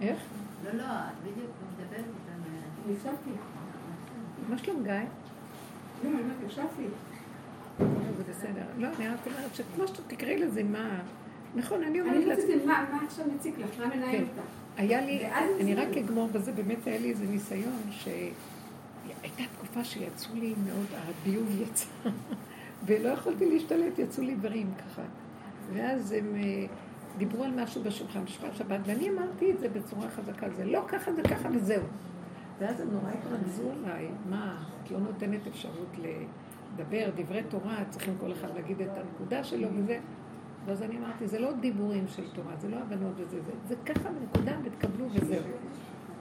איך? לא, לא, את בדיוק מדברת איתם. אני הקשבתי. מה שלום גיא? לא, אני אומרת, הקשבתי. זה בסדר. לא, אני רק אומרת שכמו שאתה תקראי לזה, מה... נכון, אני אומרת אני לעצמי... רציתי, מה עכשיו מציק לך? מה מנהל כן. אותך? היה לי, אני רק אגמור בזה, באמת היה לי איזה ניסיון שהייתה תקופה שיצאו לי מאוד, הביוב יצא, ולא יכולתי להשתלט, יצאו לי דברים ככה. ואז הם אה, דיברו על משהו בשולחן, שולחן שבת, ואני אמרתי את זה בצורה חזקה, זה לא ככה, זה ככה וזהו. ואז הם נורא התרכזו עליי, מה, את לא נותנת אפשרות לדבר דברי תורה, צריכים כל אחד להגיד את הנקודה שלו וזה. ואז אני אמרתי, זה לא דיבורים של תורה, זה לא הבנות וזה, זה, זה ככה בנקודה ותקבלו וזהו.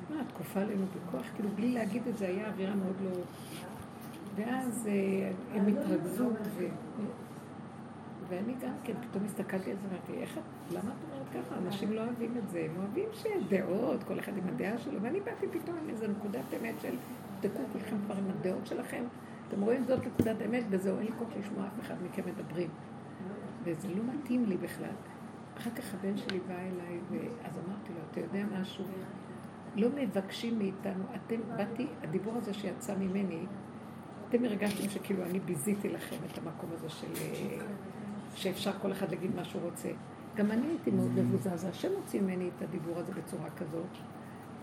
מה, את כופה עלינו בכוח? כאילו, בלי להגיד את זה, היה אווירה מאוד לא... ואז אה, הם התרכזו, ו... ואני גם כן, פתאום הסתכלתי על זה ואמרתי, איך את, למה את אומרת ככה? אנשים לא אוהבים את זה, הם אוהבים שדעות, כל אחד עם הדעה שלו, ואני באתי פתאום עם איזו נקודת אמת של, תבדקו כולכם כבר עם הדעות שלכם, אתם רואים זאת נקודת אמת, וזהו, אין לי כוח לשמוע אף אחד מכם מדברים. וזה לא מתאים לי בכלל. אחר כך הבן שלי בא אליי, ואז אמרתי לו, אתה יודע משהו? לא מבקשים מאיתנו, אתם, באתי, הדיבור הזה שיצא ממני, אתם הרגשתם שכאילו אני ביזיתי לכם את המקום הזה של... שאפשר כל אחד להגיד מה שהוא רוצה. גם אני הייתי מאוד מבוזז, השם הוציא ממני את הדיבור הזה בצורה כזאת,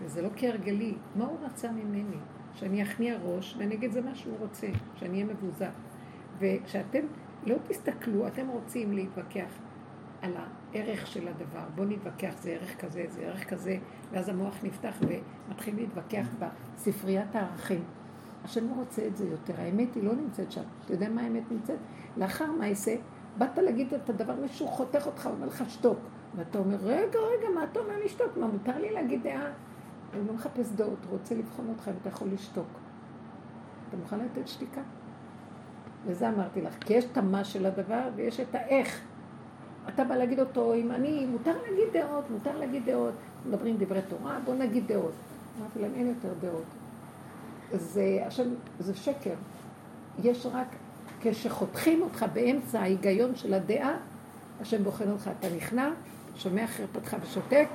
וזה לא כהרגלי. מה הוא רצה ממני? שאני אכניע ראש ואני אגיד זה מה שהוא רוצה, שאני אהיה מבוזר. וכשאתם לא תסתכלו, אתם רוצים להתווכח על הערך של הדבר. בואו נתווכח, זה ערך כזה, זה ערך כזה, ואז המוח נפתח ומתחיל להתווכח בספריית הערכים. השם לא רוצה את זה יותר, האמת היא לא נמצאת שם. אתה יודע מה האמת נמצאת? לאחר מעשה, באת להגיד את הדבר, מישהו חותך אותך, אומר לך שתוק. ואתה אומר, רגע, רגע, מה אתה אומר לשתוק? מה, מותר לי להגיד דעה? הוא לא מחפש דעות, רוצה לבחון אותך אם אתה יכול לשתוק. אתה מוכן לתת שתיקה? וזה אמרתי לך, כי יש את המה של הדבר ויש את האיך. אתה בא להגיד אותו, אם אני, מותר להגיד דעות, מותר להגיד דעות. מדברים דברי תורה, בוא נגיד דעות. אמרתי להם, אין יותר דעות. זה, עכשיו, זה שקר. יש רק, כשחותכים אותך באמצע ההיגיון של הדעה, השם בוחן אותך, אתה נכנע, שומע חרפתך ושותק,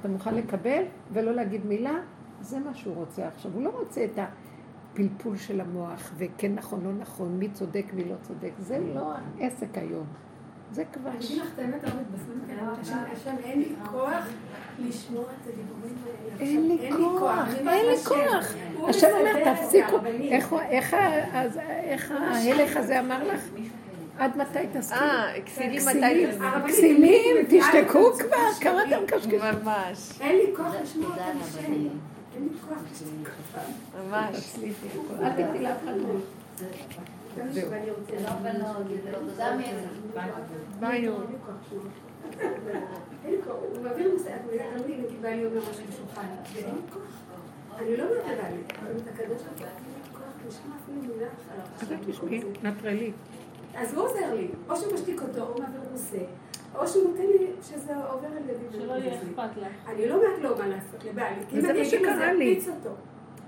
אתה מוכן לקבל ולא להגיד מילה, זה מה שהוא רוצה עכשיו. הוא לא רוצה את הפלפול של המוח, וכן נכון, לא נכון, מי צודק, מי לא צודק. זה לא העסק היום. זה כבר... אני אגיד לך את האמת, הרבית, בזמן השם, אין לי כוח לשמוע את הדיבורים האלה. אין לי כוח, אין לי כוח. השם אומר, תפסיקו. איך ההלך הזה אמר לך? עד מתי תסכימו? אה, כסילים מתי תסכימו? כסילים, תשתקו כבר, קראתם קשקשים. ממש. אין לי כוח לשמוע את השם. אין לי כוח לשמוע. ממש. אל תתני לאף אחד. ביי. הוא מעביר נושא, הוא אומר לי, נגיד בא לי אומר משהו בשולחן, ואין לי כוח. אני לא לבעלי, אבל את הקדוש ברוך הוא, לי תשמעי, נטרלי. אז הוא עוזר לי, או שהוא משתיק אותו, או מעביר נושא, או שהוא נותן לי שזה עובר על ידי. שלא יהיה אכפת לך. אני לא אומרת לו מה לעשות לבעלי, כי אם אני מה אגיד לו שקרה זה. יקפיץ אותו.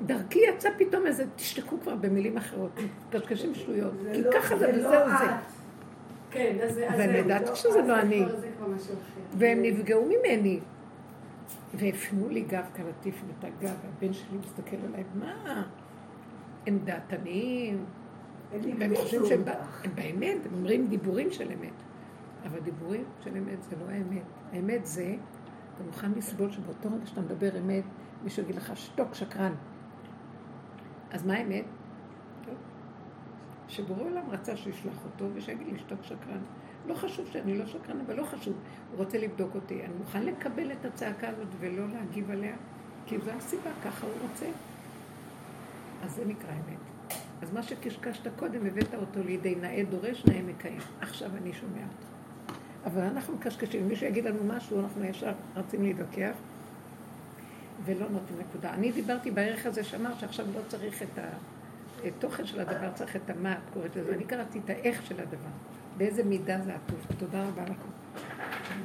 דרכי יצא פתאום איזה, תשתקו כבר במילים אחרות, קשקשים שטויות. כי לא- ככה זה זה לא וזהו את. זה. כן, אז זה... זהו, ידעתי לא, שזה לא אני. והם נפגעו ממני. והפנו לי גב כרטיף את הגב, והבן שלי מסתכל עליי, מה? הם דעתניים, והם חושבים שהם הם באמת, הם אומרים דיבורים של אמת. אבל דיבורים של אמת זה לא האמת. האמת זה, אתה מוכן לסבול שבאותו רגע שאתה מדבר אמת, מישהו יגיד לך, שתוק, שקרן. אז מה האמת? שבורא עולם רצה שישלח אותו ושיגיד לי, שתוק שקרן. לא חשוב שאני לא שקרן, אבל לא חשוב. הוא רוצה לבדוק אותי. אני מוכן לקבל את הצעקה הזאת ולא להגיב עליה, כי זו הסיבה, ככה הוא רוצה. אז זה נקרא אמת. אז מה שקשקשת קודם, הבאת אותו לידי נאה דורש, נאה מקיים. עכשיו אני שומע אותך. אבל אנחנו מקשקשים, אם מישהו יגיד לנו משהו, אנחנו ישר רצים להתווכח, ולא נותנים נקודה. אני דיברתי בערך הזה שאמרת שעכשיו לא צריך את התוכן של הדבר, צריך את המה, את קוראת לזה. אני קראתי את האיך של הדבר, באיזה מידה זה עטוף. תודה רבה לכם.